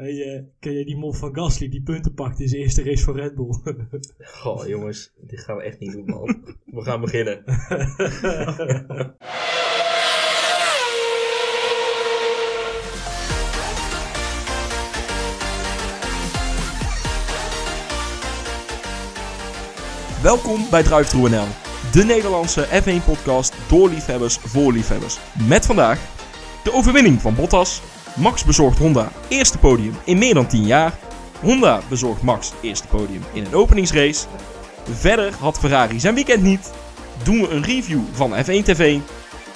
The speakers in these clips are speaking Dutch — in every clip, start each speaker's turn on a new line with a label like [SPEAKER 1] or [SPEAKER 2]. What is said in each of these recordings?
[SPEAKER 1] Hey, eh, ken je die mop van Gasly die punten pakt in zijn eerste race voor Red Bull?
[SPEAKER 2] Goh, jongens, dit gaan we echt niet doen, man. We gaan beginnen. Welkom bij DriveThru NL, de Nederlandse F1-podcast door liefhebbers voor liefhebbers. Met vandaag de overwinning van Bottas. Max bezorgt Honda eerste podium in meer dan 10 jaar. Honda bezorgt Max eerste podium in een openingsrace. Verder had Ferrari zijn weekend niet. Doen we een review van F1 TV.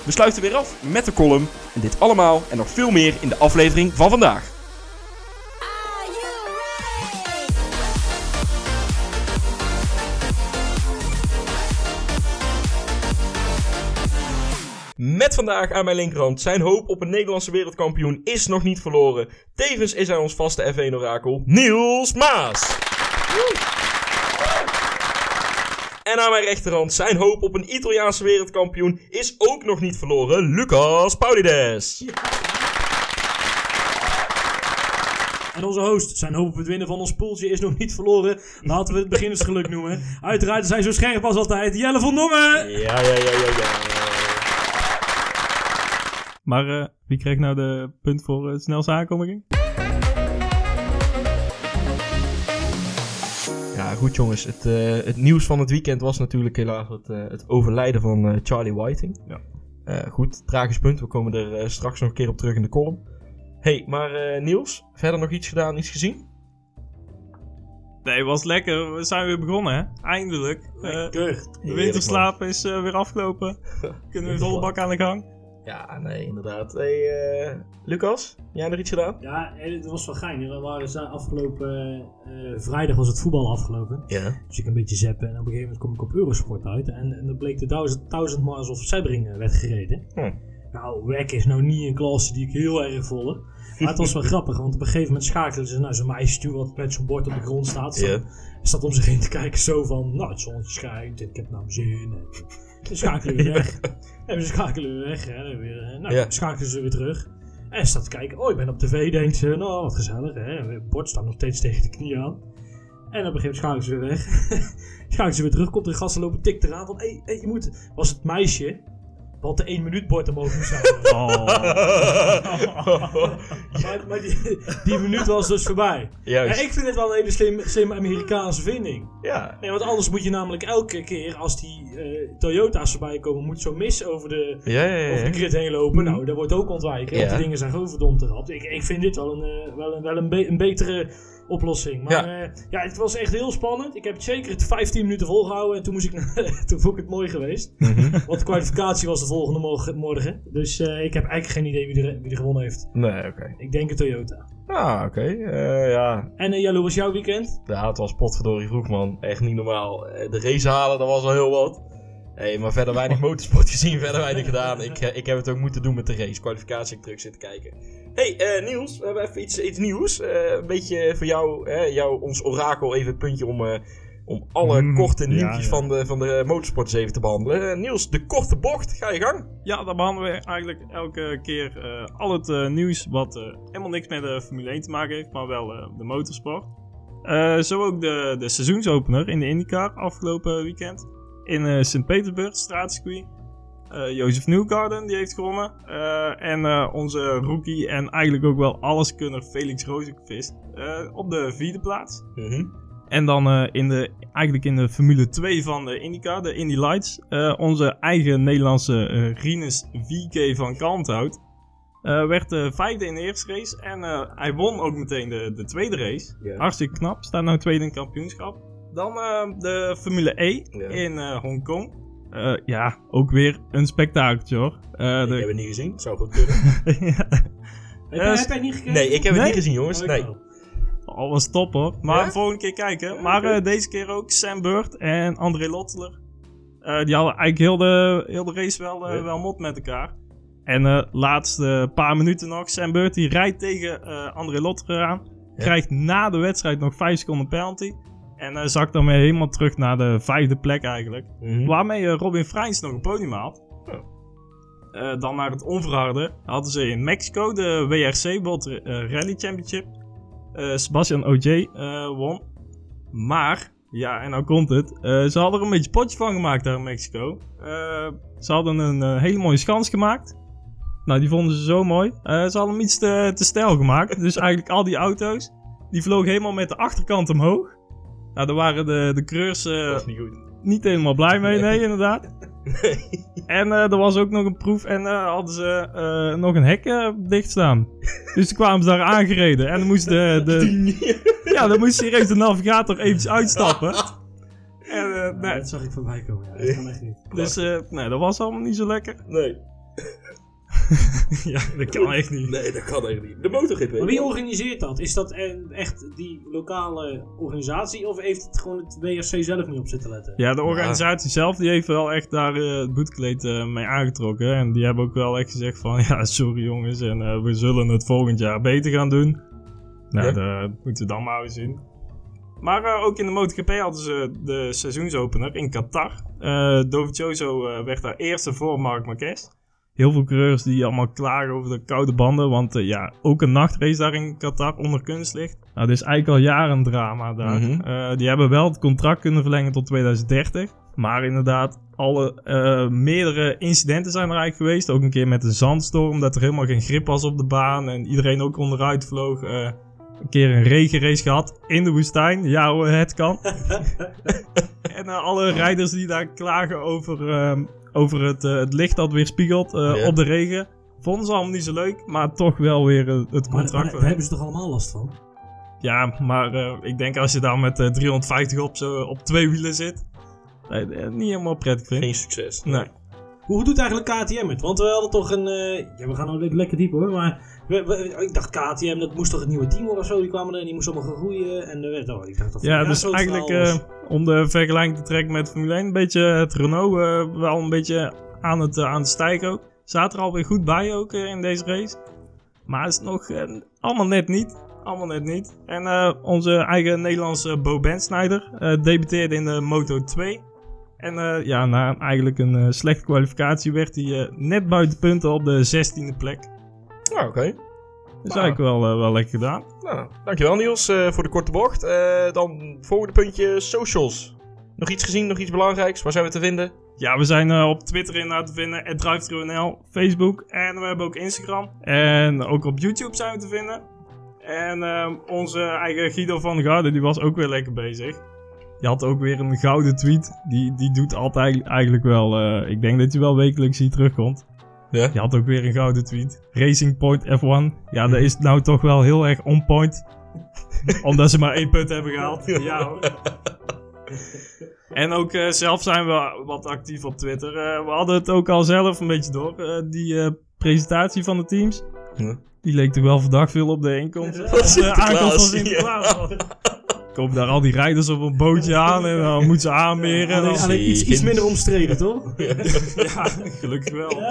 [SPEAKER 2] We sluiten weer af met de column. En dit allemaal en nog veel meer in de aflevering van vandaag. Met vandaag aan mijn linkerhand zijn hoop op een Nederlandse wereldkampioen is nog niet verloren. Tevens is hij ons vaste F1-orakel, Niels Maas. En aan mijn rechterhand zijn hoop op een Italiaanse wereldkampioen is ook nog niet verloren, Lucas Paulides.
[SPEAKER 1] En onze host, zijn hoop op het winnen van ons poeltje is nog niet verloren. Laten we het beginnersgeluk noemen. Uiteraard zijn zo scherp als altijd Jelle van Dongen.
[SPEAKER 2] Ja, ja, ja, ja, ja.
[SPEAKER 3] Maar eh, wie kreeg nou de punt voor uh, snelste aankondiging?
[SPEAKER 2] Ja, goed jongens. Het, eh, het nieuws van het weekend was natuurlijk helaas het, eh, het overlijden van eh, Charlie Whiting.
[SPEAKER 3] Ja.
[SPEAKER 2] Eh, goed, tragisch punt. We komen er eh, straks nog een keer op terug in de column. hey, maar eh, Niels, verder nog iets gedaan, iets gezien?
[SPEAKER 3] Nee, was lekker. We zijn weer begonnen, hè? Eindelijk. Eh,
[SPEAKER 1] Lekker.
[SPEAKER 3] de winterslaap is eh, weer afgelopen. Kunnen we volle bak aan de gang.
[SPEAKER 2] Ja, nee, inderdaad. Hey, eh, Lucas, jij nog iets gedaan?
[SPEAKER 1] Ja, het was wel geinig. We waren afgelopen eh, vrijdag was het voetbal afgelopen.
[SPEAKER 2] Ja.
[SPEAKER 1] Dus ik een beetje zappen en op een gegeven moment kom ik op Eurosport uit. En, en dan bleek de 1000, 1000 miles of Sebring eh, werd gereden.
[SPEAKER 2] Hm.
[SPEAKER 1] Nou, WEC is nou niet een klasse die ik heel erg volg. Maar het was wel grappig, want op een gegeven moment schakelen ze naar zo'n meisje toe wat met zo'n bord op de grond staat. Staat, staat om zich heen te kijken zo van, nou het zonnetje schijnt, ik heb naar mijn zin. En dan schakelen we weer weg. En we schakelen weer weg. Hè. Weer, eh, nou,
[SPEAKER 2] Ja.
[SPEAKER 1] schakelen ze weer terug. En ze staat te kijken, oh ik ben op tv, denkt ze, nou wat gezellig. Hè. En Het bord staat nog steeds tegen de knie aan. En op een gegeven moment schakelen ze weer weg. schakelen ze weer terug, komt er een gast lopen, tikt eraan van, hé, hey, hey, je moet... Was het meisje, wat de 1 minuut bord omhoog moest zijn.
[SPEAKER 3] Oh.
[SPEAKER 1] Maar, maar die, die minuut was dus voorbij. Ja,
[SPEAKER 2] Juist.
[SPEAKER 1] ik vind het wel een hele slim, slimme Amerikaanse vinding.
[SPEAKER 2] Ja.
[SPEAKER 1] Nee, want anders moet je namelijk elke keer als die eh, Toyota's voorbij komen, moet zo'n mis over de,
[SPEAKER 2] Ja, ja,
[SPEAKER 1] over de grid heen lopen. Nou, dat wordt ook ontwijken. Want die dingen zijn gewoon verdomd te rap. Ik, ik vind dit wel een, eh, wel een, wel een, be- een betere oplossing. Maar
[SPEAKER 2] Ja.
[SPEAKER 1] ja. ja, het was echt heel spannend. Ik heb het zeker het 15 minuten volgehouden. En toen, moest ik, toen vond ik het mooi geweest.
[SPEAKER 2] Mhm.
[SPEAKER 1] Want de kwalificatie was de volgende morgen. morgen. Dus eh, ik heb eigenlijk geen idee wie er, wie er gewonnen heeft.
[SPEAKER 2] Nee, oké.
[SPEAKER 1] Ik denk een Toyota.
[SPEAKER 2] Ah, oké. Eh, ja,
[SPEAKER 1] En uh, Jello, was jouw weekend?
[SPEAKER 2] Ja, het was potverdorie vroeg, man. Echt niet normaal. Eh, De race halen, dat was al heel wat. Hey, maar verder weinig motorsport gezien, verder weinig gedaan. Ik, eh, ik heb het ook moeten doen met de race. Kwalificatie ik terug zitten kijken. Hey, eh, Niels, we hebben even iets, iets nieuws. Eh, een beetje voor jou, hè, jou, ons orakel, even een puntje om, eh, om alle
[SPEAKER 3] Mm,
[SPEAKER 2] korte
[SPEAKER 3] ja,
[SPEAKER 2] nieuwtjes
[SPEAKER 3] ja.
[SPEAKER 2] Van, de, van de motorsport eens even te behandelen. Eh, Niels, de korte bocht, ga je gang.
[SPEAKER 3] Ja, daar behandelen we eigenlijk elke keer eh, al het eh, nieuws wat eh, helemaal niks met de Formule 1 te maken heeft, maar wel eh, de motorsport. Eh, zo ook de, de seizoensopener in de IndyCar afgelopen weekend. In eh Sint-Petersburg, straatcircuit. Eh Jozef Newgarden, die heeft gewonnen. Eh, en eh, onze rookie en eigenlijk ook wel alleskunner Felix Rozenqvist op de vierde plaats.
[SPEAKER 2] Mhm.
[SPEAKER 3] En dan in de, eigenlijk in de Formule 2 van de IndyCar, de Indy Lights, onze eigen Nederlandse eh Rinus VK van Kalmthout. werd de vijfde in de eerste race en hij won ook meteen de, de tweede race. Hartstikke knap, staat nou tweede in het kampioenschap. Dan de Formule E
[SPEAKER 2] Ja.
[SPEAKER 3] in Hongkong. Eh, ja, ook weer een spektakeltje hoor. Eh,
[SPEAKER 2] Ik
[SPEAKER 3] de-
[SPEAKER 2] heb het niet gezien, zou goed kunnen.
[SPEAKER 3] Ja.
[SPEAKER 1] Heb,
[SPEAKER 3] Eh,
[SPEAKER 1] jij- heb jij niet gekeken?
[SPEAKER 2] Nee, ik heb het niet gezien, jongens.
[SPEAKER 1] Oh,
[SPEAKER 2] Nee.
[SPEAKER 3] Al was top hoor. Maar
[SPEAKER 2] Ja?
[SPEAKER 3] volgende keer kijken.
[SPEAKER 2] Ja,
[SPEAKER 3] maar eh, deze keer ook Sam Bird en André Lotteler. Eh, die hadden eigenlijk heel de, heel de race wel, eh,
[SPEAKER 2] Ja.
[SPEAKER 3] wel mot met elkaar. En eh laatste paar minuten nog. Sam Bird die rijdt tegen eh, André Lotteler aan.
[SPEAKER 2] Ja.
[SPEAKER 3] Krijgt na de wedstrijd nog 5 seconden penalty. En eh zakt daarmee helemaal terug naar de vijfde plek eigenlijk.
[SPEAKER 2] Mhm.
[SPEAKER 3] Waarmee eh, Robin Freins nog een podium haalt.
[SPEAKER 2] Ja.
[SPEAKER 3] Eh, dan naar het onverharde. Hadden ze in Mexico de WRC World Rally Championship. Sebastian OJ won. Maar, ja, en nou komt het. ze hadden er een beetje potje van gemaakt daar in Mexico. Ze hadden een hele mooie schans gemaakt. Nou, die vonden ze zo mooi. Ze hadden hem iets te, te stijl gemaakt. Dus eigenlijk al die auto's, die vlogen helemaal met de achterkant omhoog. Nou, daar waren de, de creurs eh,
[SPEAKER 2] niet goed.
[SPEAKER 3] niet helemaal blij mee, nee, inderdaad. En eh, er was ook nog een proef en eh, hadden ze eh, nog een hek dicht staan. Dus toen kwamen ze daar aangereden. En dan moest de, de, ja, dan moest serieus de navigator eventjes uitstappen. En,
[SPEAKER 1] Ja,
[SPEAKER 3] nee,
[SPEAKER 1] dat zag ik voorbij komen. Ja, dat kan echt niet.
[SPEAKER 3] dus eh, nee, dat was allemaal niet zo lekker.
[SPEAKER 2] Nee.
[SPEAKER 3] ja, dat kan echt niet.
[SPEAKER 2] Nee, dat kan echt niet. De MotoGP.
[SPEAKER 1] Maar wie organiseert dat? Is dat echt die lokale organisatie of heeft het gewoon het WRC zelf niet op zitten letten?
[SPEAKER 3] Ja, de organisatie zelf die heeft wel echt daar eh, het boetkleed eh, mee aangetrokken. En die hebben ook wel echt gezegd van, ja, sorry jongens, en eh, we zullen het volgend jaar beter gaan doen. Nou,
[SPEAKER 2] Ja.
[SPEAKER 3] dat moeten we dan maar weer zien. Maar eh, ook in de MotoGP hadden ze de seizoensopener in Qatar. Eh Dovizioso eh, werd daar eerste voor Marc Marquez. Heel veel coureurs die allemaal klagen over de koude banden. Want eh, ja, ook een nachtrace daar in Qatar onder kunstlicht. Nou, dit is eigenlijk al jaren een drama daar.
[SPEAKER 2] Mhm.
[SPEAKER 3] Eh, die hebben wel het contract kunnen verlengen tot 2030. Maar inderdaad, alle, eh, meerdere incidenten zijn er eigenlijk geweest. Ook een keer met een zandstorm, dat er helemaal geen grip was op de baan. En iedereen ook onderuit vloog. Een keer een regenrace gehad in de woestijn. Ja hoor, het kan. en alle rijders die daar klagen over, ehm, over het, eh, het licht dat weer spiegelt eh, op de regen. Vonden ze allemaal niet zo leuk, maar toch wel weer eh, het
[SPEAKER 1] Maar,
[SPEAKER 3] contract.
[SPEAKER 1] maar daar hebben ze toch allemaal last van?
[SPEAKER 3] Ja, maar eh, ik denk als je daar met eh, 350 op, zo, op twee wielen zit, dat je het niet helemaal prettig vindt.
[SPEAKER 2] Geen succes.
[SPEAKER 3] Nee.
[SPEAKER 1] Hoe doet eigenlijk KTM het? Want we hadden toch een... eh, ja, we gaan nou le- lekker diep hoor, maar... we- we- ik dacht KTM, dat moest toch het nieuwe team worden of zo? Die kwamen er en die moesten allemaal gaan groeien. En werd... Oh, ik dacht dat
[SPEAKER 3] Ja,
[SPEAKER 1] ja,
[SPEAKER 3] dus eigenlijk eh, om de vergelijking te trekken met Formule 1, een beetje het Renault eh, wel een beetje aan het, eh, aan het stijgen ook. Zaten er alweer goed bij ook eh, in deze race. Maar is nog allemaal net niet. Allemaal net niet. En onze eigen Nederlandse Bo Bensnijder debuteerde in de Moto 2. En ja, na eigenlijk een slechte kwalificatie werd hij net buiten punten op de 16e plek.
[SPEAKER 2] Nou, oké. Nou.
[SPEAKER 3] eigenlijk wel, eh, wel lekker gedaan.
[SPEAKER 2] Nou, dankjewel Niels eh, voor de korte bocht. Eh, dan volgende puntje, socials. Nog iets gezien, nog iets belangrijks? Waar zijn we te vinden?
[SPEAKER 3] Ja, we zijn op Twitter inderdaad te vinden, @drive_nl, Facebook en we hebben ook Instagram. En ook op YouTube zijn we te vinden. En ehm, onze eigen Guido van Garde, die was ook weer lekker bezig. Die had ook weer een gouden tweet. Die, die doet altijd eigenlijk wel, ik denk dat hij wel wekelijks hier terugkomt.
[SPEAKER 2] Ja.
[SPEAKER 3] Die had ook weer een gouden tweet. Racing Point F1. Ja, dat is nou toch wel heel erg on point. Omdat ze maar één punt hebben gehaald. Ja hoor. En ook eh, zelf zijn we wat actief op Twitter. Eh, we hadden het ook al zelf een beetje door. eh, die presentatie van de teams.
[SPEAKER 2] Ja.
[SPEAKER 3] Die leek toch wel verdacht veel op de inkomst.
[SPEAKER 1] Ja.
[SPEAKER 3] Op de aankomst van Sinterklaas. Komen daar al die rijders op een bootje aan en dan moeten ze aanmeren. en
[SPEAKER 1] Alleen, alleen iets, iets minder omstreden, toch?
[SPEAKER 3] Ja, gelukkig wel.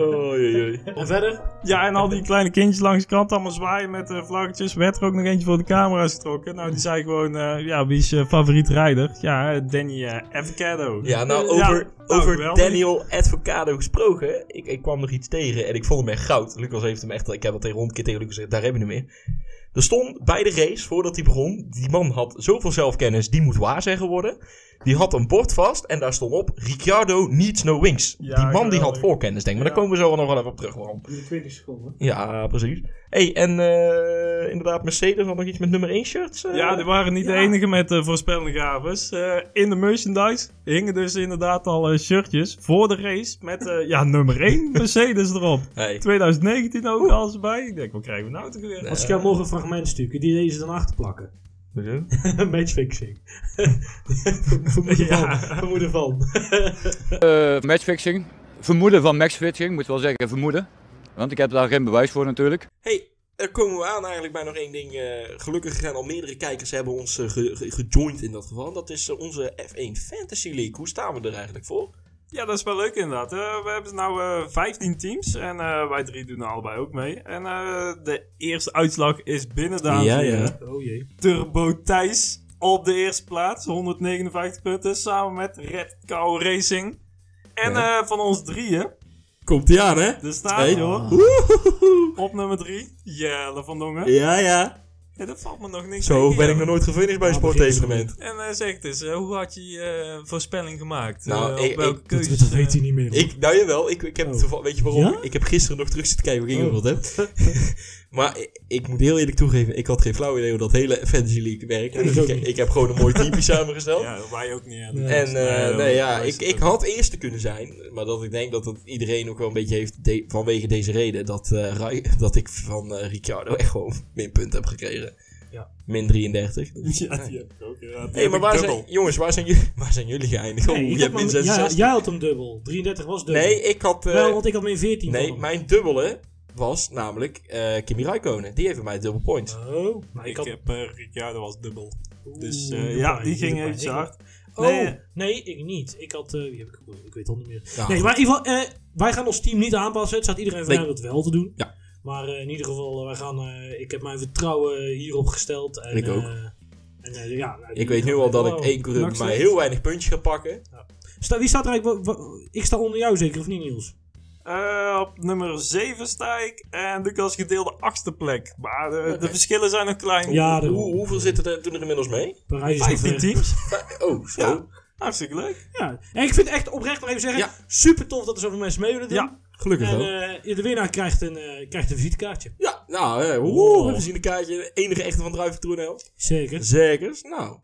[SPEAKER 2] Oei, oei.
[SPEAKER 1] En verder?
[SPEAKER 3] Ja, en al die kleine kindjes langs de kant allemaal zwaaien met eh, vlaggetjes. Werd er ook nog eentje voor de camera's getrokken. Nou, die zei gewoon, eh, ja, wie is je favoriete rijder? Ja, Danny eh Avocado.
[SPEAKER 2] Ja, nou,
[SPEAKER 3] Ja,
[SPEAKER 2] over,
[SPEAKER 3] nou,
[SPEAKER 2] over. Daniel Advocado gesproken. Ik, ik kwam nog iets tegen en ik vond hem echt goud. Lucas heeft hem echt, ik heb al tegen honderd keer tegen Lucas gezegd, daar hebben we hem in. Er stond bij de race, voordat hij begon, die man had zoveel zelfkennis, die moet waarzeggen worden. Die had een bord vast en daar stond op, Ricciardo needs no wings.
[SPEAKER 3] Ja,
[SPEAKER 2] die man die had voorkennis, denk ik. Maar
[SPEAKER 3] Ja.
[SPEAKER 2] daar komen we zo nog wel even op terug, waarom.
[SPEAKER 1] In de 20 seconden.
[SPEAKER 2] Ja, precies. hey, en eh, inderdaad, Mercedes had nog iets met nummer 1 shirts. eh?
[SPEAKER 3] Ja, die waren niet de enige met eh, voorspellende gaves. Eh, in de merchandise hingen dus inderdaad al eh, shirtjes voor de race met eh, ja, nummer 1 Mercedes erop.
[SPEAKER 2] Hey.
[SPEAKER 3] 2019 ook alles erbij. Ik denk, wat krijgen we nou toch weer?
[SPEAKER 1] Als ik jou morgen een fragment stuur, die deze dan achter plakken.
[SPEAKER 2] Hoezo?
[SPEAKER 1] matchfixing. Vermoeden van. Vermoeden van.
[SPEAKER 4] Eh, matchfixing. Vermoeden van matchfixing, moet wel zeggen vermoeden. Want ik heb daar geen bewijs voor natuurlijk.
[SPEAKER 2] Hey, er komen we aan eigenlijk bij nog één ding. eh, gelukkig zijn al meerdere kijkers hebben ons eh, ge- ge- gejoind in dat geval. Dat is eh, onze F1 Fantasy League. Hoe staan we er eigenlijk voor?
[SPEAKER 3] Ja, dat is wel leuk inderdaad. Eh, we hebben nou eh 15 teams en eh, wij drie doen er allebei ook mee. En eh, de eerste uitslag is binnen, dames
[SPEAKER 2] Ja, ja.
[SPEAKER 1] Oh jee.
[SPEAKER 3] Turbo Thijs op de eerste plaats, 159 punten, samen met Red Cow Racing. En
[SPEAKER 2] Ja.
[SPEAKER 3] eh, van ons drieën,
[SPEAKER 2] Komt ie aan, hè?
[SPEAKER 3] de staat
[SPEAKER 2] Hey.
[SPEAKER 3] hoor, op nummer 3, Jelle van Dongen.
[SPEAKER 2] Ja, ja.
[SPEAKER 3] Ja, dat valt me nog niks
[SPEAKER 2] Zo
[SPEAKER 3] tegen,
[SPEAKER 2] ben ik nog nooit gefinished bij een sportevenement.
[SPEAKER 3] En uh, zeg eens, eh, hoe had je je voorspelling gemaakt?
[SPEAKER 2] Nou,
[SPEAKER 3] Eh,
[SPEAKER 2] ik-
[SPEAKER 3] op welke
[SPEAKER 2] ik-
[SPEAKER 1] Dat,
[SPEAKER 3] keuzes?
[SPEAKER 1] dat weet hij niet meer. hoor.
[SPEAKER 2] Ik, nou jawel, ik, ik heb
[SPEAKER 1] Oh.
[SPEAKER 2] toeval- weet je waarom?
[SPEAKER 1] Ja?
[SPEAKER 2] Ik heb gisteren nog terug zitten kijken wat ik
[SPEAKER 1] Oh.
[SPEAKER 2] ingevuld heb. maar ik, ik moet heel eerlijk toegeven, ik had geen flauw idee hoe dat hele Fantasy League werkt.
[SPEAKER 1] Ja, dat
[SPEAKER 2] Dus ik, ik heb gewoon een mooi teamje samengesteld.
[SPEAKER 3] Ja, wij ook niet.
[SPEAKER 1] Nee.
[SPEAKER 2] En eh,
[SPEAKER 3] Nee,
[SPEAKER 2] nee, ja,
[SPEAKER 3] dat
[SPEAKER 2] ik, ik had eerste kunnen zijn, maar dat ik denk dat het iedereen ook wel een beetje heeft de- vanwege deze reden. Dat, eh, dat ik van eh Ricciardo echt gewoon min punten heb gekregen.
[SPEAKER 1] Ja.
[SPEAKER 2] Min 33.
[SPEAKER 3] Ja, die heb ik ook. Ja, heb
[SPEAKER 2] maar waar zijn, jongens, waar zijn, jullie, waar zijn jullie geëindigd?
[SPEAKER 1] Nee,
[SPEAKER 2] oh, je
[SPEAKER 1] heb
[SPEAKER 2] hebt min
[SPEAKER 1] hem- ja,
[SPEAKER 2] 66.
[SPEAKER 1] jij had hem dubbel. 33 was dubbel.
[SPEAKER 2] nee, ik had... eh,
[SPEAKER 1] Wel, want ik had min 14 van
[SPEAKER 2] nee, mijn dubbele was namelijk eh Kimi Räikkönen. Die heeft bij mij dubbel points.
[SPEAKER 1] Oh, maar ik
[SPEAKER 3] Ik
[SPEAKER 1] had...
[SPEAKER 3] heb uh, Ricciardo was dubbel. Dus
[SPEAKER 1] Oeh,
[SPEAKER 3] eh, ja, die ging even
[SPEAKER 1] Ik-
[SPEAKER 3] hard.
[SPEAKER 1] Oh,
[SPEAKER 3] Nee.
[SPEAKER 1] nee, ik niet. Ik had... eh, wie heb ik, ik weet het al niet meer.
[SPEAKER 2] Ja,
[SPEAKER 1] nee, maar in ieder geval, eh, wij gaan ons team niet aanpassen. Het staat iedereen van
[SPEAKER 2] Nee.
[SPEAKER 1] mij dat wel te doen.
[SPEAKER 2] Ja.
[SPEAKER 1] Maar eh, in ieder geval, eh, wij gaan, eh, ik heb mijn vertrouwen hierop gesteld. En,
[SPEAKER 2] Ik ook.
[SPEAKER 1] eh, en, eh, ja, nou,
[SPEAKER 2] Ik weet nu al dat ik één mij
[SPEAKER 1] Lees.
[SPEAKER 2] heel weinig puntjes ga pakken.
[SPEAKER 1] Sta, wie staat er eigenlijk... ik sta onder jou zeker, of niet Niels?
[SPEAKER 3] Eh, op nummer 7 sta ik en Lucas gedeelde achtste plek. Maar de,
[SPEAKER 2] Oké.
[SPEAKER 3] de verschillen zijn nog klein.
[SPEAKER 1] Ja,
[SPEAKER 2] Hoe, hoeveel zitten er toen er inmiddels mee?
[SPEAKER 1] Parijs is
[SPEAKER 3] 15
[SPEAKER 1] nog ver.
[SPEAKER 3] teams.
[SPEAKER 2] Oh, zo.
[SPEAKER 3] Ja. Hartstikke leuk.
[SPEAKER 1] Ja. En ik vind het echt oprecht nog even zeggen,
[SPEAKER 2] Ja.
[SPEAKER 1] super tof dat er zoveel mensen mee willen doen.
[SPEAKER 3] Ja.
[SPEAKER 2] Gelukkig
[SPEAKER 1] En
[SPEAKER 2] wel.
[SPEAKER 1] eh, de winnaar krijgt een, eh, krijgt een visitekaartje.
[SPEAKER 2] Ja, nou, eh,
[SPEAKER 1] Oh.
[SPEAKER 2] oeh, we zien een kaartje. De enige echte van Druiven.
[SPEAKER 1] Zeker.
[SPEAKER 2] Zeker. Nou.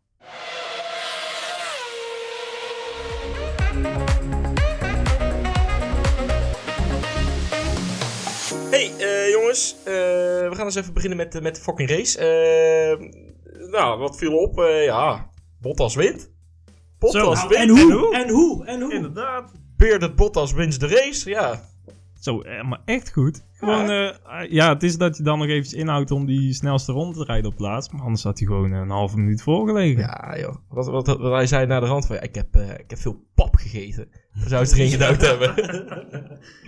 [SPEAKER 2] Hey, eh, jongens. eh, we gaan eens even beginnen met, de- met de fucking race. Eh, nou, wat viel op? Eh, ja, Bottas wint. Bottas
[SPEAKER 3] Zo,
[SPEAKER 2] wint.
[SPEAKER 1] En hoe?
[SPEAKER 3] En hoe?
[SPEAKER 1] En hoe? En hoe?
[SPEAKER 3] Inderdaad.
[SPEAKER 2] Bearded Bottas wint de race. Ja,
[SPEAKER 3] Zo, eh, maar echt goed. Gewoon, eh, eh, ja, het is dat je dan nog eventjes inhoudt om die snelste ronde te rijden op plaats. Maar anders had hij gewoon een halve minuut voorgelegen.
[SPEAKER 2] Ja, joh. Wat, wat, wat hij zei naar de rand van, ja, ik, heb, eh, ik heb veel pap gegeten. Dan zou ze erin geduwd hebben.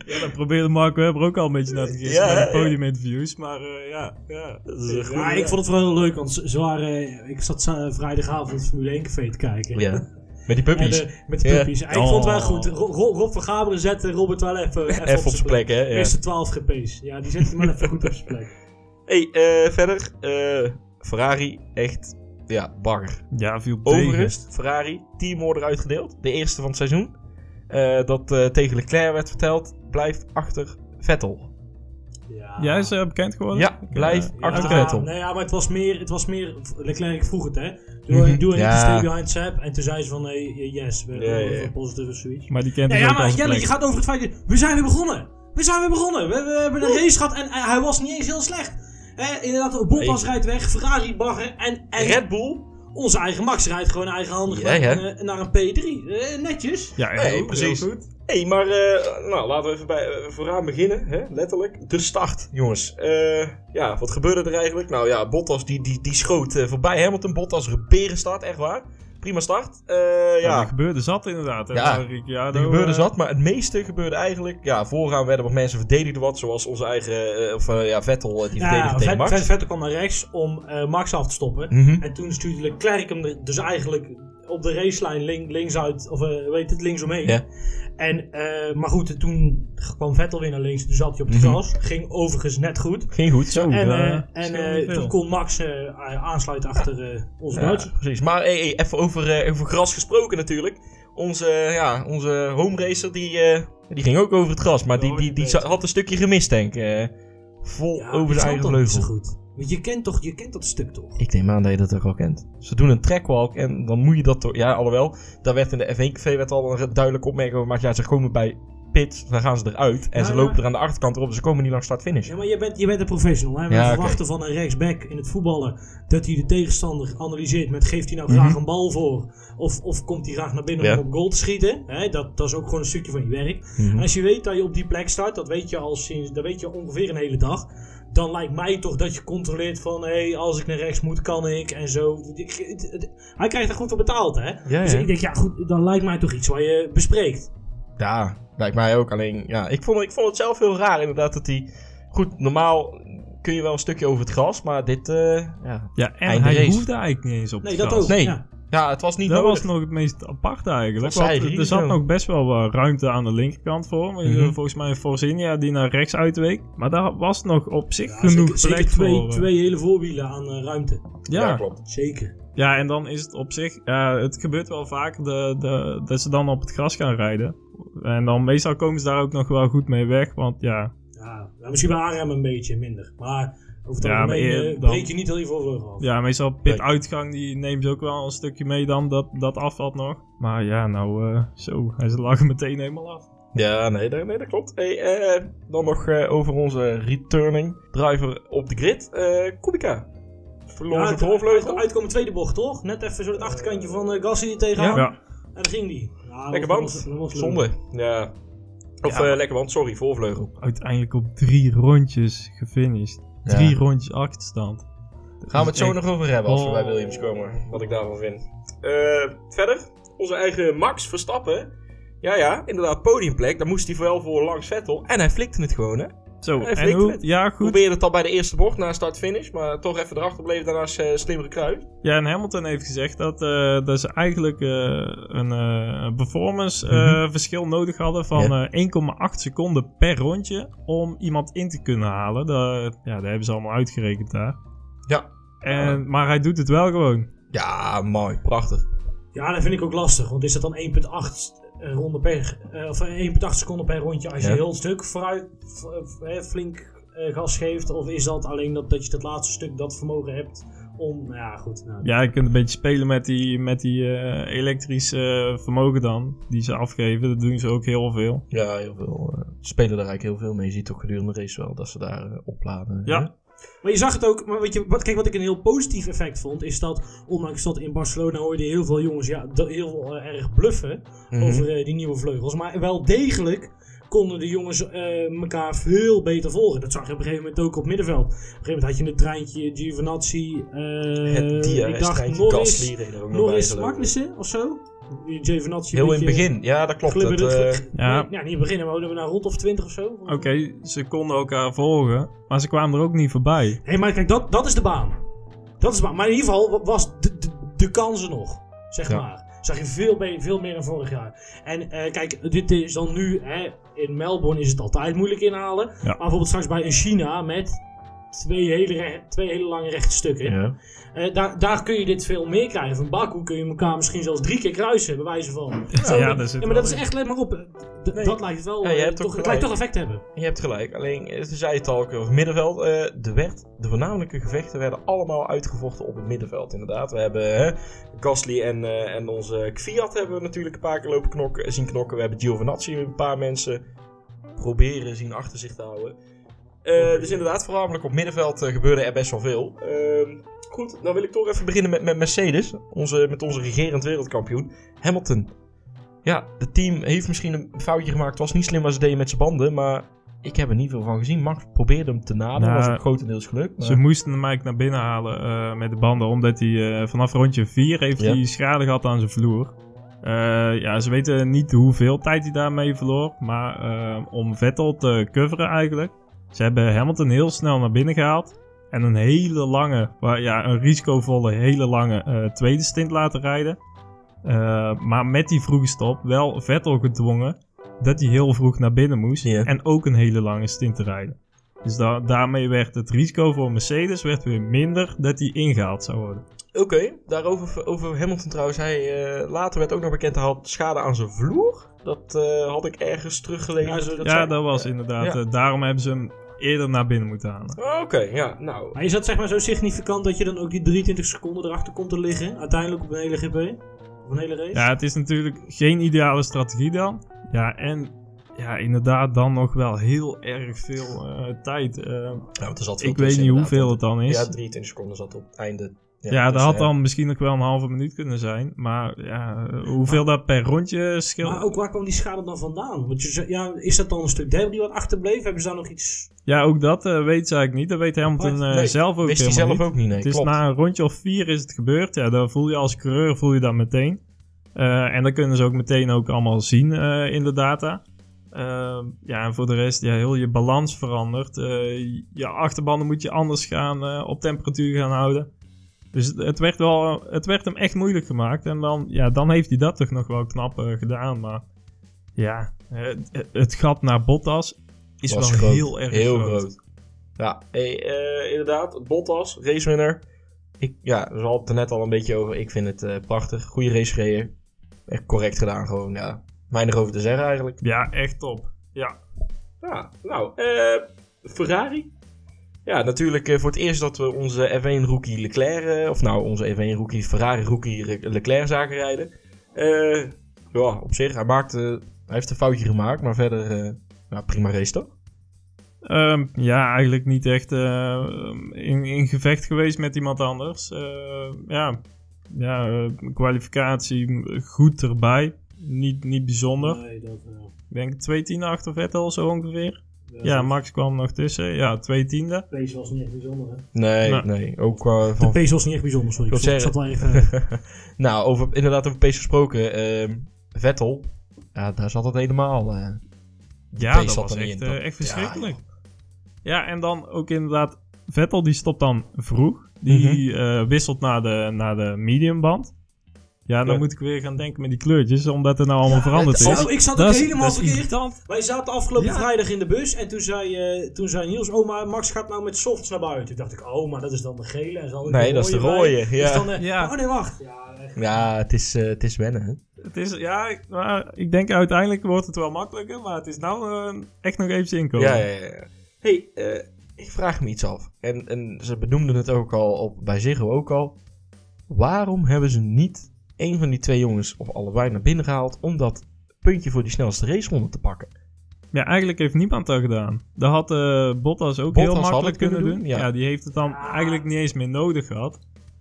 [SPEAKER 3] Ja, daar probeerde Mark Webber ook al een beetje naar te geven
[SPEAKER 2] Ja,
[SPEAKER 3] bij
[SPEAKER 2] ja.
[SPEAKER 3] de podiuminterviews. Maar eh, ja, ja.
[SPEAKER 2] Dat is
[SPEAKER 1] Ja, ik vond het wel heel leuk, want ze, waren, ik zat eh, vrijdagavond het Formule 1 café te kijken.
[SPEAKER 2] Ja. Met die
[SPEAKER 1] En,
[SPEAKER 2] puppies.
[SPEAKER 1] met de
[SPEAKER 2] Ja.
[SPEAKER 1] puppies. En ik vond het wel
[SPEAKER 3] Oh.
[SPEAKER 1] goed. Ro- Ro- Rob van Gaberen zette Robert wel even, even,
[SPEAKER 2] Even op zijn plek, hè. Ja.
[SPEAKER 1] Eerste 12 GP's. Ja, die zette hem wel even goed op zijn plek.
[SPEAKER 2] hey, eh, verder. eh, Ferrari, echt, ja, bagger.
[SPEAKER 3] Ja, viel.
[SPEAKER 2] Overigens, Ferrari, teamorder uitgedeeld. De eerste van het seizoen. Eh, dat eh, tegen Leclerc werd verteld, blijf achter Vettel.
[SPEAKER 1] Ja.
[SPEAKER 3] Jij is eh, bekend geworden?
[SPEAKER 2] Ja, blijf
[SPEAKER 3] Ja,
[SPEAKER 2] achter
[SPEAKER 1] Ja,
[SPEAKER 2] Vettel.
[SPEAKER 1] Nee, ja, maar het was meer, het was meer Leclerc vroeg het, hè. Doe,
[SPEAKER 2] Mhm.
[SPEAKER 1] doe een
[SPEAKER 2] Ja.
[SPEAKER 1] stay behind Sap. En toen zei ze van, nee, yes, we hebben positieve switch.
[SPEAKER 3] Maar die kent
[SPEAKER 1] Ja, ja maar Jelle,
[SPEAKER 3] plek.
[SPEAKER 1] je gaat over het feit, dat- we zijn weer begonnen. We zijn weer begonnen. We, we hebben een race gehad en, eh, hij was niet eens heel slecht. Hè, inderdaad, Bottas
[SPEAKER 2] Nee.
[SPEAKER 1] rijdt weg, Ferrari bagger en, en
[SPEAKER 2] Red Bull,
[SPEAKER 1] onze eigen Max rijdt gewoon eigenhandig
[SPEAKER 2] Ja,
[SPEAKER 1] naar, eh, naar een P3. Eh, netjes.
[SPEAKER 3] Ja,
[SPEAKER 2] precies.
[SPEAKER 3] heel goed.
[SPEAKER 2] Hé, hey, maar eh, nou, laten we even bij, eh, vooraan beginnen, hè? letterlijk. De start, jongens. Eh, ja, wat gebeurde er eigenlijk? Nou ja, Bottas die, die, die schoot voorbij Hamilton. Bottas reperen start, echt waar. Prima start. Eh,
[SPEAKER 3] Ja,
[SPEAKER 2] ja,
[SPEAKER 3] er gebeurde zat inderdaad. hè,
[SPEAKER 2] Ja,
[SPEAKER 3] Ricciardo,
[SPEAKER 2] er gebeurde zat, maar het meeste gebeurde eigenlijk... Ja, vooraan werden wat mensen verdedigden wat, zoals onze eigen, of ja, Vettel, die
[SPEAKER 1] Ja,
[SPEAKER 2] verdedigde tegen Max.
[SPEAKER 1] Vet- Vettel kwam naar rechts om eh, Max af te stoppen.
[SPEAKER 2] Mhm.
[SPEAKER 1] En toen stuurde Leclerc hem er dus eigenlijk op de racelijn link, links uit, of weet het, links omheen.
[SPEAKER 2] Ja.
[SPEAKER 1] En, eh, maar goed, toen kwam Vettel weer naar links, toen zat hij op het
[SPEAKER 2] Mhm.
[SPEAKER 1] gras. Ging overigens net goed.
[SPEAKER 2] Ging goed.
[SPEAKER 3] Zo,
[SPEAKER 1] En, eh, en eh, toen kon Max eh, aansluiten achter eh, onze
[SPEAKER 2] Ja,
[SPEAKER 1] Duitser.
[SPEAKER 2] precies. Maar hey, hey, even over, eh, over gras gesproken natuurlijk. Onze, ja, onze home racer, die, eh, die ging ook over het gras. Maar die, die, die had een stukje gemist, denk ik. eh, vol
[SPEAKER 1] Ja,
[SPEAKER 2] over zijn eigen vleugel.
[SPEAKER 1] goed. Je kent toch, je kent dat stuk toch?
[SPEAKER 2] Ik neem aan dat je dat ook al kent. Ze doen een trackwalk en dan moet je dat toch... Ja, alhoewel, daar werd in de F1-café werd al een duidelijke opmerking over gemaakt. Ja, ze komen bij pit, dan gaan ze eruit. En
[SPEAKER 1] Ja,
[SPEAKER 2] ze
[SPEAKER 1] ja.
[SPEAKER 2] lopen er aan de achterkant erop, dus ze komen niet langs start-finish.
[SPEAKER 1] Ja, maar je bent, je bent een professional. Hè? We
[SPEAKER 2] Ja,
[SPEAKER 1] verwachten van een rechtsback in het voetballen dat hij de tegenstander analyseert met geeft hij nou graag
[SPEAKER 2] Mhm.
[SPEAKER 1] een bal voor of, of komt hij graag naar binnen om op goal te schieten. Hè? Dat, dat is ook gewoon een stukje van je werk.
[SPEAKER 2] Mhm.
[SPEAKER 1] En als je weet dat je op die plek staat, dat weet je al sinds, dat weet je ongeveer een hele dag. Dan lijkt mij toch dat je controleert van, hé, hey, als ik naar rechts moet, kan ik en zo. Hij krijgt er goed voor betaald, hè?
[SPEAKER 2] Ja,
[SPEAKER 1] Dus
[SPEAKER 2] ja.
[SPEAKER 1] ik denk, ja goed, dan lijkt mij toch iets wat je bespreekt.
[SPEAKER 2] Ja, lijkt mij ook. Alleen, ja, ik vond, ik vond het zelf heel raar inderdaad dat hij... Goed, normaal kun je wel een stukje over het gras, maar dit, eh, ja...
[SPEAKER 3] Ja, en hij
[SPEAKER 2] race.
[SPEAKER 3] hoefde eigenlijk niet eens op
[SPEAKER 1] Nee,
[SPEAKER 3] het
[SPEAKER 1] dat
[SPEAKER 3] gras.
[SPEAKER 1] ook.
[SPEAKER 2] Nee.
[SPEAKER 1] Ja.
[SPEAKER 2] Ja, het was niet
[SPEAKER 3] Dat
[SPEAKER 2] nodig.
[SPEAKER 3] was nog het meest aparte eigenlijk. Want er zat
[SPEAKER 2] zo.
[SPEAKER 3] nog best wel wat ruimte aan de linkerkant voor. Maar
[SPEAKER 2] Mhm.
[SPEAKER 3] Volgens mij een Forzinia die naar rechts uitweek. Maar daar was nog op zich
[SPEAKER 1] Ja,
[SPEAKER 3] genoeg
[SPEAKER 1] zeker, zeker
[SPEAKER 3] plek
[SPEAKER 1] twee,
[SPEAKER 3] voor. eh,
[SPEAKER 1] twee hele voorwielen aan eh, ruimte.
[SPEAKER 2] Ja,
[SPEAKER 3] ja,
[SPEAKER 2] klopt.
[SPEAKER 1] Zeker.
[SPEAKER 3] Ja, en dan is het op zich... Ja, het gebeurt wel vaak de, de, dat ze dan op het gras gaan rijden. En dan meestal komen ze daar ook nog wel goed mee weg. Want ja,
[SPEAKER 1] Ja, nou, misschien bij ARM een beetje minder. Maar over het
[SPEAKER 3] Ja,
[SPEAKER 1] algemeen
[SPEAKER 3] maar je-
[SPEAKER 1] eh,
[SPEAKER 3] dan-
[SPEAKER 1] breek je niet heel je voorvleugel af.
[SPEAKER 3] ja meestal pit-uitgang die neemt ze ook wel een stukje mee dan. Dat, dat afvalt nog. Maar ja, nou eh, zo. Hij lag meteen helemaal af.
[SPEAKER 2] Ja, nee, dat, nee, dat klopt. Hey, eh, dan nog eh, over onze returning driver op de grid. eh Kubica. Verloor zijn
[SPEAKER 1] het-
[SPEAKER 2] voorvleugel.
[SPEAKER 1] uit- Uitkomen tweede bocht, toch? Net even zo het achterkantje van uh, Gasly die tegenaan.
[SPEAKER 3] Ja.
[SPEAKER 1] En dan ging die. Ja,
[SPEAKER 2] Lekker band. Zonde. Ja. Of
[SPEAKER 3] Ja.
[SPEAKER 2] eh, lekker band, sorry, voorvleugel.
[SPEAKER 3] Uiteindelijk op drie rondjes gefinished.
[SPEAKER 2] Ja.
[SPEAKER 3] Drie rondjes achterstand. Dat
[SPEAKER 2] Gaan we het zo
[SPEAKER 3] echt-
[SPEAKER 2] nog over hebben als we
[SPEAKER 3] Oh.
[SPEAKER 2] bij Williams komen. Wat ik daarvan vind. Eh, verder, onze eigen Max Verstappen. Ja, ja, inderdaad, podiumplek. Daar moest hij wel voor langs Vettel. En hij flikte het gewoon, hè.
[SPEAKER 3] Zo, en hoe?
[SPEAKER 2] het.
[SPEAKER 3] Ja, goed.
[SPEAKER 2] Probeerde het al bij de eerste bocht na start-finish. Maar toch even erachter bleef daarnaast eh slimmere kruis.
[SPEAKER 3] Ja, en Hamilton heeft gezegd dat, eh, dat ze eigenlijk eh, een eh, performance
[SPEAKER 2] Mhm.
[SPEAKER 3] eh, verschil nodig hadden van
[SPEAKER 2] Ja.
[SPEAKER 3] eh, 1,8 seconden per rondje om iemand in te kunnen halen. Dat, ja, dat hebben ze allemaal uitgerekend daar.
[SPEAKER 2] Ja.
[SPEAKER 3] En, Maar hij doet het wel gewoon.
[SPEAKER 2] Ja, mooi. Prachtig.
[SPEAKER 1] Ja, dat vind ik ook lastig. Want is dat dan 1,8 ronde per, eh, of 1,8 seconden per rondje als je
[SPEAKER 2] Ja.
[SPEAKER 1] heel het stuk vooruit flink eh, gas geeft? Of is dat alleen dat, dat je dat laatste stuk dat vermogen hebt om, nou ja, goed. Nou,
[SPEAKER 3] Ja, je kunt een beetje spelen met die, met die eh, elektrische vermogen dan, die ze afgeven. Dat doen ze ook heel veel.
[SPEAKER 2] Ja, heel veel. spelen daar eigenlijk heel veel mee. Je ziet toch gedurende de race wel dat ze daar opladen.
[SPEAKER 3] Ja.
[SPEAKER 2] hè?
[SPEAKER 1] Maar je zag het ook, maar weet je, wat, kijk wat ik een heel positief effect vond, is dat ondanks dat in Barcelona hoorde je heel veel jongens ja, heel eh, erg bluffen
[SPEAKER 2] Mhm.
[SPEAKER 1] over eh, die nieuwe vleugels. Maar wel degelijk konden de jongens eh, elkaar veel beter volgen. Dat zag je op een gegeven moment ook op middenveld. Op een gegeven moment had je een treintje, Giovinazzi, eh
[SPEAKER 2] Het
[SPEAKER 1] ik dacht Norris. Norris. Magnussen of zo. Giovinazzi
[SPEAKER 2] Heel in het begin. Ja, dat klopt.
[SPEAKER 1] glibberde-
[SPEAKER 2] Dat, eh,
[SPEAKER 3] Ja.
[SPEAKER 1] Nee, ja, niet in het begin, maar we naar rond of 20 of zo.
[SPEAKER 3] Oké, ze konden elkaar volgen, maar ze kwamen er ook niet voorbij.
[SPEAKER 1] Hé, maar kijk, dat, dat is de baan. Dat is de baan. Maar in ieder geval was de, de, de kansen nog, zeg
[SPEAKER 2] Ja.
[SPEAKER 1] maar. Zag je veel, be- veel meer dan vorig jaar. En eh, kijk, dit is dan nu, hè, in Melbourne is het altijd moeilijk inhalen. Maar bijvoorbeeld straks bij een China met twee hele, re- twee hele lange rechte stukken.
[SPEAKER 2] ja.
[SPEAKER 1] Eh, daar, daar kun je dit veel meer krijgen. Van Baku kun je elkaar misschien zelfs drie keer kruisen, bij wijze van. Zo,
[SPEAKER 3] ja,
[SPEAKER 1] dat- ja, maar dat is echt, let maar op. d-
[SPEAKER 2] Nee.
[SPEAKER 1] Dat lijkt wel,
[SPEAKER 2] Ja, je
[SPEAKER 1] eh,
[SPEAKER 2] hebt
[SPEAKER 1] toch, het lijkt toch effect te hebben.
[SPEAKER 2] Je hebt gelijk. Alleen, eh, ze zei het al ook over het middenveld. eh, de, werd, de voornamelijke gevechten werden allemaal uitgevochten op het middenveld, inderdaad. We hebben hè, Gasly en, eh, en onze Kviat hebben we natuurlijk een paar keer lopen knokken, zien knokken. We hebben Giovinazzi een paar mensen proberen zien achter zich te houden. Eh, dus inderdaad, voornamelijk op middenveld eh, gebeurde er best wel veel. Ehm, goed, dan wil ik toch even beginnen met, met Mercedes. Onze, met onze regerend wereldkampioen. Hamilton. Ja, het team heeft misschien een foutje gemaakt. Het was niet slim wat ze deden met zijn banden, maar ik heb er niet veel van gezien. Max probeerde hem te naderen,
[SPEAKER 3] Nou,
[SPEAKER 2] was ook grotendeels gelukt. maar-
[SPEAKER 3] Ze moesten hem eigenlijk naar binnen halen eh, met de banden, omdat hij vanaf rondje 4 heeft
[SPEAKER 2] Ja.
[SPEAKER 3] hij schade gehad aan zijn vloer. Ja, ze weten niet hoeveel tijd hij daarmee verloor, maar om Vettel te coveren eigenlijk. Ze hebben Hamilton heel snel naar binnen gehaald en een hele lange, ja, een risicovolle, hele lange eh, tweede stint laten rijden. Eh, maar met die vroege stop wel Vettel gedwongen dat hij heel vroeg naar binnen moest en ook een hele lange stint te rijden. Dus da- daarmee werd het risico voor Mercedes werd weer minder dat hij ingehaald zou worden.
[SPEAKER 2] Oké, daarover over Hamilton trouwens. Hij, eh, later werd ook nog bekend, hij had schade aan zijn vloer. Dat eh, had ik ergens teruggelezen.
[SPEAKER 1] Ja,
[SPEAKER 2] dat
[SPEAKER 3] ja,
[SPEAKER 2] zei.
[SPEAKER 3] dat was inderdaad.
[SPEAKER 2] Ja.
[SPEAKER 3] eh, daarom hebben ze hem eerder naar binnen moeten halen.
[SPEAKER 2] Oké, ja, nou.
[SPEAKER 1] Maar is dat zeg maar zo significant dat je dan ook die 23 seconden erachter komt te liggen? Uiteindelijk op een hele GP? Of een hele race?
[SPEAKER 3] Ja, het is natuurlijk geen ideale strategie dan. Ja, en ja, inderdaad dan nog wel heel erg veel eh, tijd.
[SPEAKER 2] Ja, want er zat veel
[SPEAKER 3] ik weet niet hoeveel het dan is.
[SPEAKER 2] Ja, 23 seconden zat op het einde.
[SPEAKER 3] Ja, dat
[SPEAKER 2] dus,
[SPEAKER 3] had
[SPEAKER 2] eh,
[SPEAKER 3] dan misschien nog wel een halve minuut kunnen zijn. Maar ja, eh, hoeveel dat per rondje scheelt.
[SPEAKER 1] Maar ook waar kwam die schade dan vandaan? Want je, ja, is dat dan een stuk debris wat achterbleef? Hebben ze daar nog iets...
[SPEAKER 3] Ja, ook dat eh weet ze eigenlijk niet. Dat weet Hamilton eh,
[SPEAKER 2] nee,
[SPEAKER 3] zelf ook
[SPEAKER 2] Wist hij
[SPEAKER 3] helemaal
[SPEAKER 2] zelf
[SPEAKER 3] niet.
[SPEAKER 2] ook niet, nee,
[SPEAKER 3] Het is
[SPEAKER 2] klopt.
[SPEAKER 3] na een rondje of vier is het gebeurd. Ja, dan voel je als coureur voel je dat meteen. En dan kunnen ze ook meteen ook allemaal zien in de data. Eh, ja, en voor de rest, ja, heel je balans verandert. Je achterbanden moet je anders gaan, op temperatuur gaan houden. Dus het, werd wel, het werd hem echt moeilijk gemaakt. En dan, ja, dan heeft hij dat toch nog wel knap eh, gedaan. Maar ja, het, het gat naar Bottas is
[SPEAKER 2] Was
[SPEAKER 3] wel
[SPEAKER 2] groot.
[SPEAKER 3] heel erg
[SPEAKER 2] Heel
[SPEAKER 3] groot.
[SPEAKER 2] groot. Ja, hey, eh, inderdaad. Bottas, racewinner. Ik, ja, we hadden het er net al een beetje over. Ik vind het eh, prachtig. Goede race gereden. Echt correct gedaan gewoon, ja. Weinig over te zeggen eigenlijk.
[SPEAKER 3] Ja, echt top. Ja,
[SPEAKER 2] Ja, nou, Ferrari. Ja, natuurlijk eh, voor het eerst dat we onze F1-rookie Leclerc, eh, of nou, onze F1-rookie, Ferrari-rookie Le- Leclerc zagen rijden. Eh, ja, op zich, hij, maakte, hij heeft een foutje gemaakt, maar verder, eh, nou, prima race toch?
[SPEAKER 3] Ehm, ja, eigenlijk niet echt eh, in, in gevecht geweest met iemand anders. Eh, ja, ja kwalificatie goed erbij. Niet, niet bijzonder.
[SPEAKER 1] Nee, dat... eh,
[SPEAKER 3] Ik denk twee tienden achter Vettel zo ongeveer.
[SPEAKER 1] Ja,
[SPEAKER 3] Ja, Max kwam nog tussen. Ja, twee tiende.
[SPEAKER 1] Pace was niet echt bijzonder, hè?
[SPEAKER 2] Nee,
[SPEAKER 3] Nou.
[SPEAKER 2] nee, ook qua
[SPEAKER 1] De
[SPEAKER 2] van...
[SPEAKER 1] pace was niet echt bijzonder, sorry.
[SPEAKER 2] Ik
[SPEAKER 1] zat- wel even...
[SPEAKER 2] nou, over, inderdaad over pace gesproken. ehm, Vettel, ja, daar zat het helemaal... eh,
[SPEAKER 3] Ja,
[SPEAKER 2] pace
[SPEAKER 3] dat
[SPEAKER 2] zat
[SPEAKER 3] was echt,
[SPEAKER 2] in,
[SPEAKER 3] eh, echt verschrikkelijk. Ja, en dan ook inderdaad... Vettel die stopt dan vroeg. Die eh, wisselt naar de, naar de mediumband. Ja, dan
[SPEAKER 2] Ja.
[SPEAKER 3] moet ik weer gaan denken met die kleurtjes, omdat het nou allemaal veranderd is.
[SPEAKER 1] Oh, ik zat
[SPEAKER 3] Dat
[SPEAKER 1] ook
[SPEAKER 3] is-
[SPEAKER 1] helemaal verkeerd. Wij zaten afgelopen
[SPEAKER 3] Ja.
[SPEAKER 1] vrijdag in de bus en toen zei, eh, toen zei Niels, oh maar Max gaat nou met softs naar buiten. Toen dacht ik, oh maar dat is dan de gele en zal
[SPEAKER 2] Nee, dat is de rode, ja.
[SPEAKER 1] Dus dan, eh,
[SPEAKER 3] Ja.
[SPEAKER 1] Oh nee, wacht. Ja, echt.
[SPEAKER 2] ja, het is, eh, het is wennen, hè?
[SPEAKER 3] Het is, ja, ik- maar ik denk uiteindelijk wordt het wel makkelijker, maar het is nou echt nog even inkomen.
[SPEAKER 2] Ja, ja, ja. hey, eh, ik vraag me iets af. En, en ze benoemden het ook al op, bij Ziggo ook al. Waarom hebben ze niet een van die twee jongens of allebei naar binnen gehaald om dat puntje voor die snelste raceronde te pakken?
[SPEAKER 3] Ja, eigenlijk heeft niemand dat gedaan. Dat had eh, Bottas ook
[SPEAKER 2] Bottas
[SPEAKER 3] heel makkelijk kunnen
[SPEAKER 2] kunnen
[SPEAKER 3] doen.
[SPEAKER 2] doen,
[SPEAKER 3] Ja.
[SPEAKER 2] ja.
[SPEAKER 3] die heeft het dan
[SPEAKER 1] Ja.
[SPEAKER 3] eigenlijk niet eens meer nodig gehad.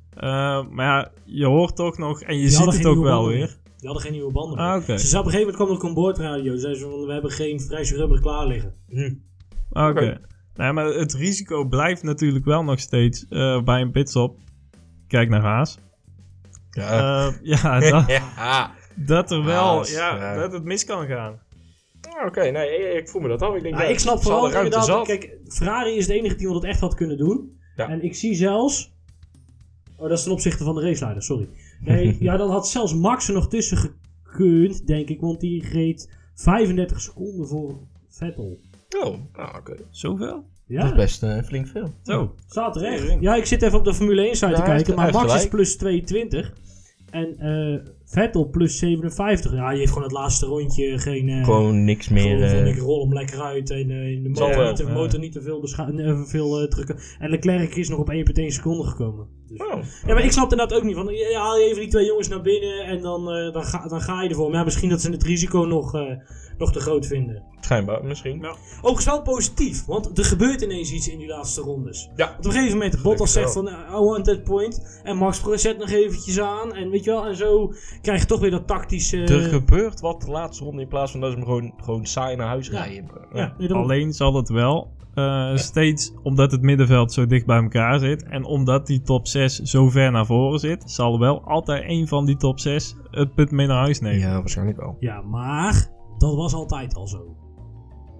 [SPEAKER 3] Eh, maar ja, je hoort toch nog, en je
[SPEAKER 1] Die
[SPEAKER 3] ziet het ook wel weer.
[SPEAKER 1] meer. Die hadden geen nieuwe banden meer.
[SPEAKER 3] Ah, oké.
[SPEAKER 1] Ze zei op een gegeven moment kwam er ook een boordradio. Zei ze van, we hebben geen Vrijse rubber klaar liggen.
[SPEAKER 3] Oké.
[SPEAKER 2] Oké.
[SPEAKER 3] Nou, maar het risico blijft natuurlijk wel nog steeds eh, bij een pitstop. Kijk naar Haas.
[SPEAKER 2] Ja.
[SPEAKER 3] Eh, ja, dat,
[SPEAKER 2] ja.
[SPEAKER 3] dat er wel, ja, dat het mis kan gaan.
[SPEAKER 2] Ah, Oké, nee, ik voel me dat al. Ik, denk,
[SPEAKER 1] Ja,
[SPEAKER 2] ja,
[SPEAKER 1] ik snap vooral inderdaad,
[SPEAKER 2] zat.
[SPEAKER 1] kijk, Ferrari is het enige team dat het echt had kunnen doen.
[SPEAKER 2] Ja.
[SPEAKER 1] En ik zie zelfs... Oh, dat is ten opzichte van de raceleider, sorry. Nee, ja, dan had zelfs Max er nog tussen gekund, denk ik. Want die reed 35 seconden voor Vettel.
[SPEAKER 2] Oh, ah, oké.
[SPEAKER 3] Zoveel?
[SPEAKER 1] Ja,
[SPEAKER 2] Dat is best eh, flink veel.
[SPEAKER 3] Zo.
[SPEAKER 1] staat er echt.
[SPEAKER 3] Tering.
[SPEAKER 1] Ja, ik zit even op de Formule 1 site
[SPEAKER 2] Ja,
[SPEAKER 1] te kijken. Maar Max is plus 22. En eh, Vettel plus 57. Ja, die heeft gewoon het laatste rondje geen... eh,
[SPEAKER 2] Gewoon niks meer.
[SPEAKER 1] Gewoon van,
[SPEAKER 2] eh,
[SPEAKER 1] ik rol hem lekker uit en eh, in de motor,
[SPEAKER 2] wel,
[SPEAKER 1] niet, te,
[SPEAKER 3] ja.
[SPEAKER 1] motor niet te veel, eh, veel eh, drukken. En Leclerc is nog op 1,1 seconde gekomen. Dus-
[SPEAKER 2] oh.
[SPEAKER 1] Ja, maar ik snap inderdaad ook niet. Van, ja, haal je even die twee jongens naar binnen en dan, eh, dan, ga, dan ga je ervoor. Maar ja, misschien dat ze het risico nog, eh, nog te groot vinden.
[SPEAKER 2] Schijnbaar, misschien.
[SPEAKER 3] Ja.
[SPEAKER 1] Overigens wel positief, want er gebeurt ineens iets in die laatste rondes.
[SPEAKER 2] Ja.
[SPEAKER 1] Want op een gegeven moment, Bottas zegt van, I want that point. En Max zet nog eventjes aan. En weet je wel, en zo krijg je toch weer dat tactische...
[SPEAKER 2] Er gebeurt wat de laatste ronde in plaats van dat ze hem gewoon, gewoon saai naar huis
[SPEAKER 1] Ja.
[SPEAKER 2] rijden.
[SPEAKER 1] ja, nee.
[SPEAKER 3] Alleen zal het wel eh, steeds, omdat het middenveld zo dicht bij elkaar zit en omdat die top 6 zo ver naar voren zit, zal wel altijd een van die top 6 het punt mee naar huis nemen.
[SPEAKER 2] Ja, waarschijnlijk wel.
[SPEAKER 1] Ja, maar dat was altijd al zo.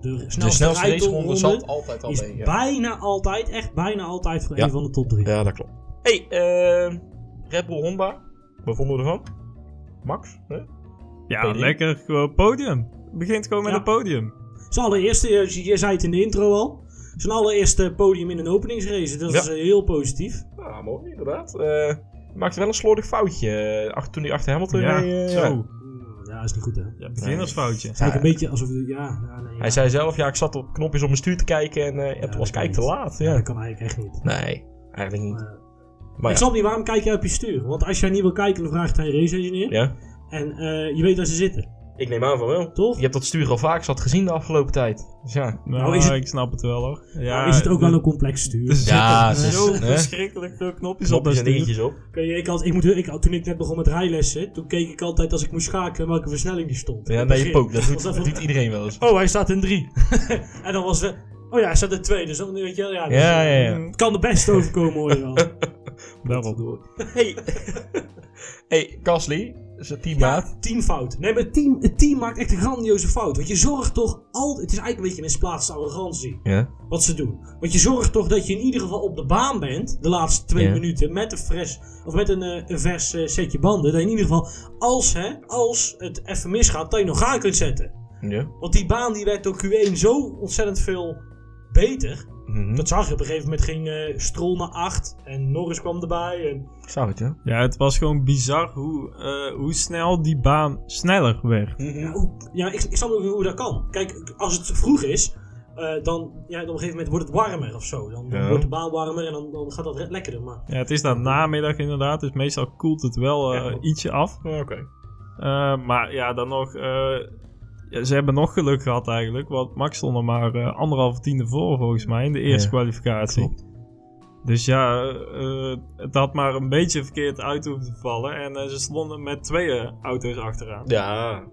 [SPEAKER 1] De snelste,
[SPEAKER 2] de snelste zat altijd al
[SPEAKER 1] is
[SPEAKER 2] mee. Ja.
[SPEAKER 1] bijna altijd, echt bijna altijd voor
[SPEAKER 2] Ja.
[SPEAKER 1] een van de top drie.
[SPEAKER 2] ja, dat klopt. hey, eh, Red Bull Honda. Wat vonden we ervan? Max? Hè?
[SPEAKER 3] Ja,
[SPEAKER 2] P3.
[SPEAKER 3] lekker podium. Het begint gewoon met
[SPEAKER 1] Ja.
[SPEAKER 3] een podium.
[SPEAKER 1] Zijn allereerste, je, je zei het in de intro al, zijn allereerste podium in een openingsrace. Dat
[SPEAKER 2] Ja.
[SPEAKER 1] is eh, heel positief.
[SPEAKER 2] Ja, mooi, inderdaad. Eh maakte wel een slordig foutje eh, achter, toen hij achter Hamilton
[SPEAKER 3] Ja,
[SPEAKER 2] reed, eh,
[SPEAKER 3] zo.
[SPEAKER 2] ja.
[SPEAKER 1] Ja, is niet goed hè.
[SPEAKER 3] Ja, beginnersfoutje.
[SPEAKER 1] Het eigenlijk een beetje alsof, ja, ja, nee, ja.
[SPEAKER 2] Hij zei zelf, ja, ik zat op knopjes op mijn stuur te kijken en eh, toen
[SPEAKER 1] dat
[SPEAKER 2] was kijk te laat.
[SPEAKER 1] Ja,
[SPEAKER 2] Ja.
[SPEAKER 1] dat kan eigenlijk echt niet.
[SPEAKER 2] Nee, eigenlijk niet.
[SPEAKER 1] Maar,
[SPEAKER 2] Maar
[SPEAKER 1] ik
[SPEAKER 2] ja.
[SPEAKER 1] snap niet, waarom kijk jij op je stuur? Want als jij niet wil kijken, dan vraagt hij een race engineer.
[SPEAKER 2] ja,
[SPEAKER 1] En eh, je weet waar ze zitten,
[SPEAKER 2] ik neem aan van wel.
[SPEAKER 1] toch?
[SPEAKER 2] Je hebt dat stuur al vaak zat gezien de afgelopen tijd. Dus ja.
[SPEAKER 3] Nou,
[SPEAKER 1] Nou, is het-
[SPEAKER 3] ik snap het wel hoor. Ja,
[SPEAKER 1] Nou, is het ook wel
[SPEAKER 3] er-
[SPEAKER 1] een complex stuur.
[SPEAKER 3] Er zitten
[SPEAKER 2] Ja,
[SPEAKER 3] zo
[SPEAKER 2] hè?
[SPEAKER 3] verschrikkelijk veel knopjes op
[SPEAKER 2] en dingetjes op.
[SPEAKER 1] Oké, ik had, ik moet, ik, toen ik net begon met rijlessen, toen keek ik altijd als ik moest schakelen welke versnelling die stond.
[SPEAKER 2] Ja, nee, je poot. Dat doet, iedereen wel eens.
[SPEAKER 1] Oh, hij staat in drie. en dan was het, oh ja, hij staat in twee. Dus dan weet je wel, ja. dus,
[SPEAKER 2] Ja, ja, ja.
[SPEAKER 1] Het kan de beste overkomen, hoor je wel.
[SPEAKER 3] Daarom.
[SPEAKER 2] Hey, hey Gasly. Is.
[SPEAKER 1] Ja, teamfout. Nee, maar het team, het team maakt echt een grandioze fout. Want je zorgt toch altijd... Het is eigenlijk een beetje een misplaatste arrogantie.
[SPEAKER 2] Ja.
[SPEAKER 1] Wat ze doen. Want je zorgt toch dat je in ieder geval op de baan bent. De laatste twee
[SPEAKER 2] Ja.
[SPEAKER 1] minuten. Met een, fres, of met een, eh, een vers eh, setje banden. Dat je in ieder geval... Als, hè, als het even misgaat. Dat je nog aan kunt zetten.
[SPEAKER 2] Ja.
[SPEAKER 1] Want die baan die werd door Q1 zo ontzettend veel beter.
[SPEAKER 2] Mhm.
[SPEAKER 1] Dat zag je op een gegeven moment. Ging eh Stroll naar 8. En Norris kwam erbij. En
[SPEAKER 2] Ik zag het, ja.
[SPEAKER 3] Ja, het was gewoon bizar hoe, eh, hoe snel die baan sneller werd.
[SPEAKER 1] Ja, hoe, ja ik, ik snap ook niet hoe dat kan. Kijk, als het vroeg is, eh, dan ja, op een gegeven moment wordt het warmer of zo. Dan, dan
[SPEAKER 2] Ja.
[SPEAKER 1] wordt de baan warmer en dan, dan gaat dat lekkerder. Maar
[SPEAKER 3] Ja, het is dan namiddag inderdaad, dus meestal koelt het wel eh,
[SPEAKER 2] Ja.
[SPEAKER 3] ietsje af.
[SPEAKER 2] Oké.
[SPEAKER 3] Eh, maar ja, dan nog, eh, ja, ze hebben nog geluk gehad eigenlijk, want Max stond er maar eh, anderhalve tiende voor volgens mij in de eerste
[SPEAKER 2] Ja,
[SPEAKER 3] kwalificatie.
[SPEAKER 2] klopt.
[SPEAKER 3] Dus ja, eh, het had maar een beetje verkeerd uit hoeven te vallen en eh, ze stonden met twee auto's achteraan.
[SPEAKER 2] Ja.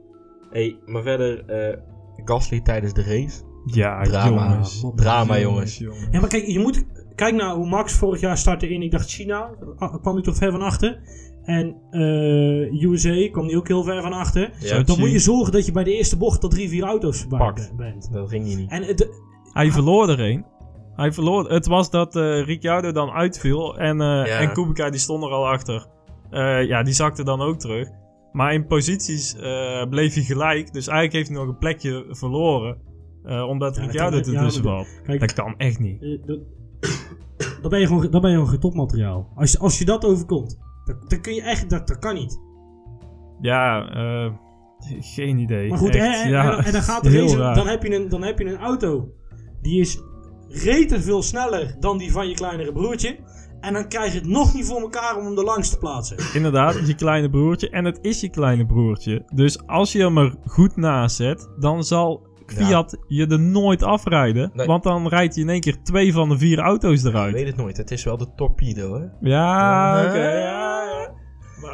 [SPEAKER 2] Hey, maar verder, eh Gasly tijdens de race.
[SPEAKER 3] Ja,
[SPEAKER 2] Drama.
[SPEAKER 3] jongens.
[SPEAKER 2] Drama, jongens.
[SPEAKER 1] ja, maar kijk, je moet kijk naar hoe Max vorig jaar startte in, ik dacht China, kwam hij toch ver van achter. En eh, USA kwam hij ook heel ver van achter.
[SPEAKER 2] Ja.
[SPEAKER 1] Dan moet je zorgen dat je bij de eerste bocht tot drie, vier auto's voorbij bent.
[SPEAKER 2] Dat ging hier niet.
[SPEAKER 1] En het,
[SPEAKER 3] Hij verloor er een. Hij verloor. Het was dat eh Ricciardo dan uitviel en, eh en Kubica die stond er al achter. Eh, ja, die zakte dan ook terug. Maar in posities eh, bleef hij gelijk. Dus eigenlijk heeft hij nog een plekje verloren. eh, omdat
[SPEAKER 1] Ja, dat
[SPEAKER 3] Ricciardo er tussen
[SPEAKER 1] kijk,
[SPEAKER 3] Dat kan echt niet.
[SPEAKER 1] Dat, dan ben je gewoon, dan ben je gewoon geen topmateriaal. Als, als je dat overkomt, dan, dan kun je echt, dat, dat kan niet.
[SPEAKER 3] Ja, eh, geen idee.
[SPEAKER 1] Maar goed,
[SPEAKER 3] Echt,
[SPEAKER 1] hè, en,
[SPEAKER 3] ja,
[SPEAKER 1] en, en dan gaat de
[SPEAKER 3] heel
[SPEAKER 1] race,
[SPEAKER 3] raar.
[SPEAKER 1] dan heb, je een, dan heb je een auto die is rete veel sneller dan die van je kleinere broertje. En dan krijg je het nog niet voor elkaar om hem er langs te plaatsen.
[SPEAKER 3] Inderdaad, je kleine broertje. En het is je kleine broertje. Dus als je hem er goed naast zet, dan zal Fiat je er nooit afrijden.
[SPEAKER 2] Nee.
[SPEAKER 3] Want dan rijdt hij in één keer twee van de vier auto's
[SPEAKER 2] Ik
[SPEAKER 3] eruit.
[SPEAKER 2] weet het nooit. Het is wel de torpedo, hè?
[SPEAKER 3] Ja, oké. ja, ja.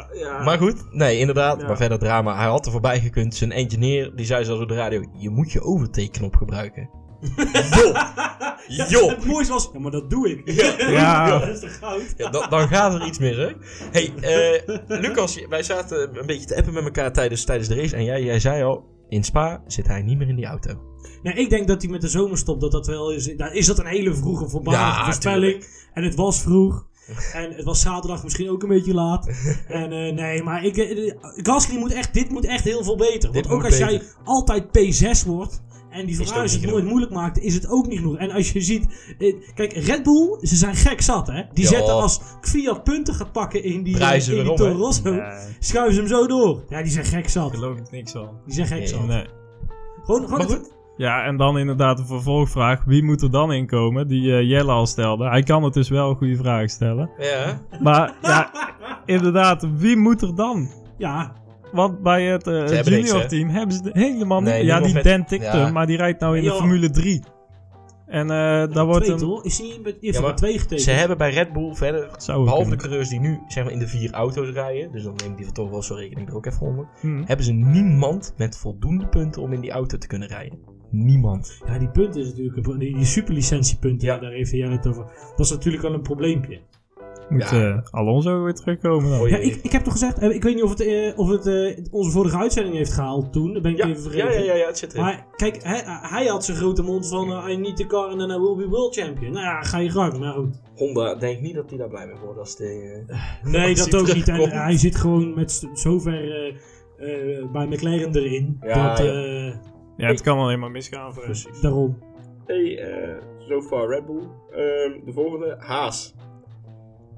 [SPEAKER 3] Maar, ja.
[SPEAKER 2] Maar goed, nee, inderdaad.
[SPEAKER 3] Ja.
[SPEAKER 2] Maar verder drama. Hij had er voorbij gekund. Zijn engineer, die zei zelfs op de radio... Je moet je overtake-knop gebruiken.
[SPEAKER 1] Ja,
[SPEAKER 2] Joh.
[SPEAKER 1] Het mooiste was, ja, maar dat doe ik.
[SPEAKER 3] Ja.
[SPEAKER 1] dat is toch goud?
[SPEAKER 2] Ja, dan, dan gaat er iets mis, hè? hey, eh, Lucas, wij zaten een beetje te appen met elkaar tijdens, tijdens de race. En jij, jij zei al, in Spa zit hij niet meer in die auto.
[SPEAKER 1] Nee, ik denk dat hij met de zomerstop, dat dat wel is. Daar is dat een hele vroege voorbarige
[SPEAKER 2] Ja,
[SPEAKER 1] voorspelling. En het was vroeg. En het was zaterdag misschien ook een beetje laat. En eh, nee, maar ik, eh, Gasly moet echt, dit moet echt heel veel beter.
[SPEAKER 2] Dit
[SPEAKER 1] Want ook als jij altijd P6 wordt en die
[SPEAKER 2] het
[SPEAKER 1] Ferraris het nooit moeilijk maakt, is het ook niet genoeg. En als je ziet, eh, kijk, Red Bull, ze zijn gek zat hè. Die zetten als Fiat punten gaat pakken in die, in die Toro? Rosso,
[SPEAKER 3] Nee,
[SPEAKER 1] schuiven ze hem zo door. Ja, die zijn gek zat.
[SPEAKER 3] daar geloof ik niks van.
[SPEAKER 1] Die zijn gek
[SPEAKER 2] Nee.
[SPEAKER 1] zat.
[SPEAKER 3] Nee.
[SPEAKER 1] Gewoon, gewoon
[SPEAKER 2] Maar
[SPEAKER 1] het-
[SPEAKER 2] goed.
[SPEAKER 3] Ja, en dan inderdaad een vervolgvraag. Wie moet er dan in komen? Die eh, Jelle al stelde. Hij kan het dus wel een goede vraag stellen.
[SPEAKER 2] Ja.
[SPEAKER 3] Maar ja, inderdaad, wie moet er dan?
[SPEAKER 1] ja,
[SPEAKER 3] Want bij het eh,
[SPEAKER 2] niks,
[SPEAKER 3] junior
[SPEAKER 2] hè?
[SPEAKER 3] team hebben ze de- helemaal niet.
[SPEAKER 2] Nee,
[SPEAKER 3] ja, die Dan Tictum,
[SPEAKER 2] ja.
[SPEAKER 3] maar die rijdt nou in de. Formule 3. En eh daar wordt
[SPEAKER 1] twee
[SPEAKER 3] een...
[SPEAKER 1] toch? Is hij heeft
[SPEAKER 2] Ja, maar
[SPEAKER 1] twee getekend?
[SPEAKER 2] Ze hebben bij Red Bull verder,
[SPEAKER 3] Zou
[SPEAKER 2] behalve de coureurs die nu zeg maar, in de vier auto's rijden, dus dan neem ik die van toch wel zo rekening er ook even onder,
[SPEAKER 3] Hm.
[SPEAKER 2] hebben ze niemand met voldoende punten om in die auto te kunnen rijden. Niemand.
[SPEAKER 1] Ja, die punten is natuurlijk die, die superlicentiepunten,
[SPEAKER 2] Ja.
[SPEAKER 1] daar heeft Jan het over. Dat is natuurlijk wel een probleempje.
[SPEAKER 3] Moet
[SPEAKER 2] Ja.
[SPEAKER 3] eh, Alonso weer terugkomen dan.
[SPEAKER 1] Ja, ik, ik heb toch gezegd, eh, ik weet niet of het, eh, of het eh, onze vorige uitzending heeft gehaald toen, dat ben ik
[SPEAKER 2] Ja,
[SPEAKER 1] even
[SPEAKER 2] ja,
[SPEAKER 1] vergeten.
[SPEAKER 2] ja, ja, ja, het zit erin.
[SPEAKER 1] Maar kijk, hij, hij had zijn grote mond van I need the car and then I will be world champion. Nou ja, ga je gang, maar goed.
[SPEAKER 2] Honda, denk niet dat hij daar blij mee wordt als de... eh,
[SPEAKER 1] Nee,
[SPEAKER 2] Als
[SPEAKER 1] dat ook niet. En hij zit gewoon met zover eh, eh, bij McLaren erin.
[SPEAKER 2] Ja,
[SPEAKER 1] dat,
[SPEAKER 2] ja.
[SPEAKER 3] het kan alleen maar misgaan. voor hem.
[SPEAKER 1] daarom.
[SPEAKER 2] Hey, eh so far Red Bull. Ehm, de volgende, Haas.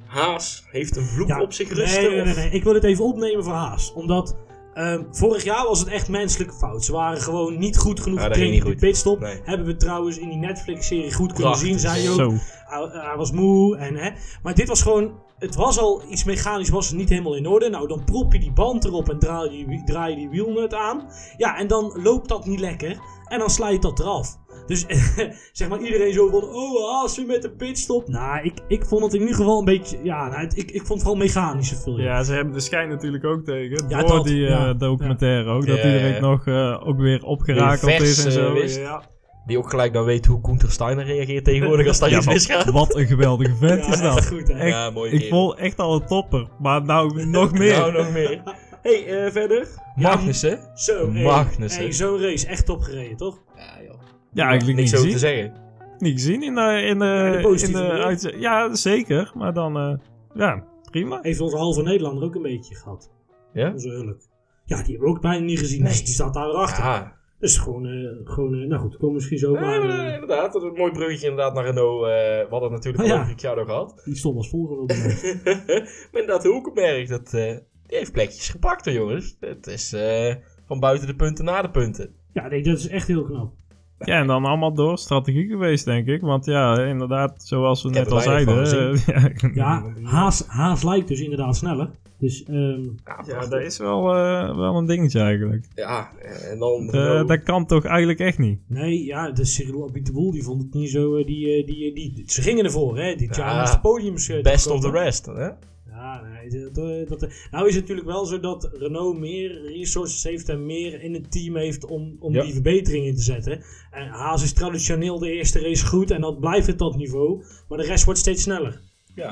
[SPEAKER 2] Haas heeft een vloek
[SPEAKER 1] Ja,
[SPEAKER 2] op zich rusten.
[SPEAKER 1] Nee, nee, nee. Ik wil het even opnemen voor Haas. Omdat ehm, vorig jaar was het echt menselijke fout. Ze waren gewoon niet goed genoeg getraind
[SPEAKER 2] niet
[SPEAKER 1] de pitstop.
[SPEAKER 2] Nee.
[SPEAKER 1] Hebben we trouwens in die Netflix-serie goed kunnen
[SPEAKER 2] Prachtig.
[SPEAKER 1] zien. Zei je ook.
[SPEAKER 3] Zo.
[SPEAKER 1] Hij, hij was moe. En, hè. Maar dit was gewoon... Het was al iets mechanisch, was het niet helemaal in orde. Nou, dan prop je die band erop en draai je, die- draai je die wielnut aan. Ja, en dan loopt dat niet lekker. En dan sla je dat eraf. Dus zeg maar iedereen zo van, oh, Haas weer met de pitstop. Nou, ik, ik vond het in ieder geval een beetje, ja, nou, het- ik, ik vond het vooral mechanische film.
[SPEAKER 3] Ja, ze hebben de schijn natuurlijk ook tegen.
[SPEAKER 1] Ja,
[SPEAKER 3] door
[SPEAKER 1] dat,
[SPEAKER 3] die eh, documentaire ook. Dat
[SPEAKER 2] Ja,
[SPEAKER 3] iedereen
[SPEAKER 2] ja.
[SPEAKER 3] nog eh, ook weer opgerakeld is en zo.
[SPEAKER 2] wist.
[SPEAKER 3] Ja.
[SPEAKER 2] Die ook gelijk dan weet hoe Koenter Steiner reageert tegenwoordig als daar
[SPEAKER 3] Ja,
[SPEAKER 2] iets misgaat.
[SPEAKER 3] wat een geweldige vent
[SPEAKER 1] Ja,
[SPEAKER 3] is dat.
[SPEAKER 1] goed, hè?
[SPEAKER 3] Echt,
[SPEAKER 2] Ja, mooi
[SPEAKER 3] ik vond echt al een topper. Maar nou nog meer.
[SPEAKER 2] Nou, nog meer. hey, eh, verder. Magnussen.
[SPEAKER 1] Zo, hey,
[SPEAKER 2] Magnussen.
[SPEAKER 1] hey, zo'n race. Echt opgereden, toch?
[SPEAKER 2] Ja, joh.
[SPEAKER 3] Ja, eigenlijk niet
[SPEAKER 2] Niks over te zeggen.
[SPEAKER 3] Niet gezien in de, in de,
[SPEAKER 1] Ja, de
[SPEAKER 3] in
[SPEAKER 1] positieve
[SPEAKER 3] de Ja, zeker. Maar dan, eh, ja, prima.
[SPEAKER 1] Heeft onze halve Nederlander ook een beetje gehad.
[SPEAKER 2] Ja?
[SPEAKER 1] Onze hulk. Ja, die hebben we ook bijna niet gezien.
[SPEAKER 2] Nee.
[SPEAKER 1] Dus die staat daar achter.
[SPEAKER 2] Ja.
[SPEAKER 1] Dus gewoon, eh, gewoon eh, nou goed, komen we misschien zo.
[SPEAKER 2] Nee,
[SPEAKER 1] Maar, eh,
[SPEAKER 2] inderdaad, dat is een mooi bruggetje inderdaad naar Renault. eh we hadden natuurlijk
[SPEAKER 1] Oh,
[SPEAKER 2] al
[SPEAKER 1] ja.
[SPEAKER 2] gehad.
[SPEAKER 1] die stond als volgende op
[SPEAKER 2] maar inderdaad, Hulkenberg, dat, eh, die heeft plekjes gepakt hoor, jongens. Het is eh, van buiten de punten naar de punten.
[SPEAKER 1] Ja, nee, dat is echt heel knap.
[SPEAKER 3] Ja, en dan allemaal door strategie geweest, denk ik. Want ja, inderdaad, zoals we
[SPEAKER 2] Ik
[SPEAKER 3] net al zeiden.
[SPEAKER 1] Ja, Haas, Haas lijkt dus inderdaad sneller. Dus ehm,
[SPEAKER 3] ja, dat is wel, eh, wel een dingetje eigenlijk.
[SPEAKER 2] Ja, en dan
[SPEAKER 3] Eh,
[SPEAKER 2] Renault.
[SPEAKER 3] dat kan toch eigenlijk echt niet?
[SPEAKER 1] nee, ja, de Cyril Abiteboul die vond het niet zo. eh, Die, die, die, die, ze gingen ervoor, hè? Dit
[SPEAKER 2] Ja,
[SPEAKER 1] jaar podiums. eh,
[SPEAKER 2] best of the rest. Hè?
[SPEAKER 1] Ja, nee, dat, dat, nou is het natuurlijk wel zo dat Renault meer resources heeft en meer in het team heeft om, om
[SPEAKER 2] Ja.
[SPEAKER 1] die verbetering in te zetten. En Haas is traditioneel de eerste race goed en dat blijft het dat niveau. Maar de rest wordt steeds sneller.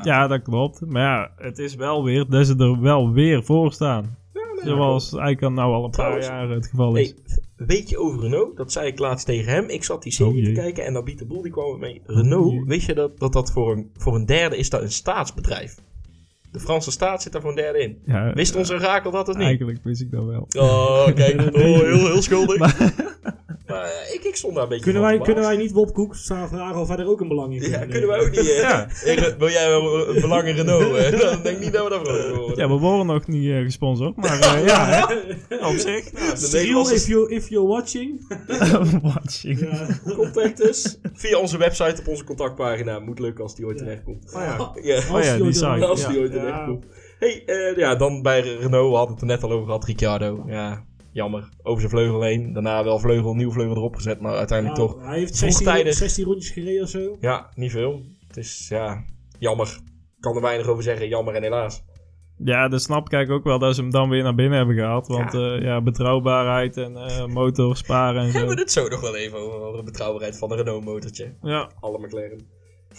[SPEAKER 3] Ja, dat klopt. Maar ja, het is wel weer dat ze er wel weer voor staan. Zoals eigenlijk al nou al een paar jaar het geval is.
[SPEAKER 2] Hey, weet je over Renault? Dat zei ik laatst tegen hem. Ik zat die serie
[SPEAKER 3] Oh, jee.
[SPEAKER 2] te kijken en Nabit de Boel die kwam mee. Renault,
[SPEAKER 3] jee.
[SPEAKER 2] weet je dat dat, dat voor, een, voor een derde is dat een staatsbedrijf? De Franse staat zit daar voor een derde in.
[SPEAKER 3] ja,
[SPEAKER 2] Wist onze Rakel dat of niet?
[SPEAKER 3] Eigenlijk wist ik dat wel.
[SPEAKER 2] Oh, kijk. Oh, heel, heel schuldig. Maar eh, ik, ik stond daar een beetje
[SPEAKER 1] Kunnen wij, kunnen wij niet Bob Koek vragen of wij er ook een belang in
[SPEAKER 2] Ja,
[SPEAKER 1] kunnen
[SPEAKER 2] kunnen wij ook niet. eh,
[SPEAKER 3] Ja.
[SPEAKER 2] wil jij wel een belang in Renault? eh? Dan denk ik niet dat we dat vrolijk worden.
[SPEAKER 3] Ja, we worden nog niet eh, gesponsord, maar eh, ja, hè, op zich.
[SPEAKER 2] De
[SPEAKER 1] Cyril,
[SPEAKER 2] Nederlandse
[SPEAKER 1] if, you, if you're watching.
[SPEAKER 3] Watching.
[SPEAKER 2] contact dus. Via onze website op onze contactpagina. Moet leuk als die ooit
[SPEAKER 1] Ja.
[SPEAKER 2] terecht komt.
[SPEAKER 1] Oh ja.
[SPEAKER 2] Ja.
[SPEAKER 3] Oh ja, die
[SPEAKER 1] ooit-
[SPEAKER 3] site.
[SPEAKER 2] Als
[SPEAKER 3] Ja.
[SPEAKER 2] die ooit
[SPEAKER 1] Ja.
[SPEAKER 2] terecht komt. Hey, eh, ja, dan bij Renault, we hadden het er net al over gehad, Ricciardo. Ja, jammer. Over zijn vleugel heen. Daarna wel vleugel, nieuw vleugel erop gezet, maar uiteindelijk toch.
[SPEAKER 1] Hij heeft 16,
[SPEAKER 2] vroegtijdig.
[SPEAKER 1] 16 rondjes gereden of zo.
[SPEAKER 2] Ja, niet veel. Het is, ja, jammer. Ik kan er weinig over zeggen, jammer en helaas.
[SPEAKER 3] Ja, dat snap ik ook wel dat ze hem dan weer naar binnen hebben gehaald. Want
[SPEAKER 2] Ja.
[SPEAKER 3] ja, ja betrouwbaarheid en eh motor sparen en zo.
[SPEAKER 2] Hebben we het zo nog wel even over de betrouwbaarheid van een Renault motortje.
[SPEAKER 3] Ja,
[SPEAKER 2] Alle McLaren.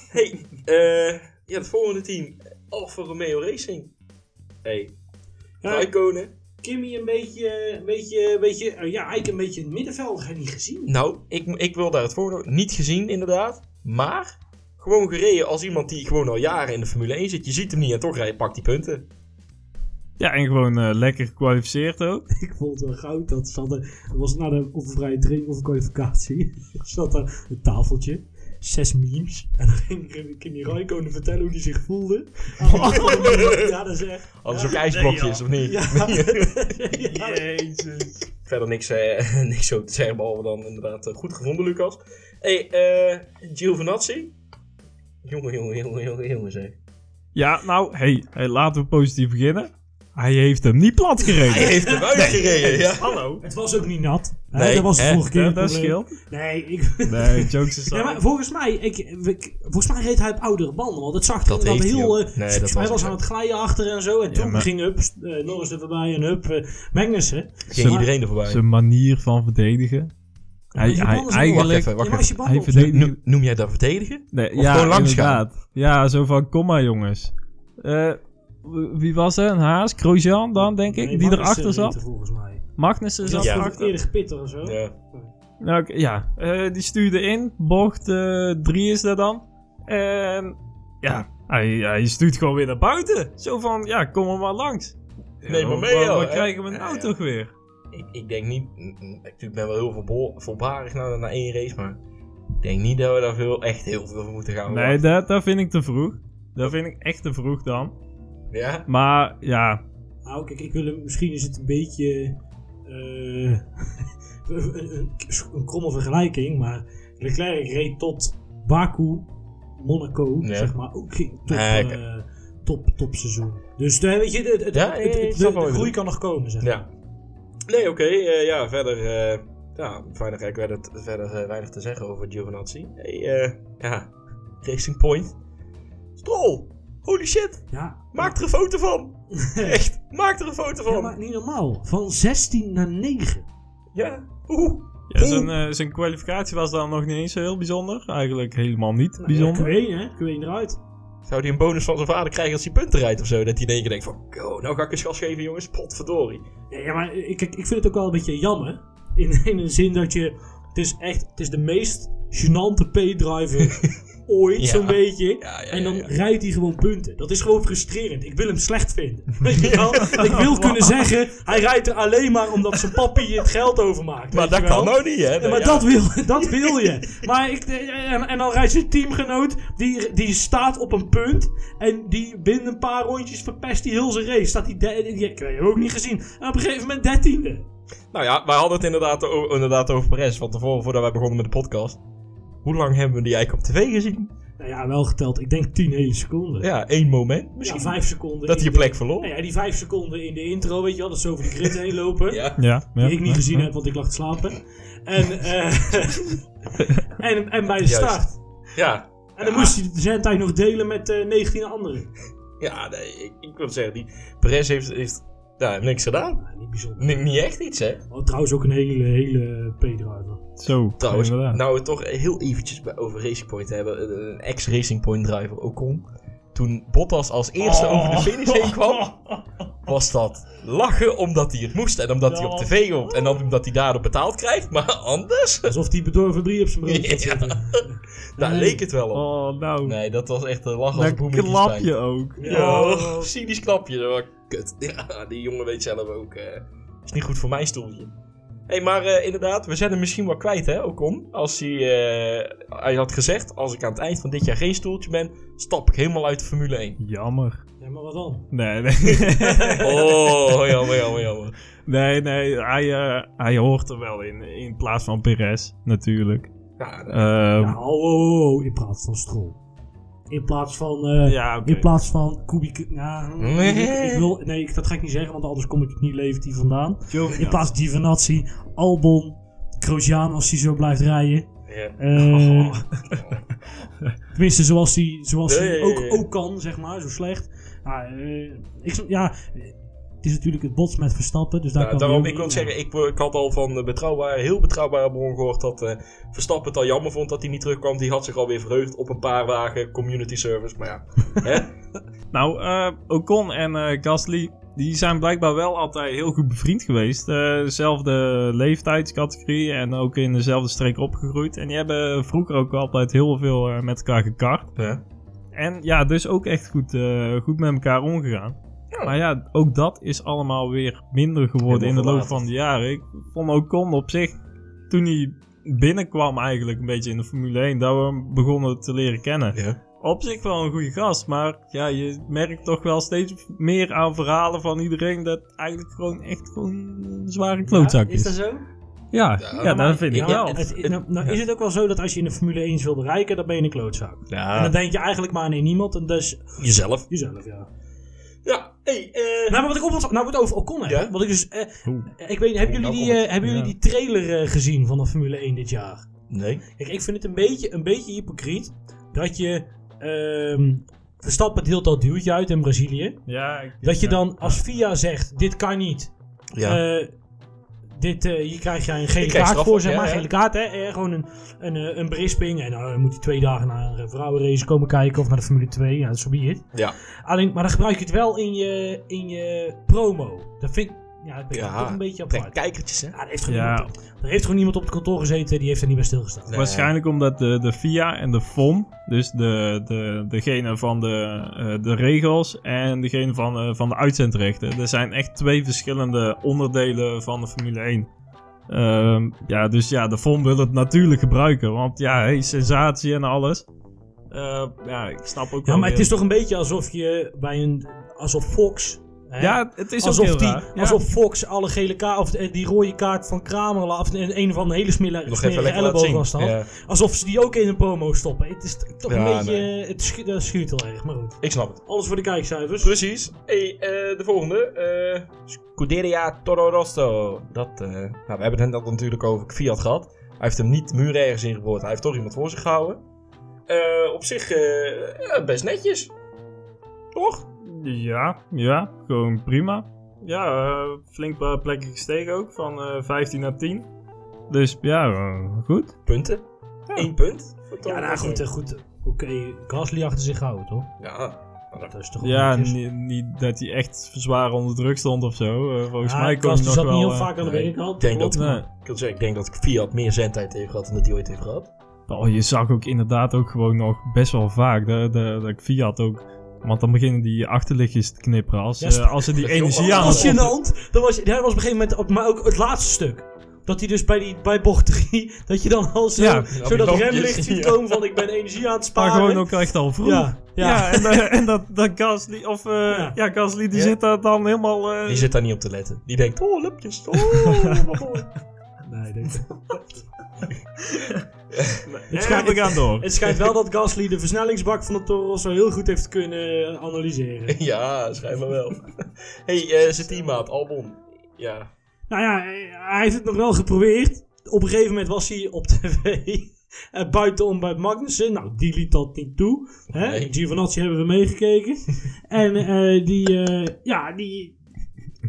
[SPEAKER 2] Hey, eh, ja, het volgende team. Alfa Romeo Racing. Hey,
[SPEAKER 1] Ja,
[SPEAKER 2] Raikkonen.
[SPEAKER 1] Kimmy een beetje, een beetje, een beetje, eh, ja, eigenlijk een beetje in het middenveld. Heb je niet gezien?
[SPEAKER 2] Nou, ik, ik wil daar het voordeel niet gezien inderdaad. Maar gewoon gereden als iemand die gewoon al jaren in de Formule 1 zit. Je ziet hem niet en toch rijdt, pakt die punten.
[SPEAKER 3] ja en gewoon eh, lekker gekwalificeerd ook.
[SPEAKER 1] Ik vond het wel goud. Dat zat er, dat was na de vrije training of een kwalificatie. zat er een tafeltje. Zes memes. En dan ging Kimmy Raikkonen vertellen hoe hij zich voelde. ja, dat is echt...
[SPEAKER 2] Hadden ze ook
[SPEAKER 1] Ja.
[SPEAKER 2] ijsblokjes of niet?
[SPEAKER 1] Ja. Ja.
[SPEAKER 3] Jezus.
[SPEAKER 2] Verder niks, eh, niks zo te zeggen, behalve dan inderdaad eh, goed gevonden, Lucas. Hey, eh Giovinazzi. Jongen, jongen, jongen, jongen, jongen zeg.
[SPEAKER 3] Ja, nou, hey, hey, laten we positief beginnen. Hij heeft hem niet plat gereden.
[SPEAKER 2] Hij heeft hem uitgereden, ja.
[SPEAKER 3] Hallo.
[SPEAKER 1] Het was ook niet nat. Hè,
[SPEAKER 2] Nee,
[SPEAKER 1] dat was de vorige keer het
[SPEAKER 3] dat
[SPEAKER 1] probleem.
[SPEAKER 3] scheelt.
[SPEAKER 1] Nee, ik...
[SPEAKER 3] Nee, jokes aside.
[SPEAKER 1] Ja, maar volgens mij, ik, ik- volgens mij reed hij op oudere banden. Want het zag er
[SPEAKER 2] Dat
[SPEAKER 1] inderdaad
[SPEAKER 2] heeft hij
[SPEAKER 1] heel...
[SPEAKER 2] ook.
[SPEAKER 1] eh,
[SPEAKER 2] Nee, dat was
[SPEAKER 1] was
[SPEAKER 2] het
[SPEAKER 1] aan het glijden achter en zo. En toen
[SPEAKER 3] maar-
[SPEAKER 1] ging up, eh, Norris er voorbij en up, eh, Magnussen.
[SPEAKER 2] Ging iedereen er voorbij.
[SPEAKER 3] Zijn manier van verdedigen. Hij,
[SPEAKER 1] die
[SPEAKER 3] hij,
[SPEAKER 1] banden zijn
[SPEAKER 3] eigenlijk...
[SPEAKER 2] Wacht even, wacht
[SPEAKER 1] Ja, maar als je
[SPEAKER 2] even.
[SPEAKER 1] banden
[SPEAKER 3] Hij
[SPEAKER 1] op-
[SPEAKER 3] verdedigt-
[SPEAKER 2] Noem, noem jij dat verdedigen?
[SPEAKER 3] Nee,
[SPEAKER 2] Of
[SPEAKER 3] ja,
[SPEAKER 2] gewoon langs
[SPEAKER 3] inderdaad. Ja, zo van, kom maar jongens. Eh, wie was er? Een Haas? Grosjean dan, denk ik?
[SPEAKER 1] Nee,
[SPEAKER 3] die
[SPEAKER 1] Magnussen
[SPEAKER 3] erachter zat?
[SPEAKER 1] volgens mij.
[SPEAKER 3] Magnussen zat
[SPEAKER 2] Ja.
[SPEAKER 3] erachter.
[SPEAKER 1] eerder gepit of zo.
[SPEAKER 2] Ja.
[SPEAKER 3] Nou, oké, ja, eh, die stuurde in. Bocht 3 is dat dan. En ja, hij, hij stuurt gewoon weer naar buiten. Zo van, ja, kom er maar langs.
[SPEAKER 2] Neem maar mee, joh,
[SPEAKER 3] Wat
[SPEAKER 2] hè?
[SPEAKER 3] krijgen we nou toch weer?
[SPEAKER 2] Ik, ik denk niet... Ik ben wel heel voorbo- voorbarig na, na één race, maar... Ik denk niet dat we daar veel, echt heel veel voor moeten gaan
[SPEAKER 3] Nee, dat, dat vind ik te vroeg. Dat vind ik echt te vroeg dan.
[SPEAKER 2] Ja?
[SPEAKER 3] Maar ja,
[SPEAKER 1] Nou, kijk, ik wil hem, misschien is het een beetje eh, een, een, kromme vergelijking, maar Leclerc reed tot Baku, Monaco,
[SPEAKER 2] Ja.
[SPEAKER 1] zeg maar, ook geen top,
[SPEAKER 2] ik-
[SPEAKER 1] eh, top, top seizoen. Dus daar, weet je, het, het,
[SPEAKER 2] Ja,
[SPEAKER 1] het-
[SPEAKER 2] ja,
[SPEAKER 1] het-
[SPEAKER 2] ik
[SPEAKER 1] de, groei kan nog komen, zeg maar.
[SPEAKER 2] Ja. Nee, oké. eh, ja, verder... eh ja, weinig, ik werd het verder eh, weinig te zeggen over Giovinazzi. Hey, eh, ja. Racing Point. Stroll. Holy shit.
[SPEAKER 1] Ja,
[SPEAKER 2] Maak er een foto van. Echt. Maak er een foto
[SPEAKER 1] ja,
[SPEAKER 2] van.
[SPEAKER 1] maar niet normaal. Van 16 naar 9.
[SPEAKER 2] Ja. Oeh.
[SPEAKER 3] ja zijn, eh, zijn kwalificatie was dan nog niet eens zo heel bijzonder. Eigenlijk helemaal niet
[SPEAKER 1] Nou,
[SPEAKER 3] bijzonder.
[SPEAKER 1] Q1, hè? Q1 eruit.
[SPEAKER 2] Zou hij een bonus van zijn vader krijgen als hij punten rijdt of zo? Dat hij in één keer denkt van, oh, nou ga ik eens gas geven jongens, potverdorie.
[SPEAKER 1] Ja, ja, maar ik, ik ik vind het ook wel een beetje jammer. In, in een zin dat je... Het is echt... Het is de meest gênante P-driver ooit,
[SPEAKER 2] Ja.
[SPEAKER 1] zo'n beetje.
[SPEAKER 2] Ja,
[SPEAKER 1] en dan rijdt hij gewoon punten. Dat is gewoon frustrerend. Ik wil hem slecht vinden. Weet je wel? Ik wil kunnen zeggen... Hij rijdt er alleen maar omdat zijn papi het geld overmaakt.
[SPEAKER 2] Maar dat kan nou niet, hè?
[SPEAKER 1] Maar dat, wil, dat wil je. Maar ik, en, en dan rijdt zijn teamgenoot, die, die staat op een punt. En die binnen een paar rondjes verpest hij heel zijn race. Staat die, de, die, die, ik heb ook niet gezien. En op een gegeven moment dertiende.
[SPEAKER 2] Nou ja, wij hadden het inderdaad, inderdaad over Perez van tevoren, voordat wij begonnen met de podcast. Hoe lang hebben we die eigenlijk op tv gezien?
[SPEAKER 1] Nou ja, wel geteld. Ik denk 10 hele seconden.
[SPEAKER 2] Ja, één moment
[SPEAKER 1] Ja,
[SPEAKER 2] misschien.
[SPEAKER 1] vijf seconden.
[SPEAKER 2] dat je
[SPEAKER 1] de-
[SPEAKER 2] plek verloor.
[SPEAKER 1] Nou ja, die vijf seconden in de intro, weet je wel. Dat ze over de grid heen lopen.
[SPEAKER 2] Ja.
[SPEAKER 3] Ja, ja,
[SPEAKER 1] Die ik niet
[SPEAKER 3] ja,
[SPEAKER 1] gezien
[SPEAKER 3] ja.
[SPEAKER 1] heb, want ik lag te slapen. En, eh, en, en bij de
[SPEAKER 2] Juist.
[SPEAKER 1] start.
[SPEAKER 2] Ja.
[SPEAKER 1] En dan moest hij de zendtijd nog delen met eh 19 anderen.
[SPEAKER 2] Ja, nee, ik, ik wil zeggen, die Perez heeft, heeft ja, niks gedaan.
[SPEAKER 1] Niet bijzonder.
[SPEAKER 2] Ni- niet echt iets, hè?
[SPEAKER 1] Oh, trouwens ook een hele, hele P-driver.
[SPEAKER 3] Zo,
[SPEAKER 2] Trouwens,
[SPEAKER 3] inderdaad.
[SPEAKER 2] nou we toch heel eventjes bij- over Racing Point hebben. Een ex-Racing Point driver, Ocon. Toen Bottas als eerste
[SPEAKER 1] Oh.
[SPEAKER 2] over de finish heen kwam, was dat lachen omdat hij het moest. En omdat hij op tv komt. En dan omdat hij daardoor betaald krijgt. Maar anders,
[SPEAKER 1] Alsof die bedorven brie op zijn brood
[SPEAKER 2] Ja. daar
[SPEAKER 1] Nee.
[SPEAKER 2] leek het wel op.
[SPEAKER 3] Oh, nou.
[SPEAKER 2] Nee, dat was echt een lach als een
[SPEAKER 3] dat
[SPEAKER 2] boem in
[SPEAKER 3] klap
[SPEAKER 2] kiespijn.
[SPEAKER 3] je ook.
[SPEAKER 1] Ja.
[SPEAKER 2] Oh, cynisch knapje. Kut. Ja, die jongen weet zelf ook. eh is niet goed voor mijn stoeltje. Hé, hey, maar eh, inderdaad, we zijn hem misschien wel kwijt, hè, Ocon. Als hij, eh, hij had gezegd, als ik aan het eind van dit jaar geen stoeltje ben, stap ik helemaal uit de Formule 1.
[SPEAKER 3] Jammer.
[SPEAKER 1] Ja, maar wat dan?
[SPEAKER 3] Nee, nee.
[SPEAKER 2] Oh, jammer, jammer, jammer.
[SPEAKER 3] nee, nee. Hij, eh, hij hoort er wel in. In plaats van Perez, natuurlijk.
[SPEAKER 2] Ja, nee.
[SPEAKER 3] Ehm,
[SPEAKER 1] Ja, oh, oh, oh, in plaats van Stroll. In plaats van, eh,
[SPEAKER 3] ja,
[SPEAKER 1] in plaats van Kubica. Nou,
[SPEAKER 2] Nee.
[SPEAKER 1] ik, ik wil, nee, dat ga ik niet zeggen, want anders kom ik het niet levend hier vandaan. In plaats van Giovinazzi, Albon, Grosjean als hij zo blijft rijden.
[SPEAKER 2] Ja.
[SPEAKER 1] Eh, Tenminste, zoals hij zoals
[SPEAKER 2] Nee,
[SPEAKER 1] ook, ook kan, zeg maar, zo slecht. Ja, eh, ik, ja, het is natuurlijk het bots met Verstappen, dus daar
[SPEAKER 2] Nou,
[SPEAKER 1] kan
[SPEAKER 2] daarom, ik
[SPEAKER 1] ook-
[SPEAKER 2] wil
[SPEAKER 1] ja.
[SPEAKER 2] zeggen, ik, ik had al van de betrouwbare, heel betrouwbare bron gehoord dat eh, Verstappen het al jammer vond dat hij niet terugkwam. Die had zich alweer verheugd op een paar dagen community service. Maar ja, hè?
[SPEAKER 3] Nou, eh, Ocon en eh, Gasly, die zijn blijkbaar wel altijd heel goed bevriend geweest. Eh, dezelfde leeftijdscategorie en ook in dezelfde streek opgegroeid. En die hebben vroeger ook altijd heel veel met elkaar gekart.
[SPEAKER 2] Ja.
[SPEAKER 3] En ja, dus ook echt goed, eh, goed met elkaar omgegaan. Maar ja, ook dat is allemaal weer minder geworden in de loop van de jaren. Ik vond Ocon op zich, toen hij binnenkwam eigenlijk een beetje in de Formule 1, dat we hem begonnen te leren kennen
[SPEAKER 2] ja.
[SPEAKER 3] op zich wel een goede gast, maar ja, je merkt toch wel steeds meer aan verhalen van iedereen dat eigenlijk gewoon echt gewoon een zware klootzak
[SPEAKER 1] Ja,
[SPEAKER 3] is.
[SPEAKER 1] is dat zo?
[SPEAKER 3] Ja,
[SPEAKER 2] Ja,
[SPEAKER 3] dat vind ik
[SPEAKER 1] ja,
[SPEAKER 3] wel.
[SPEAKER 1] het- het- nou, nou is het ook wel zo dat als je in de Formule 1 wil bereiken, dan ben je een klootzak. En
[SPEAKER 2] ja.
[SPEAKER 1] dan denk je eigenlijk maar aan één iemand, en dus
[SPEAKER 2] Jezelf.
[SPEAKER 1] jezelf, ja.
[SPEAKER 2] Ja, hey, eh
[SPEAKER 1] Nou, maar wat ik op, nou, het over Ocon hebben,
[SPEAKER 2] Ja?
[SPEAKER 1] wat ik dus, eh,
[SPEAKER 3] Oeh.
[SPEAKER 1] ik weet, hebben jullie die, eh, hebben jullie die trailer eh, gezien van de Formule 1 dit jaar?
[SPEAKER 2] Nee.
[SPEAKER 1] Kijk, ik vind het een beetje, een beetje hypocriet dat je ehm Verstappen het heel dat duwtje uit in Brazilië.
[SPEAKER 3] Ja, ik-
[SPEAKER 1] Dat je dan als VIA zegt, dit kan niet.
[SPEAKER 2] Ja.
[SPEAKER 1] Eh, dit, eh, hier krijg je een gele kaart
[SPEAKER 2] straf
[SPEAKER 1] voor, zeg
[SPEAKER 2] ja,
[SPEAKER 1] maar.
[SPEAKER 2] ja.
[SPEAKER 1] Gele kaart, hè. Eh, gewoon een, een, eh, een berisping. En dan moet hij twee dagen naar een vrouwenrace komen kijken. Of naar de Formule 2. Ja, dat is zo be it.
[SPEAKER 2] Ja.
[SPEAKER 1] Alleen, maar dan gebruik je het wel in je, in je promo. Dat vind ik, ja, ik
[SPEAKER 2] Ja,
[SPEAKER 1] toch een beetje apart.
[SPEAKER 2] kijkertjes, hè?
[SPEAKER 1] Ja, er, heeft gewoon
[SPEAKER 3] Ja.
[SPEAKER 1] iemand, er heeft gewoon iemand op het kantoor gezeten. Die heeft er niet bij stilgestaan.
[SPEAKER 2] Nee.
[SPEAKER 3] Waarschijnlijk omdat de, de FIA en de FOM, dus de, de, degene van de, eh, de regels en degene van, eh, van de uitzendrechten. Er zijn echt twee verschillende onderdelen van de Formule 1. Ehm, ja, dus ja, de FOM wil het natuurlijk gebruiken, want ja, hey, sensatie en alles. Eh, ja, ik snap ook
[SPEAKER 1] Ja,
[SPEAKER 3] wel
[SPEAKER 1] maar het is toch een beetje alsof je bij een... Alsof Fox... hè,
[SPEAKER 3] Ja, het is ook
[SPEAKER 1] alsof,
[SPEAKER 3] heel
[SPEAKER 1] die,
[SPEAKER 3] raar.
[SPEAKER 1] Alsof Fox alle gele kaart, of eh, die rode kaart van Kramer, of een, van de hele smerige elleboog was dat.
[SPEAKER 2] Ja,
[SPEAKER 1] Alsof ze die ook in een promo stoppen. Het is toch een beetje,
[SPEAKER 2] nee.
[SPEAKER 1] het schu dat schuurt heel erg, maar goed.
[SPEAKER 2] ik snap het.
[SPEAKER 1] Alles voor de kijkcijfers.
[SPEAKER 2] Precies. Hey, eh, de volgende. eh Scuderia Toro Rosso. Dat, eh, nou, we hebben het net natuurlijk over Fiat gehad. Hij heeft hem niet muur ergens ingeboord. Hij heeft toch iemand voor zich gehouden. Eh, op zich eh, best netjes. Toch?
[SPEAKER 3] Ja, ja, gewoon prima. Ja, eh, flink paar plekken gestegen ook, van eh 15 naar 10. Dus ja, eh, goed.
[SPEAKER 2] Punten. Eén punt.
[SPEAKER 1] Ja, nou goed, eh, goed. oké Gasly achter zich houden, toch?
[SPEAKER 2] Ja.
[SPEAKER 1] Dat is toch
[SPEAKER 3] Ja, niet, niet dat hij echt zwaar onder druk stond of zo. Eh, volgens
[SPEAKER 1] Ja,
[SPEAKER 3] mij kon
[SPEAKER 1] Gasly
[SPEAKER 3] hij nog
[SPEAKER 1] zat niet
[SPEAKER 3] wel...
[SPEAKER 1] heel
[SPEAKER 3] eh,
[SPEAKER 1] vaak aan de
[SPEAKER 2] nee,
[SPEAKER 1] binnenkant.
[SPEAKER 2] ik denk dat-
[SPEAKER 3] nee.
[SPEAKER 2] Ik wil zeggen, ik denk dat Fiat meer zendtijd heeft gehad dan dat hij ooit heeft gehad.
[SPEAKER 3] Oh, je zag ook inderdaad ook gewoon nog best wel vaak dat, dat, dat Fiat ook... Want dan beginnen die achterlichtjes te knipperen als,
[SPEAKER 1] Ja,
[SPEAKER 3] eh, als ze die energie aan
[SPEAKER 1] Dat
[SPEAKER 3] het
[SPEAKER 1] was
[SPEAKER 3] op-
[SPEAKER 1] gênant. Dat was, dat was op een gegeven moment, op, maar ook het laatste stuk. Dat hij dus bij, die, bij bocht 3, dat je dan al zo,
[SPEAKER 3] Ja,
[SPEAKER 1] zo dat remlicht ziet komen van ik ben energie aan het
[SPEAKER 3] Maar
[SPEAKER 1] sparen.
[SPEAKER 3] gewoon ook echt al vroeg.
[SPEAKER 1] Ja, ja.
[SPEAKER 3] Ja, en, eh, en dat, dat Gasly, of eh,
[SPEAKER 1] Ja.
[SPEAKER 3] ja. Gasly, die
[SPEAKER 2] Ja.
[SPEAKER 3] zit daar dan helemaal... eh,
[SPEAKER 2] Die zit daar niet op te letten. Die denkt, oh, lupjes. Oh, wat mooi.
[SPEAKER 1] Nee, denk ik.
[SPEAKER 3] ja,
[SPEAKER 1] schijnt-
[SPEAKER 3] we gaan door.
[SPEAKER 1] Het schijnt wel dat Gasly de versnellingsbak van de Toro Rosso heel goed heeft kunnen eh, analyseren.
[SPEAKER 2] Ja, schijnbaar wel. hey, eh zijn teammaat, Albon. Ja.
[SPEAKER 1] Nou ja, hij heeft het nog wel geprobeerd. Op een gegeven moment was hij op tv. eh, buitenom bij Magnussen. Nou, die liet dat niet toe. Hè?
[SPEAKER 2] Nee.
[SPEAKER 1] Giovinazzi hebben we meegekeken. en eh, die, eh, ja, die.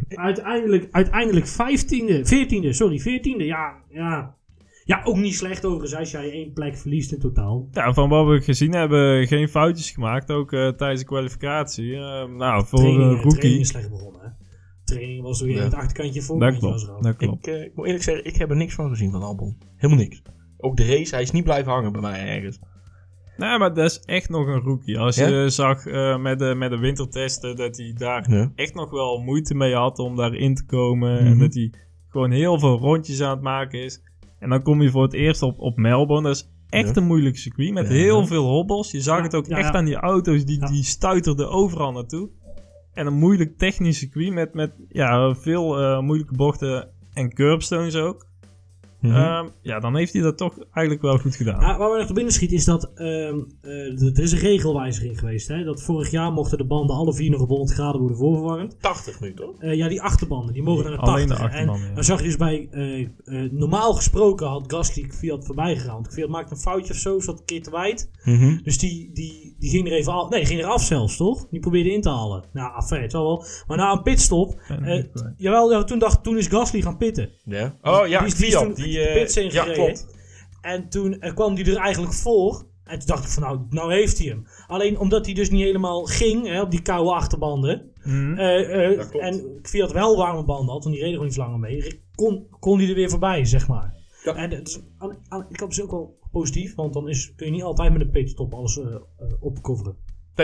[SPEAKER 1] Uiteindelijk, uiteindelijk 15e, 14e, sorry, 14e. Ja, ja. Ja, ook niet slecht overigens als jij één plek verliest in totaal.
[SPEAKER 3] Ja, van wat we gezien hebben, geen foutjes gemaakt. Ook eh, tijdens de kwalificatie. Eh, nou, voor
[SPEAKER 1] Training,
[SPEAKER 3] een
[SPEAKER 1] eh, training
[SPEAKER 3] rookie.
[SPEAKER 1] is slecht begonnen. Hè? Training was ook in
[SPEAKER 2] Ja.
[SPEAKER 1] het achterkantje voor.
[SPEAKER 3] Dat klopt, dat klopt.
[SPEAKER 2] Ik, eh, ik moet eerlijk zeggen, ik heb er niks van gezien van Albon. Helemaal niks. Ook de race, hij is niet blijven hangen bij mij ergens.
[SPEAKER 3] Nee, maar dat is echt nog een rookie. Als
[SPEAKER 2] Ja?
[SPEAKER 3] je zag eh, met, de, met de wintertesten dat hij daar
[SPEAKER 2] Ja.
[SPEAKER 3] echt nog wel moeite mee had om daarin te komen. En
[SPEAKER 2] Mhm.
[SPEAKER 3] dat hij gewoon heel veel rondjes aan het maken is. En dan kom je voor het eerst op, op Melbourne. Dat is echt
[SPEAKER 2] Ja.
[SPEAKER 3] een moeilijk circuit met
[SPEAKER 2] Ja.
[SPEAKER 3] heel veel hobbels. Je zag
[SPEAKER 1] Ja,
[SPEAKER 3] het ook
[SPEAKER 1] ja,
[SPEAKER 3] echt
[SPEAKER 1] ja.
[SPEAKER 3] aan die auto's, die,
[SPEAKER 1] Ja.
[SPEAKER 3] die stuiterden overal naartoe. En een moeilijk technisch circuit met, met ja, veel eh, moeilijke bochten en curbstones ook.
[SPEAKER 2] Mhm.
[SPEAKER 3] Ehm, ja, dan heeft hij dat toch eigenlijk wel goed gedaan.
[SPEAKER 1] Ja, waar we nog te binnen schiet is dat ehm, eh, er is een regelwijziging geweest. Hè? Dat vorig jaar mochten de banden alle vier nog op 100 graden worden voorverwarmd.
[SPEAKER 2] 80 nu toch?
[SPEAKER 1] Eh, ja, die achterbanden, die mogen naar de 80.
[SPEAKER 3] Alleen de achterbanden,
[SPEAKER 1] en
[SPEAKER 3] ja.
[SPEAKER 1] dan zag je dus bij, eh, eh, normaal gesproken had Gasly Fiat voorbij gegaan. Want Fiat maakte een foutje of zo, zat een keer te wijd.
[SPEAKER 2] Mhm.
[SPEAKER 1] Dus die, die, die ging er even af. Nee, ging er af zelfs, toch? Die probeerde in te halen. Nou, afijn, het zal wel. Maar na een pitstop, eh, jawel, ja, toen, dacht, toen is Gasly gaan pitten.
[SPEAKER 2] Ja. Oh ja,
[SPEAKER 1] die is, die is
[SPEAKER 2] Fiat.
[SPEAKER 1] toen
[SPEAKER 2] Die,
[SPEAKER 1] pits heen
[SPEAKER 2] ja, klopt.
[SPEAKER 1] En toen eh, kwam hij er eigenlijk voor. En toen dacht ik van nou, nou heeft hij hem. Alleen omdat hij dus niet helemaal ging hè, op die koude achterbanden.
[SPEAKER 3] Mhm.
[SPEAKER 1] eh, eh, en Fiat wel warme banden had, want die reden gewoon iets langer mee. Kon, kon hij er weer voorbij, zeg maar.
[SPEAKER 2] Ja.
[SPEAKER 1] En het is, aan, aan, ik is ook wel positief, want dan is, kun je niet altijd met een pitstop alles eh, opcoveren.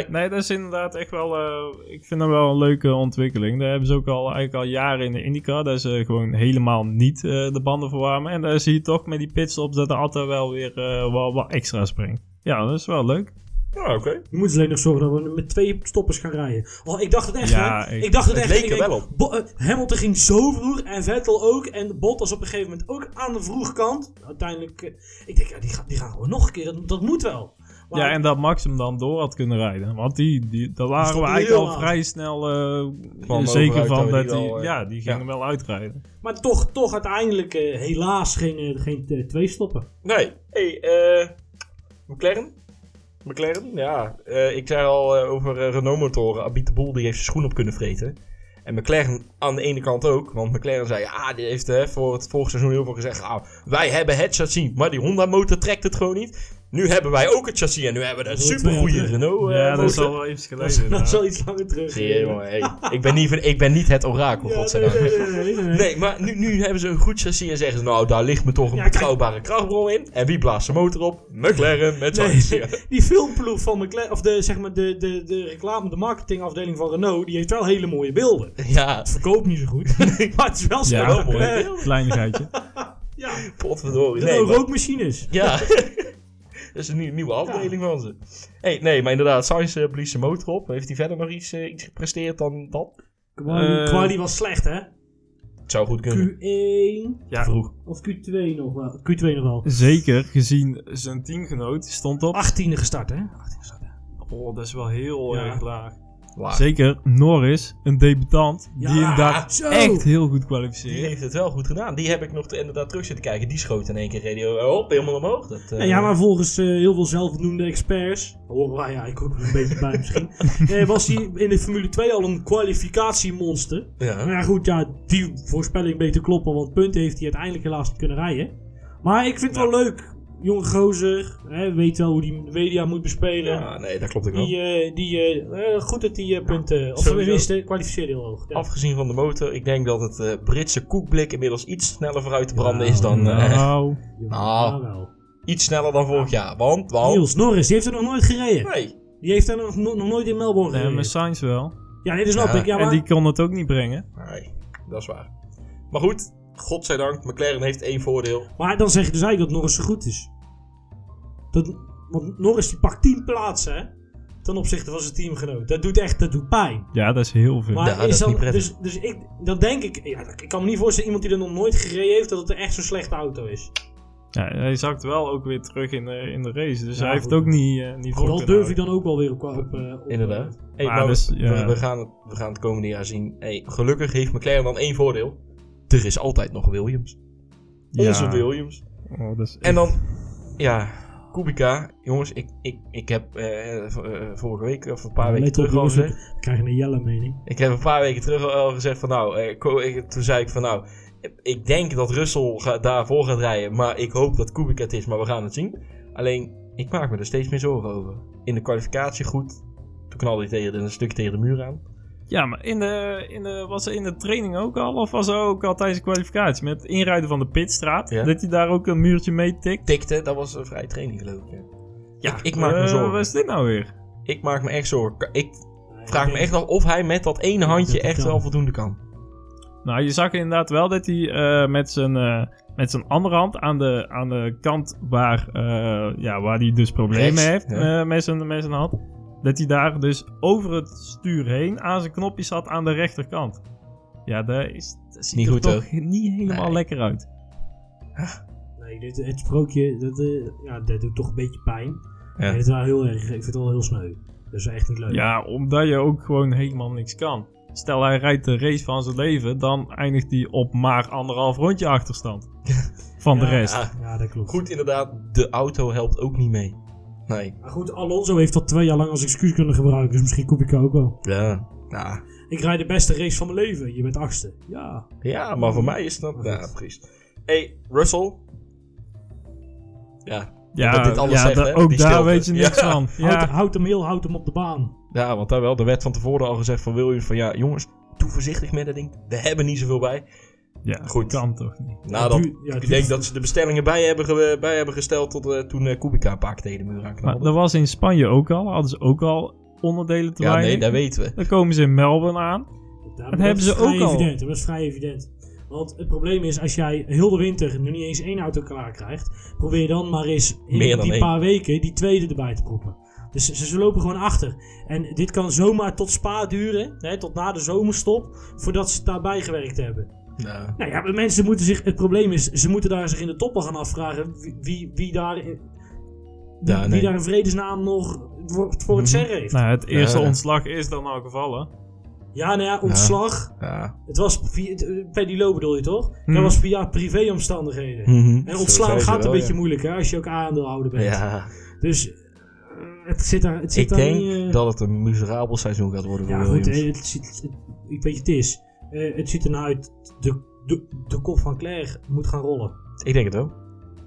[SPEAKER 3] Nee, dat is inderdaad echt wel. eh, ik vind dat wel een leuke ontwikkeling. Daar hebben ze ook al eigenlijk al jaren in de IndyCar. Dat ze gewoon helemaal niet eh, de banden verwarmen. En daar zie je toch met die pitstops dat de auto wel weer eh, wel wat extra springt. Ja, dat is wel leuk.
[SPEAKER 2] Ah, oké.
[SPEAKER 1] Je moet alleen nog zorgen dat we met twee stoppers gaan rijden. Oh, ik dacht het echt,
[SPEAKER 3] Ja,
[SPEAKER 1] hè?
[SPEAKER 3] ik-
[SPEAKER 1] Ik, dacht het,
[SPEAKER 2] het
[SPEAKER 1] echt.
[SPEAKER 2] leek er wel op.
[SPEAKER 1] Bo- Hamilton ging zo vroeg en Vettel ook. En Bottas op een gegeven moment ook aan de vroege kant. Uiteindelijk, ik denk, ja, die, gaan, die gaan gewoon nog een keer. Dat, dat moet wel. Maar-
[SPEAKER 3] Ja, en dat Max hem dan door had kunnen rijden. Want die, die, daar waren we eigenlijk al
[SPEAKER 1] aan.
[SPEAKER 3] vrij snel eh,
[SPEAKER 2] Kwam
[SPEAKER 3] zeker van
[SPEAKER 2] dat
[SPEAKER 3] hij.
[SPEAKER 2] eh,
[SPEAKER 3] ja, die ging
[SPEAKER 2] ja.
[SPEAKER 3] hem wel uitrijden.
[SPEAKER 1] Maar toch, toch uiteindelijk, eh, helaas, geen, geen twee stoppen.
[SPEAKER 2] Nee. Hey, eh McLaren? McLaren, ja. Eh, ik zei al over Renault-motoren. Abit de Boel die heeft zijn schoen op kunnen vreten. En McLaren aan de ene kant ook. Want McLaren zei, ah, die heeft voor het vorige seizoen heel veel gezegd. Ah, wij hebben het chassis, maar die Honda-motor trekt het gewoon niet. Nu hebben wij ook het chassis en nu hebben we een supergoeie Renault. eh,
[SPEAKER 3] ja, dat is al wel iets
[SPEAKER 1] Dat
[SPEAKER 3] geleden.
[SPEAKER 1] dat is wel iets langer terug.
[SPEAKER 2] Jongen. Hey, ik, ben niet, ik ben niet het orakel,
[SPEAKER 1] Ja, nee,
[SPEAKER 2] godzijdank.
[SPEAKER 1] nee, nee, nee, nee, nee.
[SPEAKER 2] Nee, maar nu, nu hebben ze een goed chassis en zeggen ze, nou, daar ligt me toch een
[SPEAKER 1] Ja, kijk.
[SPEAKER 2] betrouwbare krachtbron in. En wie blaast de motor op? McLaren met
[SPEAKER 1] Nee,
[SPEAKER 2] chassis.
[SPEAKER 1] die filmploeg van McLaren, of de, zeg maar de, de, de reclame, de marketingafdeling van Renault, die heeft wel hele mooie beelden.
[SPEAKER 2] Ja,
[SPEAKER 1] Het verkoopt niet zo goed, maar het is wel
[SPEAKER 3] Ja,
[SPEAKER 2] wel mooi.
[SPEAKER 3] kleinigheidje.
[SPEAKER 1] Ja,
[SPEAKER 2] potverdorie. Nee,
[SPEAKER 1] rookmachines.
[SPEAKER 2] Ja. Dat is een nieuw- nieuwe afdeling van ze. Hey, nee, maar inderdaad, Sainz uh, blies zijn motor op. Heeft hij verder nog iets, eh, iets gepresteerd dan dat?
[SPEAKER 3] Eh,
[SPEAKER 1] Quali was slecht, hè?
[SPEAKER 2] Het zou goed kunnen.
[SPEAKER 1] Q1
[SPEAKER 3] Ja,
[SPEAKER 2] Vroeg.
[SPEAKER 1] of Q2 nog wel. Q2 nog wel.
[SPEAKER 3] zeker gezien zijn teamgenoot stond op.
[SPEAKER 1] 18e gestart, hè?
[SPEAKER 3] Oh, dat is wel heel
[SPEAKER 1] Ja.
[SPEAKER 3] erg laag. Zeker Norris, een debutant, die
[SPEAKER 1] Ja,
[SPEAKER 3] inderdaad
[SPEAKER 1] zo.
[SPEAKER 3] echt heel goed
[SPEAKER 2] Die
[SPEAKER 3] kwalificeert.
[SPEAKER 2] heeft het wel goed gedaan. Die heb ik nog te- inderdaad terug zitten kijken. Die schoot in één keer radio op, helemaal omhoog. Dat, eh,
[SPEAKER 1] Ja, ja, maar volgens eh, heel veel zelfbenoemde experts, horen wij eigenlijk ook nog een beetje bij misschien, eh, was hij in de Formule 2 al een kwalificatiemonster.
[SPEAKER 2] ja.
[SPEAKER 1] Maar ja, goed, ja, die voorspelling beter kloppen, want punten heeft hij uiteindelijk helaas niet kunnen rijden. Maar ik vind het wel leuk. Jonge gozer, hè, weet wel hoe die media moet bespelen.
[SPEAKER 2] Ja, nee, dat klopt ook wel.
[SPEAKER 1] Die, eh, die, eh, eh, goed dat die punten, of tenminste, kwalificeerde heel hoog. Ja.
[SPEAKER 2] Afgezien van de motor, ik denk dat het Britse koekblik inmiddels iets sneller vooruit te branden is dan... eh,
[SPEAKER 3] Nou,
[SPEAKER 2] Nou.
[SPEAKER 1] wel.
[SPEAKER 2] iets sneller dan vorig jaar. Want, want...
[SPEAKER 1] Niels Norris, die heeft er nog nooit gereden.
[SPEAKER 2] Nee.
[SPEAKER 1] Die heeft er nog, nooit in Melbourne
[SPEAKER 3] nee,
[SPEAKER 1] gereden.
[SPEAKER 3] maar Sainz wel.
[SPEAKER 1] Ja, nee, dat snap
[SPEAKER 2] Ja,
[SPEAKER 1] ik. Ja,
[SPEAKER 3] en
[SPEAKER 1] maar,
[SPEAKER 3] die kon het ook niet brengen.
[SPEAKER 2] Nee, dat is waar. Maar goed, godzijdank, McLaren heeft één voordeel.
[SPEAKER 1] maar dan zeg je dus eigenlijk dat Norris zo goed is. Dat, want Norris die pakt 10 plaatsen, hè. Ten opzichte van zijn teamgenoot. Dat doet echt, dat doet pijn.
[SPEAKER 3] Ja, dat is heel veel.
[SPEAKER 1] Maar
[SPEAKER 2] Ja, dat
[SPEAKER 1] is
[SPEAKER 2] is
[SPEAKER 1] dan,
[SPEAKER 2] niet prettig.
[SPEAKER 1] dus, dus ik, dan denk ik, ja, ik kan me niet voorstellen iemand die er nog nooit gereden heeft, dat het echt zo'n slechte auto is.
[SPEAKER 3] Ja, hij zakt wel ook weer terug in de, in de race. Dus
[SPEAKER 1] Ja,
[SPEAKER 3] hij heeft
[SPEAKER 1] goed.
[SPEAKER 3] ook niet, eh niet
[SPEAKER 1] Vooral durf ik
[SPEAKER 3] houden.
[SPEAKER 1] dan ook wel weer op, op, eh, op
[SPEAKER 2] Inderdaad. Hey,
[SPEAKER 3] Maar
[SPEAKER 2] maar we-
[SPEAKER 3] dus, ja.
[SPEAKER 2] we gaan het, we gaan het komende jaar zien. Hey, gelukkig heeft McLaren dan één voordeel. Er is altijd nog Williams. Onze
[SPEAKER 3] Ja.
[SPEAKER 2] Williams.
[SPEAKER 3] Oh, dat is
[SPEAKER 2] En dan, ja, Kubica. Jongens, ik, ik, ik heb eh, v- eh, vorige week of een paar weken terug al gezegd.
[SPEAKER 1] krijgen een jelle mening.
[SPEAKER 2] Ik heb een paar weken terug al gezegd van nou, eh, ik- toen zei ik van nou, ik denk dat Russell ga, daarvoor gaat rijden, maar ik hoop dat Kubica het is, maar we gaan het zien. Alleen, ik maak me er steeds meer zorgen over. In de kwalificatie goed, toen knalde hij tegen, een stuk tegen de muur aan.
[SPEAKER 3] Ja, maar in de, in de, was er in de training ook al? Of was er ook al tijdens de kwalificatie? Met het inrijden van de pitstraat?
[SPEAKER 2] Ja.
[SPEAKER 3] Dat hij daar ook een muurtje mee tikt?
[SPEAKER 2] Tikte, dat was een vrije training geloof ik. ja.
[SPEAKER 3] Ja,
[SPEAKER 2] ik, ik maak me
[SPEAKER 3] eh,
[SPEAKER 2] zorgen.
[SPEAKER 3] Wat is dit nou weer?
[SPEAKER 2] Ik maak me echt zorgen. Ik vraag me echt af of hij met dat ene handje
[SPEAKER 1] hij
[SPEAKER 2] echt wel voldoende kan.
[SPEAKER 3] Nou, je zag inderdaad wel dat hij eh, met, zijn, eh, met zijn andere hand aan de, aan de kant waar, eh, ja, waar hij dus problemen
[SPEAKER 2] Rechts,
[SPEAKER 3] heeft
[SPEAKER 2] ja.
[SPEAKER 3] eh, met, zijn, met zijn hand. Dat hij daar dus over het stuur heen aan zijn knopje zat aan de rechterkant. Ja, dat, is, dat ziet
[SPEAKER 2] Niet
[SPEAKER 3] er
[SPEAKER 2] goed,
[SPEAKER 3] toch niet helemaal
[SPEAKER 2] Nee.
[SPEAKER 3] lekker uit.
[SPEAKER 1] Nee, dit, het sprookje, dat, eh, ja, dat doet toch een beetje pijn.
[SPEAKER 2] Ja.
[SPEAKER 1] Nee, dit is wel heel erg, ik vind het wel heel sneu. Dat is echt niet leuk.
[SPEAKER 3] Ja, omdat je ook gewoon helemaal niks kan. Stel hij rijdt de race van zijn leven, dan eindigt hij op maar anderhalf rondje achterstand. Van de rest.
[SPEAKER 2] Ja,
[SPEAKER 1] Ja, dat klopt.
[SPEAKER 2] goed inderdaad, de auto helpt ook niet mee. Nee.
[SPEAKER 1] Maar goed, Alonso heeft dat twee jaar lang als excuus kunnen gebruiken, dus misschien Kubica ook wel.
[SPEAKER 2] Ja. Ja.
[SPEAKER 1] Ik rijd de beste race van mijn leven, je bent achtste. Ja.
[SPEAKER 2] Ja, maar voor mij is dat... Ja, precies. hey, Russell. Ja,
[SPEAKER 3] Ja,
[SPEAKER 2] dat dit alles
[SPEAKER 3] ja
[SPEAKER 2] zegt,
[SPEAKER 3] da- ook
[SPEAKER 2] Die
[SPEAKER 3] daar weet je niks
[SPEAKER 2] Ja.
[SPEAKER 3] van.
[SPEAKER 1] Houd,
[SPEAKER 3] Ja,
[SPEAKER 1] houd hem heel, houd hem op de baan.
[SPEAKER 2] ja, want daar wel. Er werd van tevoren al gezegd van Williams van... Ja, jongens, doe voorzichtig met dat ding. We hebben niet zoveel bij.
[SPEAKER 3] Ja
[SPEAKER 2] Goed.
[SPEAKER 3] kan toch niet.
[SPEAKER 2] Nadat,
[SPEAKER 1] ja,
[SPEAKER 2] ik denk dat ze de bestellingen bij hebben, ge- bij hebben gesteld tot eh, toen eh, Kubica een paar keer tegen de muur
[SPEAKER 3] Maar
[SPEAKER 2] aanknalde.
[SPEAKER 3] dat was in Spanje ook al. Hadden ze ook al onderdelen te
[SPEAKER 2] Ja, nee, dat weten we.
[SPEAKER 3] Dan komen ze in Melbourne aan.
[SPEAKER 1] Ja,
[SPEAKER 3] Dat
[SPEAKER 1] maar
[SPEAKER 3] hebben
[SPEAKER 1] is
[SPEAKER 3] ze
[SPEAKER 1] vrij
[SPEAKER 3] ook al.
[SPEAKER 1] Evident, dat is vrij evident. Want het probleem is, als jij heel de winter nu niet eens één auto klaar krijgt, probeer dan maar eens in
[SPEAKER 2] Meer dan
[SPEAKER 1] die
[SPEAKER 2] één.
[SPEAKER 1] paar weken die tweede erbij te proppen. Dus ze, ze lopen gewoon achter. En dit kan zomaar tot spa duren, hè, tot na de zomerstop, voordat ze het daarbij gewerkt hebben.
[SPEAKER 2] Ja.
[SPEAKER 1] Nou ja, mensen moeten zich, het probleem is, ze moeten daar zich in de toppen gaan afvragen wie, wie, wie daar, in- wie,
[SPEAKER 2] Ja,
[SPEAKER 1] wie daar in vredesnaam nog voor, voor het
[SPEAKER 2] Mhm.
[SPEAKER 1] zeggen heeft.
[SPEAKER 3] Nou, het eerste
[SPEAKER 2] Ja.
[SPEAKER 3] ontslag is dan al gevallen.
[SPEAKER 1] Ja, nou ja, ontslag.
[SPEAKER 2] Ja.
[SPEAKER 1] Het was via, het- Paddy Lowe bedoel je toch?
[SPEAKER 3] Mhm.
[SPEAKER 1] Dat was via privéomstandigheden.
[SPEAKER 2] Mhm.
[SPEAKER 1] En ontslaan gaat een beetje
[SPEAKER 2] ja.
[SPEAKER 1] moeilijk hè, als je ook aandeelhouder bent.
[SPEAKER 2] Ja,
[SPEAKER 1] Dus eh, het zit daar, het zit
[SPEAKER 2] ik
[SPEAKER 1] daar
[SPEAKER 2] denk
[SPEAKER 1] niet, eh,
[SPEAKER 2] dat het een miserabel seizoen gaat worden voor
[SPEAKER 1] Ja, goed,
[SPEAKER 2] Williams.
[SPEAKER 1] eh, het ziet, het- ik weet je, het is. Eh, het ziet er nou uit. De, de, de kop van Claire moet gaan rollen.
[SPEAKER 2] Ik denk het ook.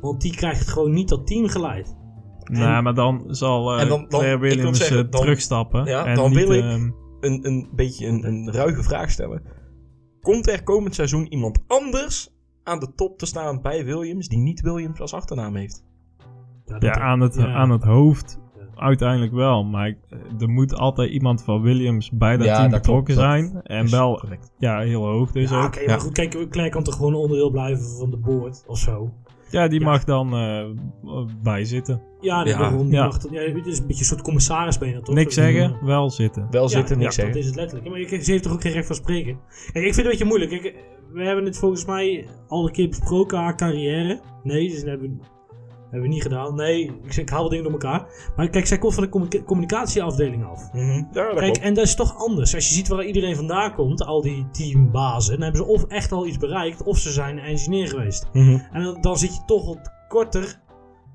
[SPEAKER 1] Want die krijgt gewoon niet dat team geleid.
[SPEAKER 3] Nou, maar dan zal eh
[SPEAKER 2] En dan- dan-
[SPEAKER 3] Claire Williams
[SPEAKER 2] zeggen,
[SPEAKER 3] eh,
[SPEAKER 2] dan-
[SPEAKER 3] terugstappen.
[SPEAKER 2] Ja,
[SPEAKER 3] en
[SPEAKER 2] dan
[SPEAKER 3] niet,
[SPEAKER 2] wil ik-
[SPEAKER 3] ehm,
[SPEAKER 2] Een, een beetje een, een ruige vraag stellen. Komt er komend seizoen iemand anders aan de top te staan bij Williams die niet Williams als achternaam heeft?
[SPEAKER 3] ja, aan het,
[SPEAKER 1] ja.
[SPEAKER 3] aan het hoofd. Uiteindelijk wel. Maar ik- eh, er moet altijd iemand van Williams bij dat
[SPEAKER 2] Ja,
[SPEAKER 3] team
[SPEAKER 2] dat
[SPEAKER 3] betrokken
[SPEAKER 2] klopt, dat
[SPEAKER 3] zijn. En wel
[SPEAKER 2] correct.
[SPEAKER 3] ja, heel hoog dus
[SPEAKER 1] Ja,
[SPEAKER 3] ook.
[SPEAKER 1] oké,
[SPEAKER 2] Ja.
[SPEAKER 1] maar goed, kijk, Claire kan toch gewoon een onderdeel blijven van de board of zo.
[SPEAKER 3] Ja, die
[SPEAKER 1] Ja.
[SPEAKER 3] mag dan eh bij zitten.
[SPEAKER 1] Ja, nee,
[SPEAKER 2] Ja.
[SPEAKER 1] daarom. die
[SPEAKER 3] Ja.
[SPEAKER 1] mag dat- ja, het is een beetje een soort commissaris ben je dan toch?
[SPEAKER 3] Niks zeggen, wel zitten.
[SPEAKER 2] Wel zitten,
[SPEAKER 1] ja,
[SPEAKER 2] niks
[SPEAKER 1] ja,
[SPEAKER 2] zeggen.
[SPEAKER 1] dat is het letterlijk. Ja, maar je- ze heeft toch ook geen recht van spreken? Kijk, ik vind het een beetje moeilijk. Kijk, we hebben het volgens mij al een keer besproken, haar carrière. Nee, dus hebben hebben we niet gedaan. Nee, ik, ik haal wel dingen door elkaar. Maar kijk, zij komt van de communica- communicatieafdeling af.
[SPEAKER 2] Mhm. Ja, dat
[SPEAKER 1] Kijk,
[SPEAKER 2] klopt.
[SPEAKER 1] en dat is toch anders. Als je ziet waar iedereen vandaan komt, al die teambazen, dan hebben ze of echt al iets bereikt, of ze zijn engineer geweest.
[SPEAKER 2] Mhm.
[SPEAKER 1] En dan, dan zit je toch wat korter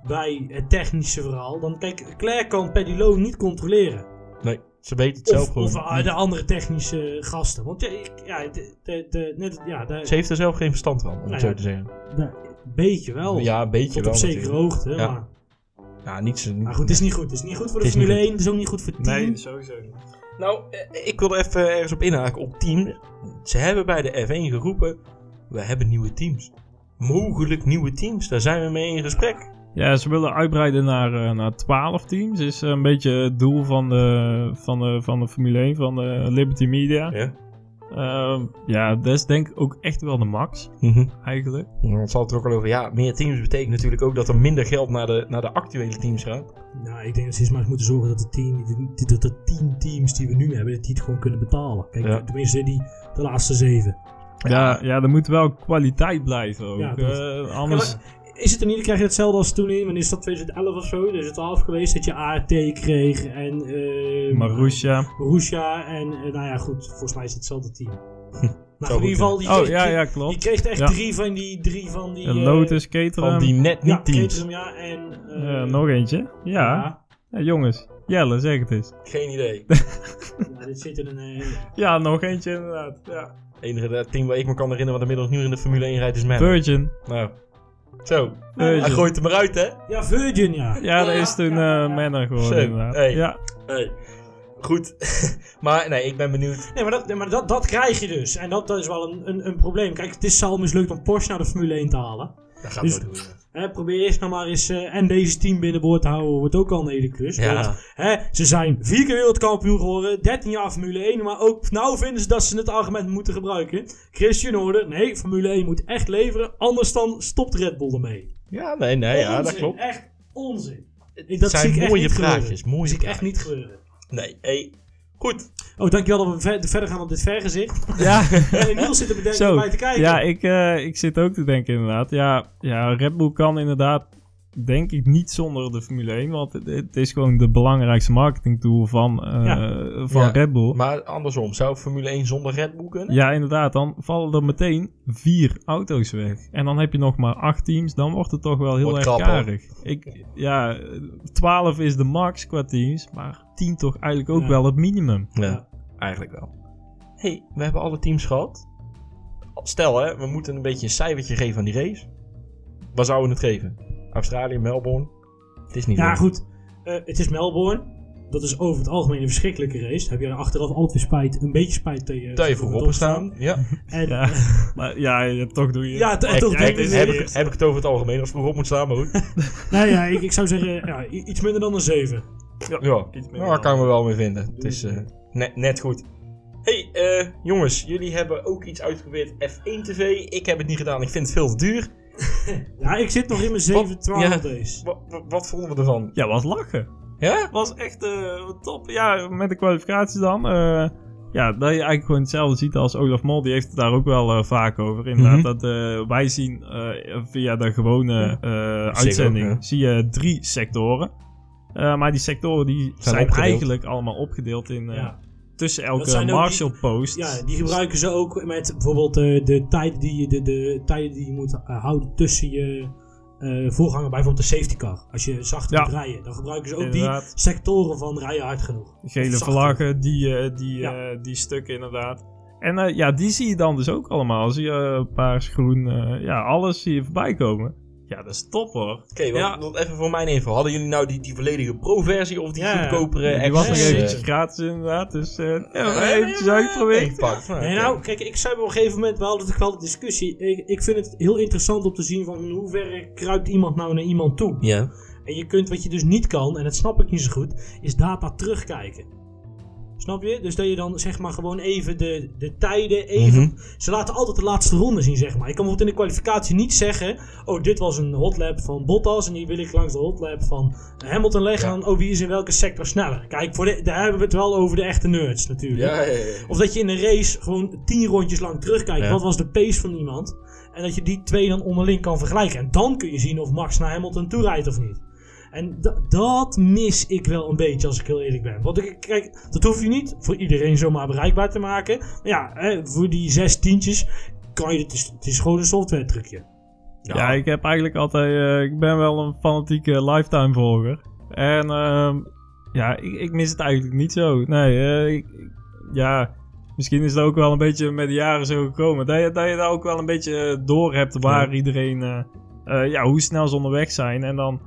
[SPEAKER 1] bij het technische verhaal. Dan kijk, Claire kan Lowe niet controleren.
[SPEAKER 2] Nee, Ze weten het zelf
[SPEAKER 1] Of,
[SPEAKER 2] gewoon.
[SPEAKER 1] of eh,
[SPEAKER 2] niet.
[SPEAKER 1] de andere technische gasten. Want ja, ik- ja de, de, de, net, ja, de,
[SPEAKER 2] Ze heeft er zelf geen verstand van, om
[SPEAKER 1] Nou
[SPEAKER 2] het zo
[SPEAKER 1] ja.
[SPEAKER 2] te zeggen.
[SPEAKER 1] een beetje wel.
[SPEAKER 2] Ja, een beetje
[SPEAKER 1] Tot
[SPEAKER 2] wel
[SPEAKER 1] op zekere
[SPEAKER 2] natuurlijk.
[SPEAKER 1] hoogte.
[SPEAKER 2] Ja.
[SPEAKER 1] Maar,
[SPEAKER 2] Ja, niet zo...
[SPEAKER 1] maar goed, het is niet goed. Het is niet goed voor de Formule 1. Het is ook niet goed voor het team.
[SPEAKER 3] Nee, sowieso niet.
[SPEAKER 2] Nou, eh, ik wilde even ergens op inhaken op team. Ze hebben bij de F1 geroepen, we hebben nieuwe teams. Mogelijk nieuwe teams, daar zijn we mee in gesprek.
[SPEAKER 3] Ja, ze willen uitbreiden naar, eh, naar 12 teams. Is een beetje het doel van de, van de, van de Formule 1, van de Liberty Media.
[SPEAKER 2] Ja.
[SPEAKER 3] Ehm, ja, dat is denk ik ook echt wel de max,
[SPEAKER 2] Mhm.
[SPEAKER 3] eigenlijk.
[SPEAKER 2] Dan zal het er ook al over, ja, meer teams betekent natuurlijk ook dat er minder geld naar de, naar de actuele teams gaat.
[SPEAKER 1] Nou, ik denk dat ze eens maar eens moeten zorgen dat de, team, die- dat de tien teams die we nu hebben, dat die het gewoon kunnen betalen. Kijk,
[SPEAKER 2] Ja.
[SPEAKER 1] tenminste die, de laatste zeven.
[SPEAKER 3] Ja, ja, er moet wel kwaliteit blijven ook.
[SPEAKER 1] Ja, dat-
[SPEAKER 3] Eh, anders...
[SPEAKER 1] Ja, is het er niet, dan krijg je hetzelfde als toen in, wanneer is dat 2011 of zo, 2012 geweest, dat je ART kreeg en uh,
[SPEAKER 3] Marussia.
[SPEAKER 1] Marussia en eh, nou ja goed, volgens mij is het hetzelfde team. nou, in ieder geval, die
[SPEAKER 3] Oh,
[SPEAKER 1] kreeg,
[SPEAKER 3] ja, ja,
[SPEAKER 1] die
[SPEAKER 3] klopt.
[SPEAKER 1] kreeg echt
[SPEAKER 3] Ja.
[SPEAKER 1] drie van die, drie van die...
[SPEAKER 3] Eh, Lotus, Caterham.
[SPEAKER 2] Van die net niet
[SPEAKER 1] ja,
[SPEAKER 2] teams.
[SPEAKER 1] Caterham, ja, en... eh,
[SPEAKER 3] nog eentje. Ja.
[SPEAKER 1] ja.
[SPEAKER 3] Ja, jongens. Jelle, zeg het eens.
[SPEAKER 2] Geen idee.
[SPEAKER 1] ja, dit zit in een...
[SPEAKER 3] Ja, nog eentje inderdaad. Ja.
[SPEAKER 2] Het enige team waar ik me kan herinneren wat inmiddels nu in de Formule 1 rijdt is Manor.
[SPEAKER 3] Virgin.
[SPEAKER 2] Nou, zo.
[SPEAKER 3] Virgin.
[SPEAKER 2] Hij gooit hem eruit, hè?
[SPEAKER 1] ja, Virgin, ja.
[SPEAKER 3] Ja, dat is toen
[SPEAKER 1] ja,
[SPEAKER 3] eh. Manor geworden
[SPEAKER 2] Zo,
[SPEAKER 3] inderdaad.
[SPEAKER 2] hey.
[SPEAKER 3] Ja.
[SPEAKER 2] Hey. Goed. maar nee, ik ben benieuwd.
[SPEAKER 1] Nee, maar, dat, maar dat, dat krijg je dus. En dat, dat is wel een, een, een probleem. Kijk, het is al mislukt om Porsche naar de Formule 1 te halen.
[SPEAKER 2] Dat gaat
[SPEAKER 1] Dus-
[SPEAKER 2] nooit gebeuren.
[SPEAKER 1] Hè, probeer eerst nog maar eens... eh, en deze team binnenboord te houden wordt ook al een hele klus.
[SPEAKER 2] Ja.
[SPEAKER 1] Want, hè, ze zijn vier keer wereldkampioen geworden. 13 jaar Formule 1. Maar ook nou vinden ze dat ze het argument moeten gebruiken. Christian Horner, nee, Formule 1 moet echt leveren. Anders dan stopt Red Bull ermee.
[SPEAKER 2] Ja, nee, nee, ja, dat klopt.
[SPEAKER 1] Echt onzin. Dat
[SPEAKER 2] zijn
[SPEAKER 1] zie ik echt
[SPEAKER 2] mooie
[SPEAKER 1] niet
[SPEAKER 2] praatjes,
[SPEAKER 1] gebeuren.
[SPEAKER 2] mooie
[SPEAKER 1] Dat zie ik echt niet gebeuren.
[SPEAKER 2] Nee, hey. Goed.
[SPEAKER 1] Oh, dankjewel dat we ver- verder gaan op dit vergezicht.
[SPEAKER 3] Ja.
[SPEAKER 1] En Niels zit er bedenken bij te kijken.
[SPEAKER 3] ja ik, eh, ik zit ook te denken inderdaad. Ja, ja, Red Bull kan inderdaad, denk ik, niet zonder de Formule 1. Want het, het is gewoon de belangrijkste marketingtool van, eh,
[SPEAKER 1] Ja.
[SPEAKER 3] van
[SPEAKER 2] Ja.
[SPEAKER 3] Red Bull.
[SPEAKER 2] Maar andersom, zou Formule 1 zonder Red Bull kunnen?
[SPEAKER 3] Ja, inderdaad. Dan vallen er meteen vier auto's weg. En dan heb je nog maar acht teams. Dan wordt het toch wel heel
[SPEAKER 2] Wordt
[SPEAKER 3] erg karig. Ik, ja, 12 is de max qua teams. Maar 10 toch eigenlijk ook
[SPEAKER 1] Ja.
[SPEAKER 3] wel het minimum.
[SPEAKER 2] Ja, eigenlijk wel. hey, we hebben alle teams gehad. Stel hè, we moeten een beetje een cijfertje geven aan die race. Waar zouden we het geven? Australië, Melbourne? Het is niet
[SPEAKER 1] Ja,
[SPEAKER 2] leuk.
[SPEAKER 1] goed. Eh, het is Melbourne. Dat is over het algemeen een verschrikkelijke race. Heb je er achteraf altijd weer spijt, een beetje spijt je...
[SPEAKER 2] Dat je voorop staan. Ja.
[SPEAKER 1] En,
[SPEAKER 3] Ja,
[SPEAKER 1] ja,
[SPEAKER 3] maar ja, ja, toch doe je
[SPEAKER 1] ja, toch
[SPEAKER 2] heb,
[SPEAKER 1] denk
[SPEAKER 2] heb,
[SPEAKER 1] ik
[SPEAKER 2] heb ik, heb ik het over het algemeen als vroeg op moet staan, maar goed.
[SPEAKER 1] Nee, ja, ik, ik zou zeggen ja, iets minder dan een 7.
[SPEAKER 2] Ja,
[SPEAKER 3] Iets meer
[SPEAKER 2] nou, daar kan ik me wel mee vinden. Het is eh, net, net goed. hey, eh, jongens, jullie hebben ook iets uitgeprobeerd. F1 TV. Ik heb het niet gedaan. Ik vind het veel te duur.
[SPEAKER 1] Ja, ik zit nog in mijn 7, 12
[SPEAKER 2] Ja.
[SPEAKER 1] days.
[SPEAKER 2] Wat, wat, wat vonden we ervan?
[SPEAKER 3] Ja, wat lachen.
[SPEAKER 2] Ja?
[SPEAKER 3] was echt eh, top. Ja, met de kwalificaties dan. eh, ja, dat je eigenlijk gewoon hetzelfde ziet als Olaf Mol. Die heeft het daar ook wel eh, vaak over. Inderdaad,
[SPEAKER 2] Mhm.
[SPEAKER 3] dat eh, wij zien eh, via de gewone eh, uitzending zie je drie sectoren. Eh, maar die sectoren die zijn, eigenlijk allemaal opgedeeld in eh,
[SPEAKER 1] Ja.
[SPEAKER 3] Tussen elke Marshall post.
[SPEAKER 1] ja, die gebruiken ze ook met bijvoorbeeld de, tijden die je, de, de tijden die je moet eh, houden tussen je eh, voorganger. Bijvoorbeeld de safety car. Als je zachter
[SPEAKER 3] Ja.
[SPEAKER 1] moet rijden. Dan gebruiken ze ook
[SPEAKER 3] Inderdaad.
[SPEAKER 1] die sectoren van rijden hard genoeg.
[SPEAKER 3] Gele vlaggen, die, eh, die,
[SPEAKER 1] Ja.
[SPEAKER 3] die stukken inderdaad. En ja, die zie je dan dus ook allemaal. Zie je uh, paars, groen, ja, alles zie je voorbij komen. Ja, dat is top hoor.
[SPEAKER 2] Oké, wat-
[SPEAKER 3] Ja.
[SPEAKER 2] wat even voor mijn info. Hadden jullie nou die, die volledige pro-versie of die
[SPEAKER 1] Ja.
[SPEAKER 2] goedkopere
[SPEAKER 3] die was nog eventjes gratis inderdaad. Dus eh ja,
[SPEAKER 2] eh,
[SPEAKER 3] eventjes uitgeprobeerd.
[SPEAKER 2] Nou,
[SPEAKER 1] Nee, nou, kijk, ik zei op een gegeven moment wel dat ik wel de discussie. Ik, ik vind het heel interessant om te zien van in hoeverre kruipt iemand nou naar iemand toe.
[SPEAKER 2] Ja.
[SPEAKER 1] En je kunt wat je dus niet kan, en dat snap ik niet zo goed, is data terugkijken. Snap je? Dus dat je dan zeg maar gewoon even de, de tijden even.
[SPEAKER 2] Mhm.
[SPEAKER 1] Ze laten altijd de laatste ronde zien, zeg maar. Je kan bijvoorbeeld in de kwalificatie niet zeggen. Oh, dit was een hotlap van Bottas. En die wil ik langs de hotlap van Hamilton leggen.
[SPEAKER 2] Ja.
[SPEAKER 1] En dan, oh, wie is in welke sector sneller? Kijk, voor de, daar hebben we het wel over de echte nerds natuurlijk.
[SPEAKER 2] Ja, ja, ja.
[SPEAKER 1] Of dat je in een race gewoon tien rondjes lang terugkijkt. Wat was de pace van iemand? En dat je die twee dan onderling kan vergelijken. En dan kun je zien of Max naar Hamilton toe rijdt of niet. En da- dat mis ik wel een beetje als ik heel eerlijk ben. Want ik, kijk, dat hoef je niet voor iedereen zomaar bereikbaar te maken. Maar ja, hè, voor die zes tientjes kan je het. is, het is gewoon een software trucje.
[SPEAKER 3] Ja, ik heb eigenlijk altijd. eh, ik ben wel een fanatieke lifetime volger. En ehm, Ja, ik, ik mis het eigenlijk niet zo. Nee, eh, ik- ja, misschien is het ook wel een beetje met de jaren zo gekomen. Dat je, dat je daar ook wel een beetje door hebt waar iedereen, eh, eh, ja, hoe snel ze onderweg zijn. En dan,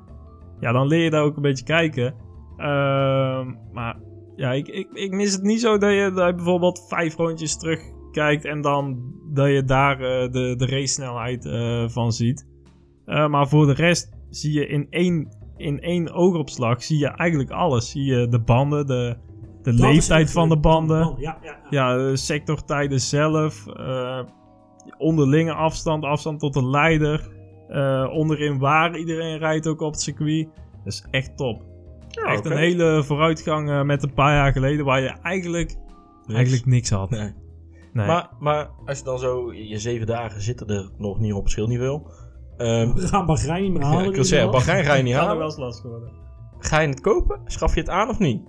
[SPEAKER 3] ja, dan leer je daar ook een beetje kijken. Ehm, maar ja, ik, ik, ik mis het niet zo dat je, dat je bijvoorbeeld vijf rondjes terugkijkt en dan dat je daar eh, de, de race snelheid eh, van ziet. Eh, maar voor de rest zie je in één, in één oogopslag zie je eigenlijk alles. Zie je de banden, de, de
[SPEAKER 1] Dat
[SPEAKER 3] leeftijd van de banden.
[SPEAKER 1] Ja, ja, ja.
[SPEAKER 3] Ja, de sectortijden zelf. onderlinge afstand, afstand tot de leider. Eh, onderin waar iedereen rijdt ook op het circuit. Dat is echt top. echt een hele vooruitgang eh, met een paar jaar geleden waar je eigenlijk, eigenlijk niks had.
[SPEAKER 2] Nee.
[SPEAKER 3] Nee.
[SPEAKER 2] Maar, maar als je dan zo, je zeven dagen zitten er nog niet op het schildniveau. Ehm
[SPEAKER 1] We gaan Bahrein niet meer
[SPEAKER 2] ja,
[SPEAKER 1] halen.
[SPEAKER 2] ik wil zeggen, Bahrein ga je niet halen.
[SPEAKER 3] wel eens lastig worden.
[SPEAKER 2] Ga je het kopen? Schaf je het aan of niet?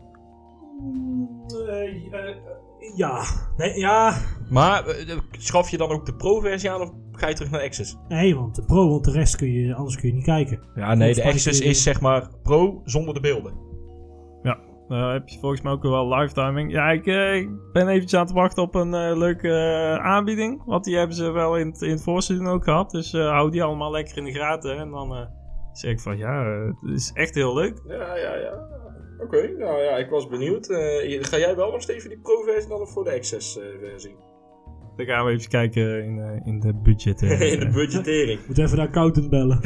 [SPEAKER 1] Eh, eh, ja. Nee, ja.
[SPEAKER 2] Maar eh, schaf je dan ook de pro-versie aan of ga je terug naar Access?
[SPEAKER 1] Nee, want de pro, want de rest kun je, anders kun je niet kijken.
[SPEAKER 2] Ja, nee, de Access
[SPEAKER 1] je-
[SPEAKER 2] is zeg maar pro zonder de beelden.
[SPEAKER 3] Nou heb je volgens mij ook wel lifetiming. Ja, ik, eh, ik ben eventjes aan het wachten op een eh, leuke eh, aanbieding. Want die hebben ze wel in het, in het voorseizoen ook gehad. Dus eh, hou die allemaal lekker in de gaten. En dan eh, zeg ik van ja, eh, het is echt heel leuk.
[SPEAKER 2] Ja, ja, ja. Oké, nou ja, ik was benieuwd. Eh, ga jij wel nog steeds voor die pro-versie dan of voor de Access-versie?
[SPEAKER 3] Dan gaan we even kijken in, eh, in de budget. eh.
[SPEAKER 2] In de budgettering.
[SPEAKER 1] Moet even de accountant bellen.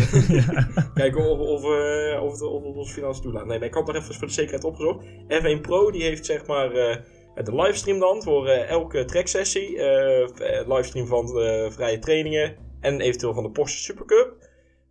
[SPEAKER 2] Kijken of, of, eh, of, het, of het ons financiën toelaat. Nee, maar ik had nog even voor de zekerheid opgezocht. F1 Pro die heeft zeg maar eh, de livestream dan voor eh, elke tracksessie. eh, eh, livestream van de vrije trainingen en eventueel van de Porsche Supercup.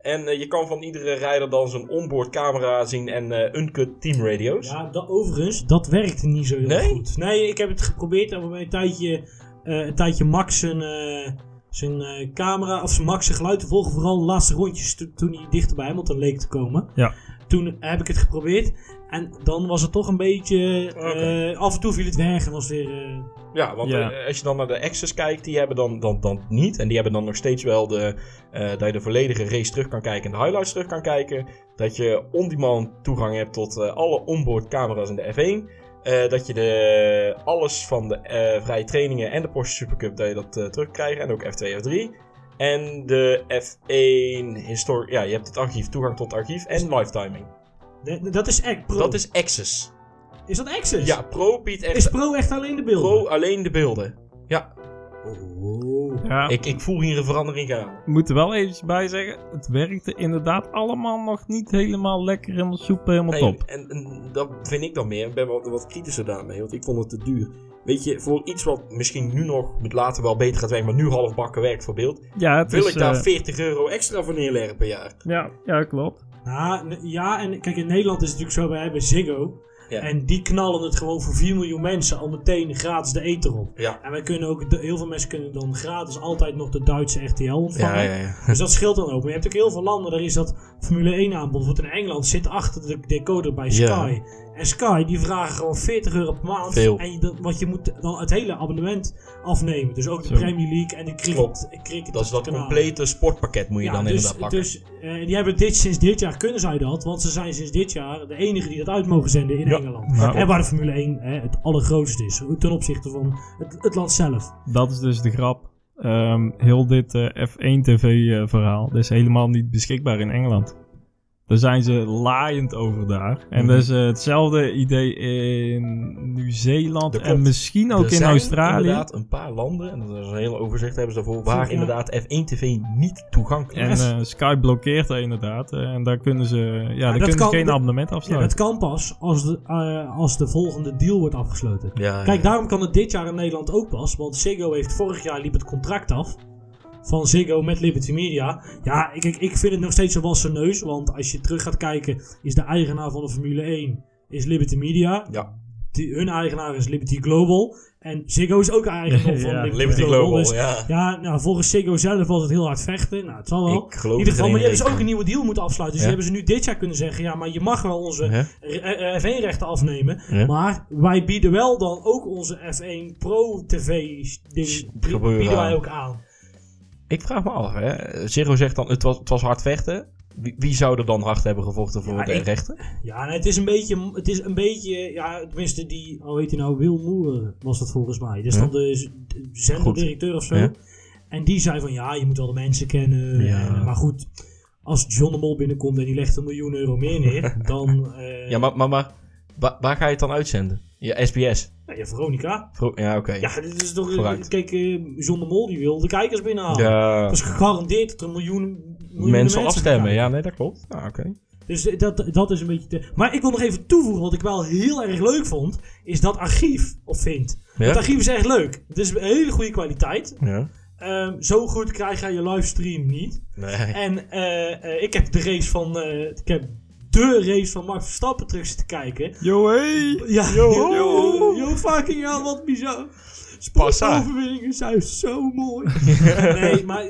[SPEAKER 2] En eh, je kan van iedere rijder dan zijn onboard camera zien en eh uncut team radio's.
[SPEAKER 1] Ja, da- overigens, dat werkte niet zo heel
[SPEAKER 2] Nee?
[SPEAKER 1] goed. Nee, ik heb het geprobeerd. En bij een tijdje, eh, een tijdje Max zijn, eh, zijn eh, camera, of zijn Max zijn geluid te volgen. Vooral de laatste rondjes to- toen hij dichterbij Hamilton leek te komen.
[SPEAKER 3] Ja.
[SPEAKER 1] Toen heb ik het geprobeerd. En dan was het toch een beetje... eh, af en toe viel het weg en was weer... eh,
[SPEAKER 2] Ja, want
[SPEAKER 3] Ja.
[SPEAKER 2] eh, als je dan naar de Access kijkt, die hebben dan, dan, dan niet. En die hebben dan nog steeds wel de, eh, dat je de volledige race terug kan kijken en de highlights terug kan kijken. Dat je on-demand toegang hebt tot eh, alle onboard camera's in de F1. Eh, dat je de, alles van de eh, vrije trainingen en de Porsche Supercup, dat je dat eh, terugkrijgt. En ook F2, F3. En de F1 historic, ja, je hebt het archief, toegang tot het archief en lifetiming.
[SPEAKER 1] de- dat is echt pro.
[SPEAKER 2] Dat is Access.
[SPEAKER 1] Is dat Access?
[SPEAKER 2] Ja, Pro biedt echt
[SPEAKER 1] Is pro echt alleen de beelden?
[SPEAKER 2] Pro alleen de beelden. Ja,
[SPEAKER 1] Oh.
[SPEAKER 3] Ja,
[SPEAKER 2] ik, ik voel hier een verandering gaan.
[SPEAKER 3] moet er wel eventjes bij zeggen. Het werkte inderdaad allemaal nog niet helemaal lekker helemaal soep, helemaal
[SPEAKER 2] Nee,
[SPEAKER 3] top.
[SPEAKER 2] en, en dat vind ik dan meer. Ik ben wat, wat kritischer daarmee, want ik vond het te duur. Weet je, voor iets wat misschien nu nog met later wel beter gaat werken, maar nu half bakken werkt voor beeld,
[SPEAKER 3] Ja, het
[SPEAKER 2] wil
[SPEAKER 3] is,
[SPEAKER 2] ik daar
[SPEAKER 3] eh,
[SPEAKER 2] 40 euro extra voor neerleggen per jaar.
[SPEAKER 3] ja, ja, klopt.
[SPEAKER 1] N- ja, en kijk, in Nederland is het natuurlijk zo, wij hebben Ziggo.
[SPEAKER 2] Ja.
[SPEAKER 1] En die knallen het gewoon voor 4 miljoen mensen al meteen gratis de ether op.
[SPEAKER 2] Ja.
[SPEAKER 1] En wij kunnen ook, heel veel mensen kunnen dan gratis altijd nog de Duitse RTL ontvangen.
[SPEAKER 2] Ja.
[SPEAKER 1] Dus dat scheelt dan ook. Maar je hebt ook heel veel landen, daar is dat Formule 1 aanbod. Bijvoorbeeld in Engeland zit achter de decoder bij. Sky. En Sky die vragen gewoon 40 euro per maand.
[SPEAKER 2] Veel.
[SPEAKER 1] En je, dat- want je moet dan het hele abonnement afnemen. Dus ook de
[SPEAKER 3] Zo.
[SPEAKER 1] Premier League en de cricket.
[SPEAKER 2] Klopt.
[SPEAKER 1] cricket
[SPEAKER 2] Dat is dat complete sportpakket moet je dan
[SPEAKER 1] dus,
[SPEAKER 2] inderdaad pakken.
[SPEAKER 1] Dus eh, die hebben dit sinds dit jaar kunnen zij dat, want ze zijn sinds dit jaar de enige die dat uit mogen zenden in
[SPEAKER 2] Ja.
[SPEAKER 1] Engeland.
[SPEAKER 3] Nou.
[SPEAKER 1] En waar de Formule 1 hè, het allergrootste is, ten opzichte van het, het land zelf.
[SPEAKER 3] Dat is dus de grap. Ehm, heel dit eh, F1-tv-verhaal is helemaal niet beschikbaar in Engeland. Daar zijn ze laaiend over daar. En
[SPEAKER 2] Mhm.
[SPEAKER 3] dat is eh, hetzelfde idee in Nieuw-Zeeland en misschien ook
[SPEAKER 2] er
[SPEAKER 3] in Australië.
[SPEAKER 2] inderdaad een paar landen, en dat is een hele overzicht hebben ze daarvoor, waar
[SPEAKER 1] Ja.
[SPEAKER 2] inderdaad F1 TV niet toegankelijk
[SPEAKER 3] En
[SPEAKER 2] is.
[SPEAKER 3] eh, Sky blokkeert dat inderdaad. eh, en daar kunnen ze, ja, daar
[SPEAKER 1] dat
[SPEAKER 3] kunnen
[SPEAKER 1] kan-
[SPEAKER 3] ze geen
[SPEAKER 1] dat-
[SPEAKER 3] abonnement
[SPEAKER 1] Ja,
[SPEAKER 3] afsluiten.
[SPEAKER 1] dat kan pas als de, als de volgende deal wordt afgesloten.
[SPEAKER 2] ja,
[SPEAKER 1] Kijk,
[SPEAKER 2] ja.
[SPEAKER 1] daarom kan het dit jaar in Nederland ook pas, want Ziggo heeft vorig jaar liep het contract af. Van Ziggo met Liberty Media. Ja, ik, ik, ik vind het nog steeds een wassen neus. Want als je terug gaat kijken, is de eigenaar van de Formule 1 is Liberty Media.
[SPEAKER 2] Ja.
[SPEAKER 1] Die, hun eigenaar is Liberty Global. En Ziggo is ook eigenaar van
[SPEAKER 3] Ja,
[SPEAKER 1] Liberty,
[SPEAKER 2] Liberty Global,
[SPEAKER 1] Dus,
[SPEAKER 2] ja.
[SPEAKER 1] ja, nou, volgens Ziggo zelf was het heel hard vechten. Nou, het zal wel.
[SPEAKER 2] Ik geloof
[SPEAKER 1] in ieder geval, maar je hebt dus ook een nieuwe deal moeten afsluiten. Dus
[SPEAKER 2] Ja.
[SPEAKER 1] die hebben ze nu dit jaar kunnen zeggen: ja, maar je mag wel onze
[SPEAKER 2] Hè?
[SPEAKER 1] eh, F1-rechten afnemen.
[SPEAKER 2] Ja.
[SPEAKER 1] Maar wij bieden wel dan ook onze F1 Pro TV ding
[SPEAKER 2] gebeuren
[SPEAKER 1] bieden wij
[SPEAKER 2] aan.
[SPEAKER 1] ook aan.
[SPEAKER 2] Ik vraag me af, hè. Zero zegt dan, het was, het was hard vechten. Wie, wie zou er dan hard hebben gevochten voor
[SPEAKER 1] Ja,
[SPEAKER 2] de
[SPEAKER 1] ik-
[SPEAKER 2] rechten?
[SPEAKER 1] Ja, nee, het is een beetje, het is een beetje, ja, tenminste die, hoe heet hij nou, Wil Moer was dat volgens mij.
[SPEAKER 2] Ja.
[SPEAKER 1] dan de, de zenderdirecteur of zo.
[SPEAKER 2] Ja.
[SPEAKER 1] En die zei van, ja, je moet wel de mensen kennen. En, maar goed, als John de Mol binnenkomt en die legt een miljoen euro meer neer, dan, eh
[SPEAKER 2] Ja, maar, maar, maar wa- waar ga je het dan uitzenden? Ja, SBS.
[SPEAKER 1] Ja, ja, Veronica.
[SPEAKER 2] Vro- Ja, oké.
[SPEAKER 1] Ja, dit is toch,
[SPEAKER 2] Vooruit.
[SPEAKER 1] kijk, eh, John de Mol die wil de kijkers binnenhalen.
[SPEAKER 2] Ja,
[SPEAKER 1] Dat is gegarandeerd dat er miljoenen, miljoenen
[SPEAKER 2] mensen afstemmen. Ja, nee, dat klopt. Ja, oké.
[SPEAKER 1] Dus eh, dat, dat is een beetje. Te... Maar ik wil nog even toevoegen, wat ik wel heel erg leuk vond, is dat archief, of vind.
[SPEAKER 2] Ja?
[SPEAKER 1] Het archief is echt leuk. Het is een hele goede kwaliteit.
[SPEAKER 2] Ja.
[SPEAKER 1] Ehm, zo goed krijg je je livestream niet.
[SPEAKER 2] Nee.
[SPEAKER 1] En eh, ik heb de race van. ik heb de race van Max Verstappen terug zitten kijken.
[SPEAKER 3] Yo, hey!
[SPEAKER 1] Ja,
[SPEAKER 2] Yo.
[SPEAKER 1] yo, yo fucking hell, wat bizar. Sportoverwinningen zijn zo mooi. nee, maar...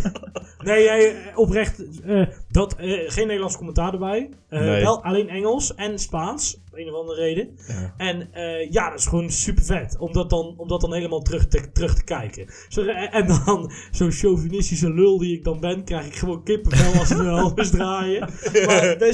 [SPEAKER 1] nee, jij, oprecht, eh, dat, eh, geen Nederlands commentaar erbij. Eh,
[SPEAKER 2] Nee.
[SPEAKER 1] Wel alleen Engels en Spaans, om een of andere reden.
[SPEAKER 2] Ja.
[SPEAKER 1] En eh, ja, dat is gewoon super vet. Om dat dan, om dat dan helemaal terug te, terug te kijken. Zo, eh, en dan zo'n chauvinistische lul die ik dan ben, krijg ik gewoon kippenvel als we wel eens draaien. Maar dat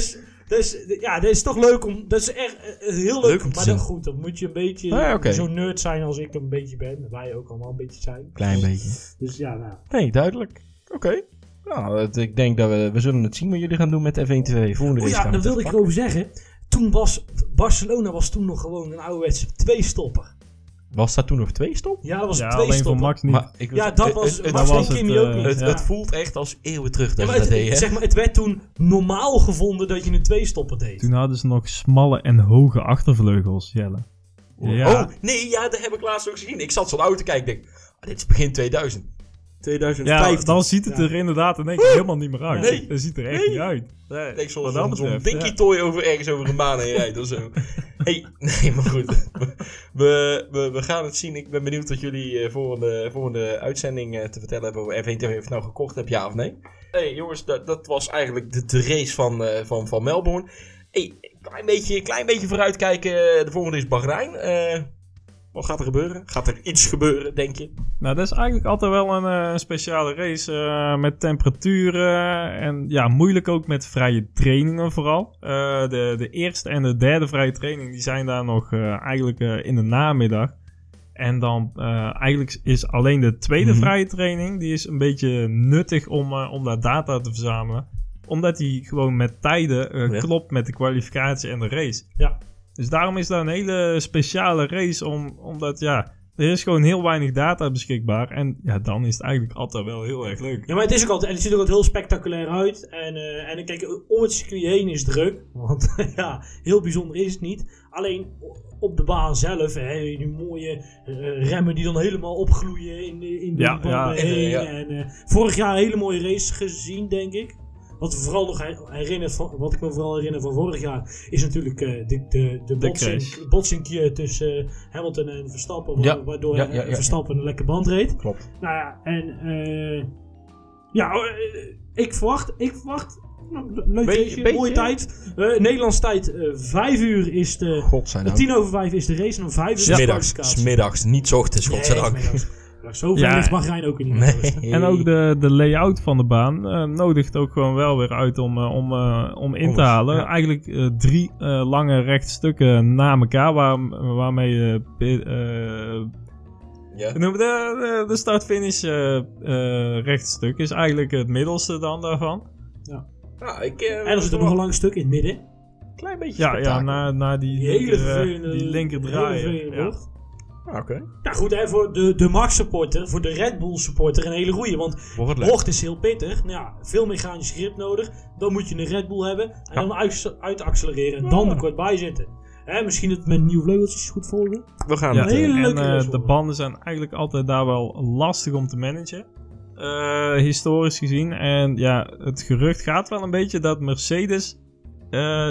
[SPEAKER 1] is, ja, dat is toch leuk om. Dat is echt eh, heel leuk.
[SPEAKER 2] Leuk om te
[SPEAKER 1] maar dan
[SPEAKER 2] zien.
[SPEAKER 1] goed, dan moet je een beetje
[SPEAKER 2] Ah, oké.
[SPEAKER 1] zo'n nerd zijn als ik een beetje ben. Wij ook allemaal een beetje zijn.
[SPEAKER 2] Klein beetje.
[SPEAKER 1] Dus ja, nou.
[SPEAKER 2] Nee, duidelijk. Oké. Nou, het- ik denk dat we, we zullen het zien wat jullie gaan doen met F1 TV. Volgende
[SPEAKER 1] Oh ja,
[SPEAKER 2] gaan we
[SPEAKER 1] daar
[SPEAKER 2] het
[SPEAKER 1] wilde ik
[SPEAKER 2] even
[SPEAKER 1] erover zeggen. Toen was Barcelona was toen nog gewoon een ouderwetse twee-stopper.
[SPEAKER 2] Was dat toen nog twee stop?
[SPEAKER 1] Ja, dat was
[SPEAKER 3] Ja, alleen voor. Max niet.
[SPEAKER 2] Maar ik,
[SPEAKER 1] Ja, dat
[SPEAKER 2] het-
[SPEAKER 1] was
[SPEAKER 2] het, het,
[SPEAKER 1] Max
[SPEAKER 3] was
[SPEAKER 1] en
[SPEAKER 3] het,
[SPEAKER 1] Kimi ook
[SPEAKER 3] eh,
[SPEAKER 1] niet.
[SPEAKER 2] het,
[SPEAKER 3] ja.
[SPEAKER 2] het voelt echt als eeuwen terug
[SPEAKER 1] Ja,
[SPEAKER 2] dat
[SPEAKER 1] maar
[SPEAKER 2] je dat
[SPEAKER 1] het,
[SPEAKER 2] deed,
[SPEAKER 1] zeg maar, het werd toen normaal gevonden dat je een twee-stopper deed.
[SPEAKER 3] Toen hadden ze nog smalle en hoge achtervleugels, Jelle. Ja.
[SPEAKER 2] Oh, nee, ja, dat heb ik laatst ook gezien. Ik zat zo'n auto te kijken en denk, ah, dit is begin 2000.
[SPEAKER 3] Ja,
[SPEAKER 2] 2015.
[SPEAKER 3] dan ziet het
[SPEAKER 1] Ja.
[SPEAKER 3] er inderdaad in één keer helemaal niet meer uit.
[SPEAKER 2] Nee.
[SPEAKER 3] Dat ziet er echt
[SPEAKER 2] Nee.
[SPEAKER 3] niet uit.
[SPEAKER 2] Ik denk zo'n
[SPEAKER 3] betreft,
[SPEAKER 2] dinky
[SPEAKER 3] ja.
[SPEAKER 2] toy over ergens over een baan heen rijdt of zo. hey, nee, maar goed. We, we, we gaan het zien. Ik ben benieuwd wat jullie eh, volgende, volgende uitzending eh, te vertellen hebben F1. Of je het nou gekocht hebt, ja of nee. hey, jongens, dat, dat was eigenlijk de, race van, eh, van, van Melbourne. Hey, klein beetje, klein beetje vooruitkijken. De volgende is Bahrein. Eh, wat gaat er gebeuren? Gaat er iets gebeuren, denk je?
[SPEAKER 3] Nou, dat is eigenlijk altijd wel een eh, speciale race eh, met temperaturen en ja, moeilijk ook met vrije trainingen vooral. Eh, de, de eerste en de derde vrije training die zijn daar nog eigenlijk in de namiddag. En dan eigenlijk is alleen de tweede
[SPEAKER 2] Mhm.
[SPEAKER 3] vrije training, die is een beetje nuttig om, om daar data te verzamelen. Omdat die gewoon met tijden
[SPEAKER 2] Ja.
[SPEAKER 3] klopt met de kwalificatie en de race.
[SPEAKER 1] Ja.
[SPEAKER 3] Dus daarom is dat een hele speciale race, om, omdat ja, er is gewoon heel weinig data beschikbaar. En ja, dan is het eigenlijk altijd wel heel erg leuk.
[SPEAKER 1] Ja, maar het is ook altijd, en het ziet er ook altijd heel spectaculair uit. En, eh en kijk, om het circuit heen is druk. Want ja, heel bijzonder is het niet. Alleen op de baan zelf, hè, die mooie eh, remmen die dan helemaal opgloeien in, de- in de
[SPEAKER 3] Ja, ja.
[SPEAKER 1] heen.
[SPEAKER 2] Ja.
[SPEAKER 1] En, eh, vorig jaar een hele mooie race gezien, denk ik. Wat, we vooral nog her- herinnert van, wat ik me vooral herinner van vorig jaar is natuurlijk eh, de, de, de, botsing,
[SPEAKER 3] crash.
[SPEAKER 1] botsingje tussen eh, Hamilton en Verstappen,
[SPEAKER 2] Ja.
[SPEAKER 1] waardoor
[SPEAKER 2] Ja,
[SPEAKER 1] eh,
[SPEAKER 2] ja,
[SPEAKER 1] Verstappen een lekker band reed.
[SPEAKER 2] Klopt.
[SPEAKER 1] Nou ja, en eh ja, eh, ik verwacht, ik verwacht, nou, leuk
[SPEAKER 2] Beetje- beetje-
[SPEAKER 1] mooie tijd. Eh Nederlands tijd, eh, vijf uur is de,
[SPEAKER 2] Godzijdank.
[SPEAKER 1] tien over vijf is de race en om vijf uur is de
[SPEAKER 2] Smiddags,
[SPEAKER 1] kwalificatie.
[SPEAKER 2] smiddags, niet ochtends,
[SPEAKER 1] Nee,
[SPEAKER 2] godzijdank.
[SPEAKER 1] smiddags. Zoveel
[SPEAKER 3] Ja.
[SPEAKER 1] ligt Bahrein ook niet.
[SPEAKER 2] Nee.
[SPEAKER 3] En ook de, de layout van de baan eh, nodigt ook gewoon wel weer uit om, eh, om, eh, om in te halen.
[SPEAKER 2] ja.
[SPEAKER 3] Eigenlijk eh, drie eh, lange rechtstukken na elkaar, waar, waarmee eh,
[SPEAKER 2] Ja.
[SPEAKER 3] De, de, de start-finish eh, eh, rechtstuk is eigenlijk het middelste dan daarvan.
[SPEAKER 2] Ja, ik,
[SPEAKER 1] En er zit er nog een lang stuk in het midden.
[SPEAKER 2] klein beetje
[SPEAKER 3] Ja, ja na, na die,
[SPEAKER 1] Die
[SPEAKER 3] linker, die linker
[SPEAKER 1] hele
[SPEAKER 3] draaien.
[SPEAKER 2] Oké.
[SPEAKER 1] Nou goed, hè, voor de, de Max supporter, voor de Red Bull supporter een hele goeie. Want bocht is heel pittig. Nou ja, veel mechanisch grip nodig. Dan moet je een Red Bull hebben. En dan uit, uit accelereren. En dan er kort bij zitten. Hè, misschien het met nieuwe vleugeltjes goed volgen.
[SPEAKER 2] We gaan
[SPEAKER 3] Ja,
[SPEAKER 2] het... eh,
[SPEAKER 1] hele
[SPEAKER 3] en
[SPEAKER 1] leuke
[SPEAKER 3] eh, de banden zijn eigenlijk altijd daar wel lastig om te managen. Eh, historisch gezien. En ja, het gerucht gaat wel een beetje dat Mercedes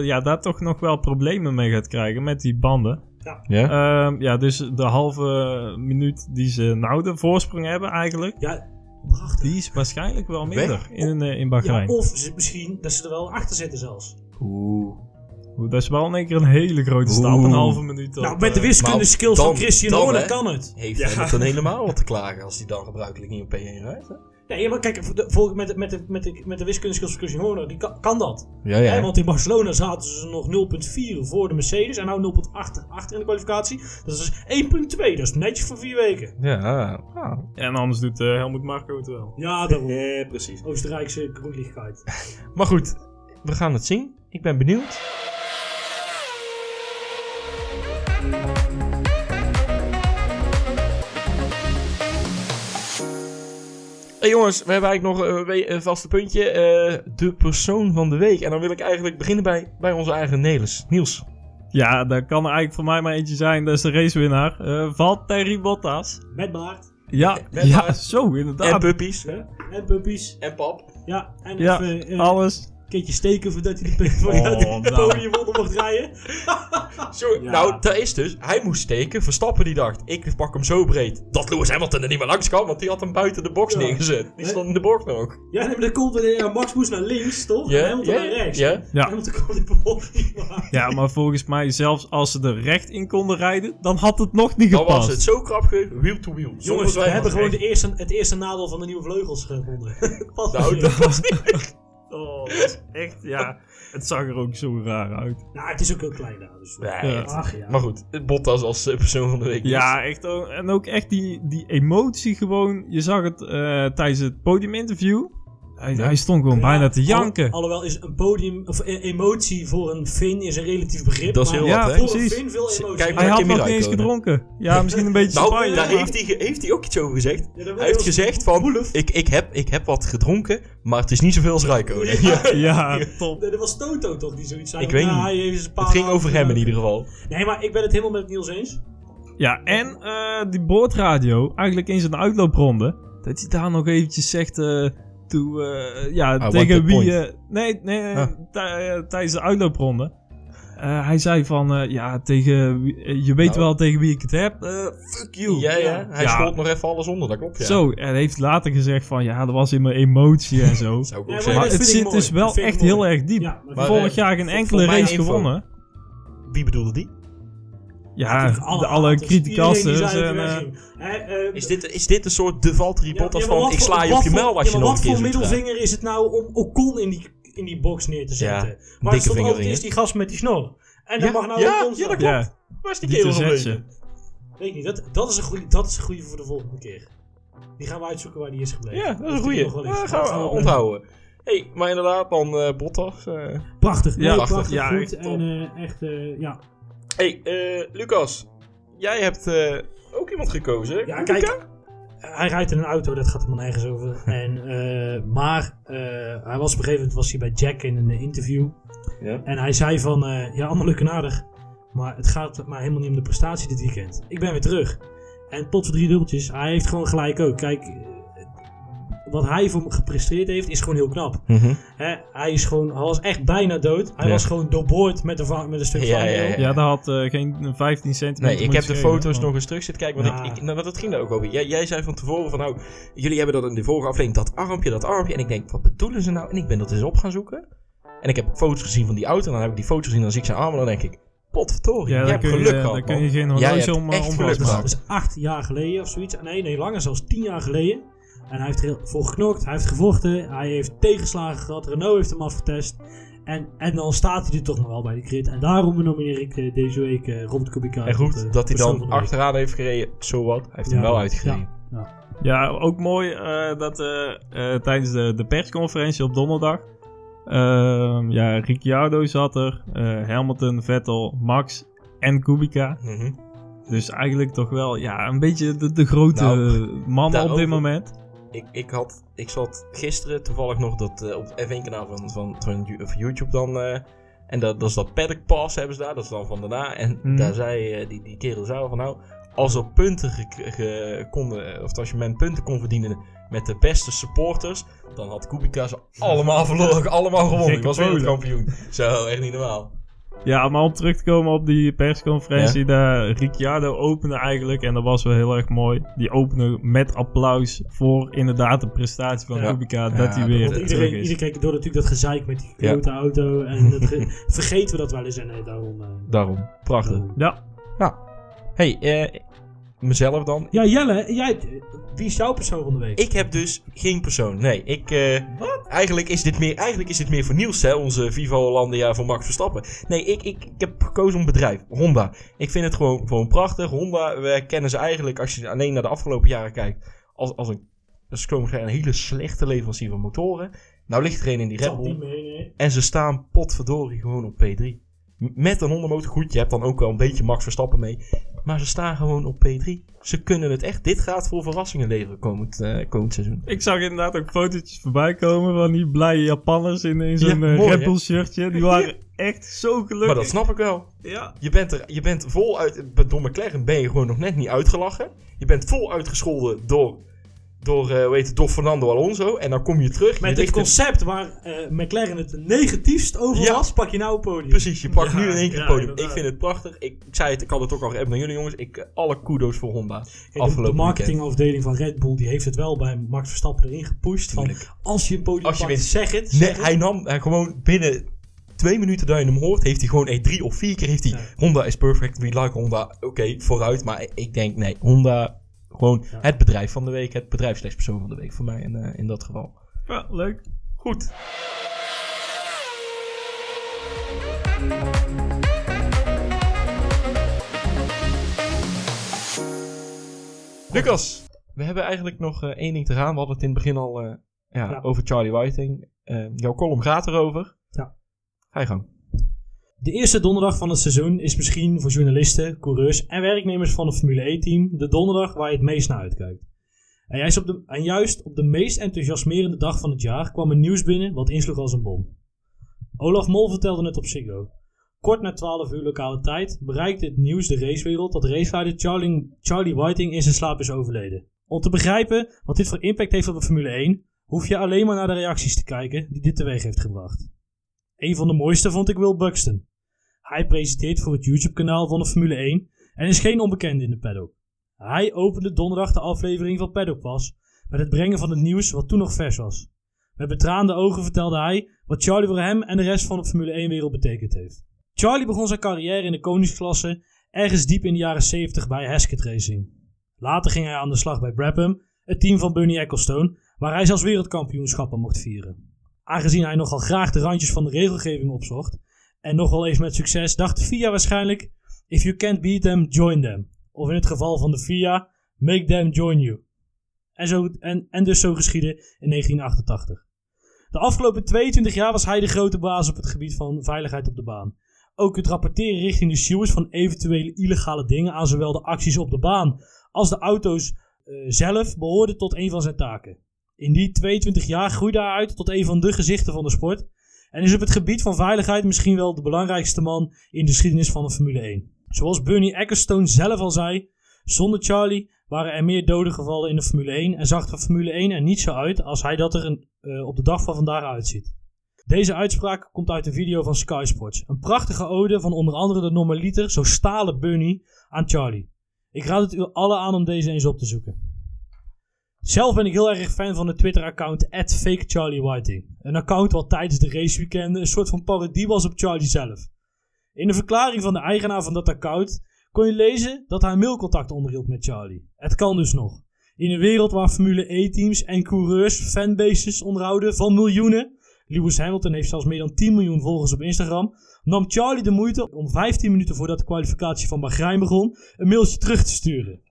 [SPEAKER 3] ja, daar toch nog wel problemen mee gaat krijgen met die banden.
[SPEAKER 2] Ja?
[SPEAKER 3] Ehm, ja, dus de halve minuut die ze nou de voorsprong hebben eigenlijk,
[SPEAKER 1] Ja, prachtig.
[SPEAKER 3] die is waarschijnlijk wel minder
[SPEAKER 2] Weg?
[SPEAKER 3] in, eh, in
[SPEAKER 1] Ja,
[SPEAKER 3] Bahrein.
[SPEAKER 1] of ze, misschien dat ze er wel achter zitten zelfs.
[SPEAKER 2] Oeh.
[SPEAKER 3] Oeh, Dat is wel in één keer een hele grote stap,
[SPEAKER 2] Oeh.
[SPEAKER 3] een halve minuut. op,
[SPEAKER 1] nou, met de
[SPEAKER 3] eh,
[SPEAKER 1] wiskunde
[SPEAKER 2] maar
[SPEAKER 1] skills
[SPEAKER 2] dan-
[SPEAKER 1] van Christian
[SPEAKER 2] dan,
[SPEAKER 1] Horner
[SPEAKER 2] hè?
[SPEAKER 1] kan het.
[SPEAKER 2] Heeft
[SPEAKER 3] Ja.
[SPEAKER 2] hij dan helemaal wat te klagen als hij dan gebruikelijk niet op P1 rijdt? hè?
[SPEAKER 1] Nee, maar kijk, voor de- voor, met, de- met, de, met, de, met de Horner, die kan, kan dat.
[SPEAKER 2] Ja,
[SPEAKER 1] Hè,
[SPEAKER 2] ja.
[SPEAKER 1] want in Barcelona zaten ze nog 0,4 voor de Mercedes en nou 0,8 achter in de kwalificatie. Dat is dus 1,2. Dat is netjes voor vier weken.
[SPEAKER 2] Ja, ah.
[SPEAKER 3] En anders doet eh, Helmut Marko het wel.
[SPEAKER 1] Ja, daarom.
[SPEAKER 2] Ja, precies.
[SPEAKER 1] Oostenrijkse Grundlichkeit.
[SPEAKER 2] Maar goed, we gaan het zien. Ik ben benieuwd. Hey jongens, we hebben eigenlijk nog een we- een vaste puntje. eh, de persoon van de week. En dan wil ik eigenlijk beginnen bij, bij onze eigen Niels. Niels.
[SPEAKER 3] Ja, daar kan er eigenlijk voor mij maar eentje zijn. Dat is de racewinnaar. eh Valtteri Bottas.
[SPEAKER 1] Met baard.
[SPEAKER 3] Ja,
[SPEAKER 2] met
[SPEAKER 3] ja
[SPEAKER 2] haar.
[SPEAKER 3] zo
[SPEAKER 2] En
[SPEAKER 3] inderdaad.
[SPEAKER 2] puppies.
[SPEAKER 1] Hè? En puppies.
[SPEAKER 2] En pap.
[SPEAKER 1] Ja, en
[SPEAKER 3] Ja,
[SPEAKER 1] even eh,
[SPEAKER 3] alles.
[SPEAKER 1] Een keertje steken voordat hij de, voordat
[SPEAKER 3] Oh,
[SPEAKER 1] de
[SPEAKER 3] nou.
[SPEAKER 1] podium onder mocht rijden. Ja.
[SPEAKER 2] Nou, dat is dus. Hij moest steken. Verstappen die dacht, ik pak hem zo breed. Dat Lewis Hamilton er niet meer langs kan, want die had hem buiten de box
[SPEAKER 1] Ja.
[SPEAKER 2] neergezet. Die stond in de box nog.
[SPEAKER 1] Ja, maar dat komt Max moest naar links, toch?
[SPEAKER 2] Ja,
[SPEAKER 1] en Hamilton naar rechts.
[SPEAKER 2] ja.
[SPEAKER 3] Ja.
[SPEAKER 1] Hamilton kon die niet maken.
[SPEAKER 3] Ja, maar volgens mij, zelfs als ze er recht in konden rijden, dan had het nog niet
[SPEAKER 2] Dan
[SPEAKER 3] gepast.
[SPEAKER 2] was het zo krap geweest, wheel to wheel.
[SPEAKER 1] Jongens, we hebben gewoon
[SPEAKER 2] de
[SPEAKER 1] eerste, het eerste nadeel van de nieuwe vleugels gevonden.
[SPEAKER 2] Nou,
[SPEAKER 1] niet.
[SPEAKER 2] dat was
[SPEAKER 3] Oh, dat is echt, ja. Het zag er ook zo raar uit.
[SPEAKER 1] Nou, het is ook heel klein daar. Dus.
[SPEAKER 2] Nee,
[SPEAKER 3] Ja.
[SPEAKER 2] het-
[SPEAKER 1] Ach ja.
[SPEAKER 2] Maar goed, Bottas als eh, persoon van de week.
[SPEAKER 3] Ja, echt. En ook echt die, die emotie gewoon. Je zag het eh, tijdens het podiuminterview. Hij, hij stond gewoon bijna te janken.
[SPEAKER 1] alhoewel is een podium, of e- emotie voor een Fin is een relatief begrip.
[SPEAKER 2] Dat is
[SPEAKER 1] maar
[SPEAKER 2] heel
[SPEAKER 3] Ja,
[SPEAKER 2] wat,
[SPEAKER 3] precies.
[SPEAKER 1] een Fin veel emotie.
[SPEAKER 2] Kijk
[SPEAKER 3] Hij had nog niet eens gedronken. Ja, misschien een beetje
[SPEAKER 2] Nou,
[SPEAKER 3] Spanje.
[SPEAKER 2] daar
[SPEAKER 3] maar-
[SPEAKER 2] heeft hij, heeft hij ook iets over gezegd.
[SPEAKER 1] Ja,
[SPEAKER 2] Hij heeft gezegd van, ik, ik, heb, ik heb wat gedronken, maar het is niet zoveel als Rijkonen.
[SPEAKER 1] Ja.
[SPEAKER 3] Ja, top.
[SPEAKER 1] Nee, dat was Toto toch die zoiets zei.
[SPEAKER 2] Ik weet
[SPEAKER 1] Ja,
[SPEAKER 2] niet.
[SPEAKER 1] hij heeft een paar
[SPEAKER 2] Het ging over hem in ieder geval.
[SPEAKER 1] Nee, maar ik ben het helemaal met Niels eens.
[SPEAKER 3] Ja, en eh, die boordradio, eigenlijk in zijn uitloopronde, dat hij daar nog eventjes zegt eh, toe, eh, ja, tegen wie...
[SPEAKER 2] point?
[SPEAKER 3] eh, nee, nee eh, tijdens de uitloopronde. Hij zei van, eh, ja, tegen je weet
[SPEAKER 2] Nou.
[SPEAKER 3] wel tegen wie ik het heb. Eh, fuck you.
[SPEAKER 2] Ja. Hij
[SPEAKER 3] Ja.
[SPEAKER 2] schoot nog even alles onder, dat klopt, ja.
[SPEAKER 3] Zo, en hij heeft later gezegd van, ja, dat was in mijn emotie en zo.
[SPEAKER 2] Zou ik
[SPEAKER 1] Ja,
[SPEAKER 2] ook
[SPEAKER 1] maar
[SPEAKER 2] zeggen.
[SPEAKER 3] maar
[SPEAKER 1] dat
[SPEAKER 3] het zit
[SPEAKER 1] mooi.
[SPEAKER 3] dus wel echt
[SPEAKER 1] mooi.
[SPEAKER 3] heel erg diep.
[SPEAKER 1] Ja, maar
[SPEAKER 2] Maar,
[SPEAKER 3] Vorig jaar geen enkele race
[SPEAKER 2] info.
[SPEAKER 3] gewonnen.
[SPEAKER 2] Wie bedoelde die?
[SPEAKER 3] Ja,
[SPEAKER 1] alle
[SPEAKER 3] de, alle
[SPEAKER 1] haters. Iedereen die
[SPEAKER 3] criticasters
[SPEAKER 1] zei dat
[SPEAKER 3] en...
[SPEAKER 1] hij
[SPEAKER 3] eh,
[SPEAKER 1] wegging. Hè, eh,
[SPEAKER 2] Is dit, is dit een soort de Valtteri Bottas
[SPEAKER 1] ja,
[SPEAKER 2] van,
[SPEAKER 1] wat
[SPEAKER 2] ik
[SPEAKER 1] voor-
[SPEAKER 2] sla je
[SPEAKER 1] wat
[SPEAKER 2] op je
[SPEAKER 1] voor-
[SPEAKER 2] mel als
[SPEAKER 1] ja,
[SPEAKER 2] je nog een
[SPEAKER 1] Wat
[SPEAKER 2] keer
[SPEAKER 1] voor
[SPEAKER 2] zoet gaat.
[SPEAKER 1] middelvinger is het nou om Ocon in die, in die box neer te zetten?
[SPEAKER 2] Ja,
[SPEAKER 1] maar
[SPEAKER 2] dikke
[SPEAKER 1] er stond altijd eerst die gast met die snor. En dan mag nou
[SPEAKER 2] ja,
[SPEAKER 1] Ocon
[SPEAKER 2] ja, dat
[SPEAKER 3] ja,
[SPEAKER 2] Waar is die kerel.
[SPEAKER 1] Weet ik niet, dat, dat is een goeie- dat is een goede voor de volgende keer. Die gaan we uitzoeken waar die is gebleven.
[SPEAKER 2] Ja, dat is een
[SPEAKER 1] die
[SPEAKER 2] goeie.
[SPEAKER 1] nog wel is.
[SPEAKER 2] Ja, gaan we onthouden. hey, maar inderdaad, dan eh Bottas. eh.
[SPEAKER 1] Prachtig,
[SPEAKER 3] Ja,
[SPEAKER 1] ja,
[SPEAKER 2] prachtig.
[SPEAKER 1] prachtig,
[SPEAKER 3] Ja,
[SPEAKER 1] goed. en eh, echt, eh, ja.
[SPEAKER 2] Hey, eh, Lucas. Jij hebt eh, ook iemand gekozen.
[SPEAKER 1] Ja, kijk, hij rijdt in een auto, dat gaat helemaal nergens over. En, eh, maar hij was op een gegeven moment was hij bij Jack in een interview.
[SPEAKER 2] Ja.
[SPEAKER 1] En hij zei van, ja, allemaal leuk en aardig. Maar het gaat maar helemaal niet om de prestatie dit weekend. Ik ben weer terug. En tot voor drie dubbeltjes, hij heeft gewoon gelijk ook. Kijk, wat hij voor me gepresteerd heeft, is gewoon heel knap.
[SPEAKER 2] Mhm.
[SPEAKER 1] Hè, hij, is gewoon, hij was echt bijna dood. Hij
[SPEAKER 2] Ja.
[SPEAKER 1] was gewoon doorboord met een, met een stuk
[SPEAKER 2] Ja,
[SPEAKER 1] vangrail.
[SPEAKER 2] ja, ja.
[SPEAKER 3] Ja, dat had eh, geen 15 centimeter
[SPEAKER 2] Nee, ik heb de foto's nog eens terug zitten kijken. Want
[SPEAKER 1] Ja.
[SPEAKER 2] ik, ik, nou, dat ging daar ook over. Jij, jij zei van tevoren van nou, jullie hebben dat in de vorige aflevering, dat armpje, dat armpje. En ik denk, wat bedoelen ze nou? En ik ben dat eens op gaan zoeken. En ik heb foto's gezien van die auto. En dan heb ik die foto's gezien, dan zie ik zijn armen. En dan denk ik, potverdorie,
[SPEAKER 3] Ja,
[SPEAKER 2] je
[SPEAKER 3] dan
[SPEAKER 2] hebt
[SPEAKER 3] kun je,
[SPEAKER 2] geluk
[SPEAKER 3] dan
[SPEAKER 2] gehad,
[SPEAKER 3] kun je geen
[SPEAKER 2] Jij
[SPEAKER 3] horloge
[SPEAKER 2] hebt
[SPEAKER 3] om,
[SPEAKER 2] echt
[SPEAKER 3] om
[SPEAKER 2] geluk.
[SPEAKER 1] Dat is acht jaar geleden of zoiets. Nee, nee, langer, zelfs tien jaar geleden. En hij heeft er heel voor geknokt, hij heeft gevochten, hij heeft tegenslagen gehad, Renault heeft hem afgetest. En, en dan staat hij er toch nog wel bij de crit. En daarom nomineer ik eh, deze week eh, Robert Kubica.
[SPEAKER 2] En goed,
[SPEAKER 1] tot, eh,
[SPEAKER 2] dat hij dan achteraan heeft gereden, zo wat. Hij heeft
[SPEAKER 1] Ja,
[SPEAKER 2] hem wel uitgereden.
[SPEAKER 1] ja.
[SPEAKER 3] Ja, ook mooi eh, dat tijdens de, de persconferentie op donderdag. ehm, ja, Ricciardo zat er, eh, Hamilton, Vettel, Max en Kubica.
[SPEAKER 2] Mhm.
[SPEAKER 3] Dus eigenlijk toch wel ja, een beetje de, de grote
[SPEAKER 2] Nou,
[SPEAKER 3] mannen op dit moment.
[SPEAKER 2] Ik, ik, had, ik zat gisteren toevallig nog dat, eh, op het F1-kanaal van, van, van, YouTube dan. eh, en dat, dat is dat paddock pass hebben ze daar, dat is dan van daarna. En
[SPEAKER 3] Mhm.
[SPEAKER 2] daar zei eh, die, die kerel zei van nou, als er punten ge, ge- konden, of als je men punten kon verdienen met de beste supporters, dan had Kubica ze allemaal verloren, allemaal gewonnen. Ik was wereldkampioen. Zo, echt niet normaal.
[SPEAKER 3] Ja, maar om terug te komen op die persconferentie, daar Ricciardo opende eigenlijk, en dat was wel heel erg mooi, die opende met applaus voor inderdaad de prestatie van
[SPEAKER 1] Ja.
[SPEAKER 3] Kubica,
[SPEAKER 2] Ja,
[SPEAKER 3] dat hij weer terug
[SPEAKER 1] iedereen,
[SPEAKER 3] is.
[SPEAKER 1] iedereen kijkt door natuurlijk dat gezeik met die
[SPEAKER 2] Ja.
[SPEAKER 1] grote auto. En dat ge- vergeten we dat wel eens. En nee, daarom... eh,
[SPEAKER 2] Daarom, prachtig.
[SPEAKER 1] daarom.
[SPEAKER 3] Ja,
[SPEAKER 2] Hey, eh, mezelf dan.
[SPEAKER 1] Ja, Jelle, jij, wie is jouw persoon van de week?
[SPEAKER 2] Ik heb dus geen persoon. Nee, ik. eh, Eigenlijk is dit meer, eigenlijk is dit meer voor Niels, hè, onze Viva Hollandia voor Max Verstappen. Nee, ik, ik, ik heb gekozen om bedrijf. Honda. Ik vind het gewoon, gewoon prachtig. Honda, we kennen ze eigenlijk, als je alleen naar de afgelopen jaren kijkt, als, als een, mag zeggen, een hele slechte leverancier van motoren. Nou ligt er een in die Red Bull.
[SPEAKER 1] nee.
[SPEAKER 2] En ze staan potverdorie gewoon op P3. M- Met een Honda motor. Goed, je hebt dan ook wel een beetje Max Verstappen mee. Maar ze staan gewoon op P3. Ze kunnen het echt. Dit gaat voor verrassingen leveren komend, eh, komend seizoen.
[SPEAKER 3] Ik zag inderdaad ook fotootjes voorbij komen van die blije Japanners in, in zo'n
[SPEAKER 2] Ja,
[SPEAKER 3] eh,
[SPEAKER 2] mooi,
[SPEAKER 3] Red
[SPEAKER 2] hè?
[SPEAKER 3] Bull shirtje. Die waren echt zo gelukkig.
[SPEAKER 2] Maar dat snap ik wel.
[SPEAKER 3] Ja.
[SPEAKER 2] Je bent, er, je bent vol uit. Door McLaren ben je gewoon nog net niet uitgelachen. Je bent vol uitgescholden door. Door, eh, heet het, door Fernando Alonso. En dan kom je terug. je
[SPEAKER 1] Met het concept waar eh, McLaren het negatiefst over
[SPEAKER 2] Ja.
[SPEAKER 1] was, pak je nou een podium.
[SPEAKER 2] Precies, je pakt
[SPEAKER 1] Ja,
[SPEAKER 2] nu in één keer
[SPEAKER 1] ja,
[SPEAKER 2] het podium. Ik vind het prachtig. Ik, ik zei het, ik had het ook al geappt naar jullie jongens. Ik, eh, alle kudos voor Honda.
[SPEAKER 1] Kijk,
[SPEAKER 2] afgelopen
[SPEAKER 1] de marketingafdeling van Red Bull die heeft het wel bij Max Verstappen erin gepusht. Van, als je een podium
[SPEAKER 2] Als je
[SPEAKER 1] pakt, zeg het.
[SPEAKER 2] Nee,
[SPEAKER 1] het.
[SPEAKER 2] hij nam hij gewoon binnen twee minuten dat je hem hoort, heeft hij gewoon eh, drie of vier keer heeft hij
[SPEAKER 1] Ja.
[SPEAKER 2] Honda is perfect, we like Honda. Oké, vooruit, maar ik denk nee, Honda gewoon
[SPEAKER 1] Ja.
[SPEAKER 2] het bedrijf van de week, het bedrijfslechtspersoon van de week voor mij in, eh, in dat geval.
[SPEAKER 3] Ja, leuk.
[SPEAKER 2] Goed. Lucas, we hebben eigenlijk nog eh, één ding te gaan. We hadden het in het begin al eh, ja, over Charlie Whiting. Jouw column gaat erover.
[SPEAKER 1] Ja.
[SPEAKER 2] Ga je gang.
[SPEAKER 1] De eerste donderdag van het seizoen is misschien voor journalisten, coureurs en werknemers van een Formule 1-team de donderdag waar je het meest naar uitkijkt. En juist, op de, juist op de meest enthousiasmerende dag van het jaar kwam er nieuws binnen wat insloeg als een bom. Olaf Mol vertelde het op Ziggo. Kort na 12 uur lokale tijd bereikte het nieuws de racewereld dat raceleider Charlie, Charlie Whiting in zijn slaap is overleden. Om te begrijpen wat dit voor impact heeft op de Formule 1, hoef je alleen maar naar de reacties te kijken die dit teweeg heeft gebracht. Een van de mooiste vond ik Will Buxton. Hij presenteert voor het YouTube-kanaal van de Formule 1 en is geen onbekende in de paddock. Hij opende donderdag de aflevering van Paddock Pass met het brengen van het nieuws wat toen nog vers was. Met betraande ogen vertelde hij wat Charlie voor hem en de rest van de Formule 1-wereld betekend heeft. Charlie begon zijn carrière in de koningsklasse ergens diep in de jaren 70 bij Hesketh Racing. Later ging hij aan de slag bij Brabham, het team van Bernie Ecclestone, waar hij zelfs wereldkampioenschappen mocht vieren. Aangezien hij nogal graag de randjes van de regelgeving opzocht, en nog wel eens met succes, dacht FIA waarschijnlijk: If you can't beat them, join them. Of in het geval van de FIA, make them join you. En, zo, en, en dus zo geschiedde in 1988. De afgelopen 22 jaar was hij de grote baas op het gebied van veiligheid op de baan. Ook het rapporteren richting de stewards van eventuele illegale dingen aan zowel de acties op de baan als de auto's eh, zelf behoorde tot een van zijn taken. In die 22 jaar groeide hij uit tot een van de gezichten van de sport en is op het gebied van veiligheid misschien wel de belangrijkste man in de geschiedenis van de Formule 1. Zoals Bernie Ecclestone zelf al zei, zonder Charlie waren er meer doden gevallen in de Formule 1 en zag de Formule 1 er niet zo uit als hij dat er eh, op de dag van vandaag uitziet. Deze uitspraak komt uit een video van Sky Sports. Een prachtige ode van onder andere de normaliter, zo stalen Bernie, aan Charlie. Ik raad het u allen aan om deze eens op te zoeken. Zelf ben ik heel erg fan van het Twitter-account @fakecharliewhiting. Een account wat tijdens de raceweekenden een soort van parodie was op Charlie zelf. In de verklaring van de eigenaar van dat account kon je lezen dat hij mailcontact onderhield met Charlie. Het kan dus nog. In een wereld waar Formule E-teams en coureurs fanbases onderhouden van miljoenen, Lewis Hamilton heeft zelfs meer dan 10 miljoen volgers op Instagram, nam Charlie de moeite om 15 minuten voordat de kwalificatie van Bahrein begon, een mailtje terug te sturen.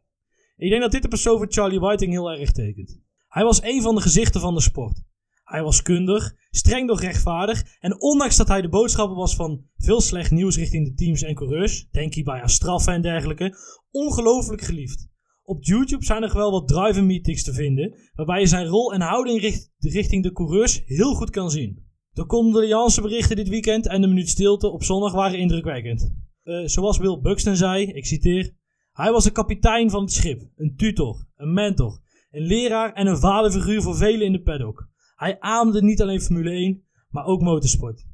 [SPEAKER 1] Ik denk dat dit de persoon voor Charlie Whiting heel erg tekent. Hij was een van de gezichten van de sport. Hij was kundig, streng doch rechtvaardig en ondanks dat hij de boodschapper was van veel slecht nieuws richting de teams en coureurs, denk hierbij aan straffen en dergelijke, ongelooflijk geliefd. Op YouTube zijn er wel wat drive meetings te vinden, waarbij je zijn rol en houding richt- richting de coureurs heel goed kan zien. De condoleanceberichten dit weekend en de minuut stilte op zondag waren indrukwekkend. Eh, zoals Will Buxton zei, ik citeer, hij was een kapitein van het schip, een tutor, een mentor, een leraar en een vaderfiguur voor velen in de paddock. Hij aamde niet alleen Formule 1, maar ook motorsport.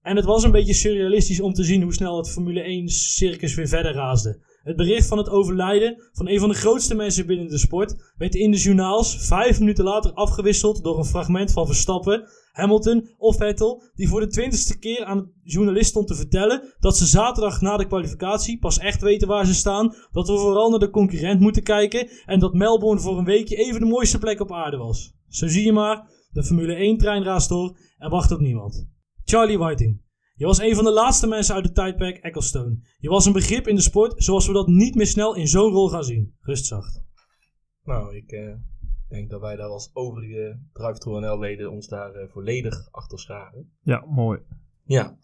[SPEAKER 1] En het was een beetje surrealistisch om te zien hoe snel het Formule 1 circus weer verder raasde. Het bericht van het overlijden van een van de grootste mensen binnen de sport werd in de journaals vijf minuten later afgewisseld door een fragment van Verstappen. Hamilton of Vettel, die voor de twintigste keer aan de journalist stond te vertellen dat ze zaterdag na de kwalificatie pas echt weten waar ze staan, dat we vooral naar de concurrent moeten kijken en dat Melbourne voor een weekje even de mooiste plek op aarde was. Zo zie je maar, de Formule 1 trein raast door en wacht op niemand. Charlie Whiting. Je was een van de laatste mensen uit het tijdperk Ecclestone. Je was een begrip in de sport zoals we dat niet meer snel in zo'n rol gaan zien. Rustzacht.
[SPEAKER 2] Nou, ik eh, denk dat wij daar als overige Drive to NL-leden ons daar eh, volledig achter scharen.
[SPEAKER 3] Ja, mooi.
[SPEAKER 2] Ja.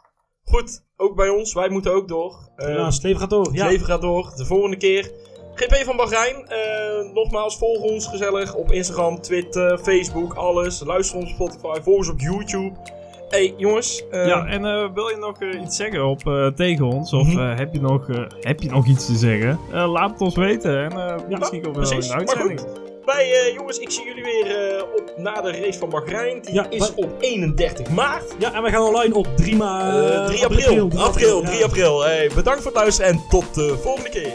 [SPEAKER 2] Goed, ook bij ons. Wij moeten ook door. Eh,
[SPEAKER 1] Helaas, het leven gaat door.
[SPEAKER 2] Het
[SPEAKER 1] Ja.
[SPEAKER 2] leven gaat door. De volgende keer. GP van Bahrein. Eh, nogmaals, volg ons gezellig op Instagram, Twitter, Facebook, alles. Luister ons op Spotify, volg ons op YouTube. hey, jongens. eh,
[SPEAKER 3] ja, en eh, wil je nog eh, iets zeggen op, eh, tegen ons? Of
[SPEAKER 2] Mhm.
[SPEAKER 3] eh, heb, je nog, eh, heb je nog iets te zeggen? Eh, laat het ons weten. En eh, misschien ook wel
[SPEAKER 2] precies.
[SPEAKER 3] in de
[SPEAKER 2] Maar
[SPEAKER 3] uitzending.
[SPEAKER 2] Wij, eh, jongens, ik zie jullie weer eh, op, na de race van Bahrein. Die
[SPEAKER 1] Ja,
[SPEAKER 2] is op 31 maart.
[SPEAKER 1] Ja, en wij gaan online op 3 maart.
[SPEAKER 2] Eh, 3 april. April, 3
[SPEAKER 1] ja.
[SPEAKER 2] april. Hey, bedankt voor het luisteren en tot de volgende keer.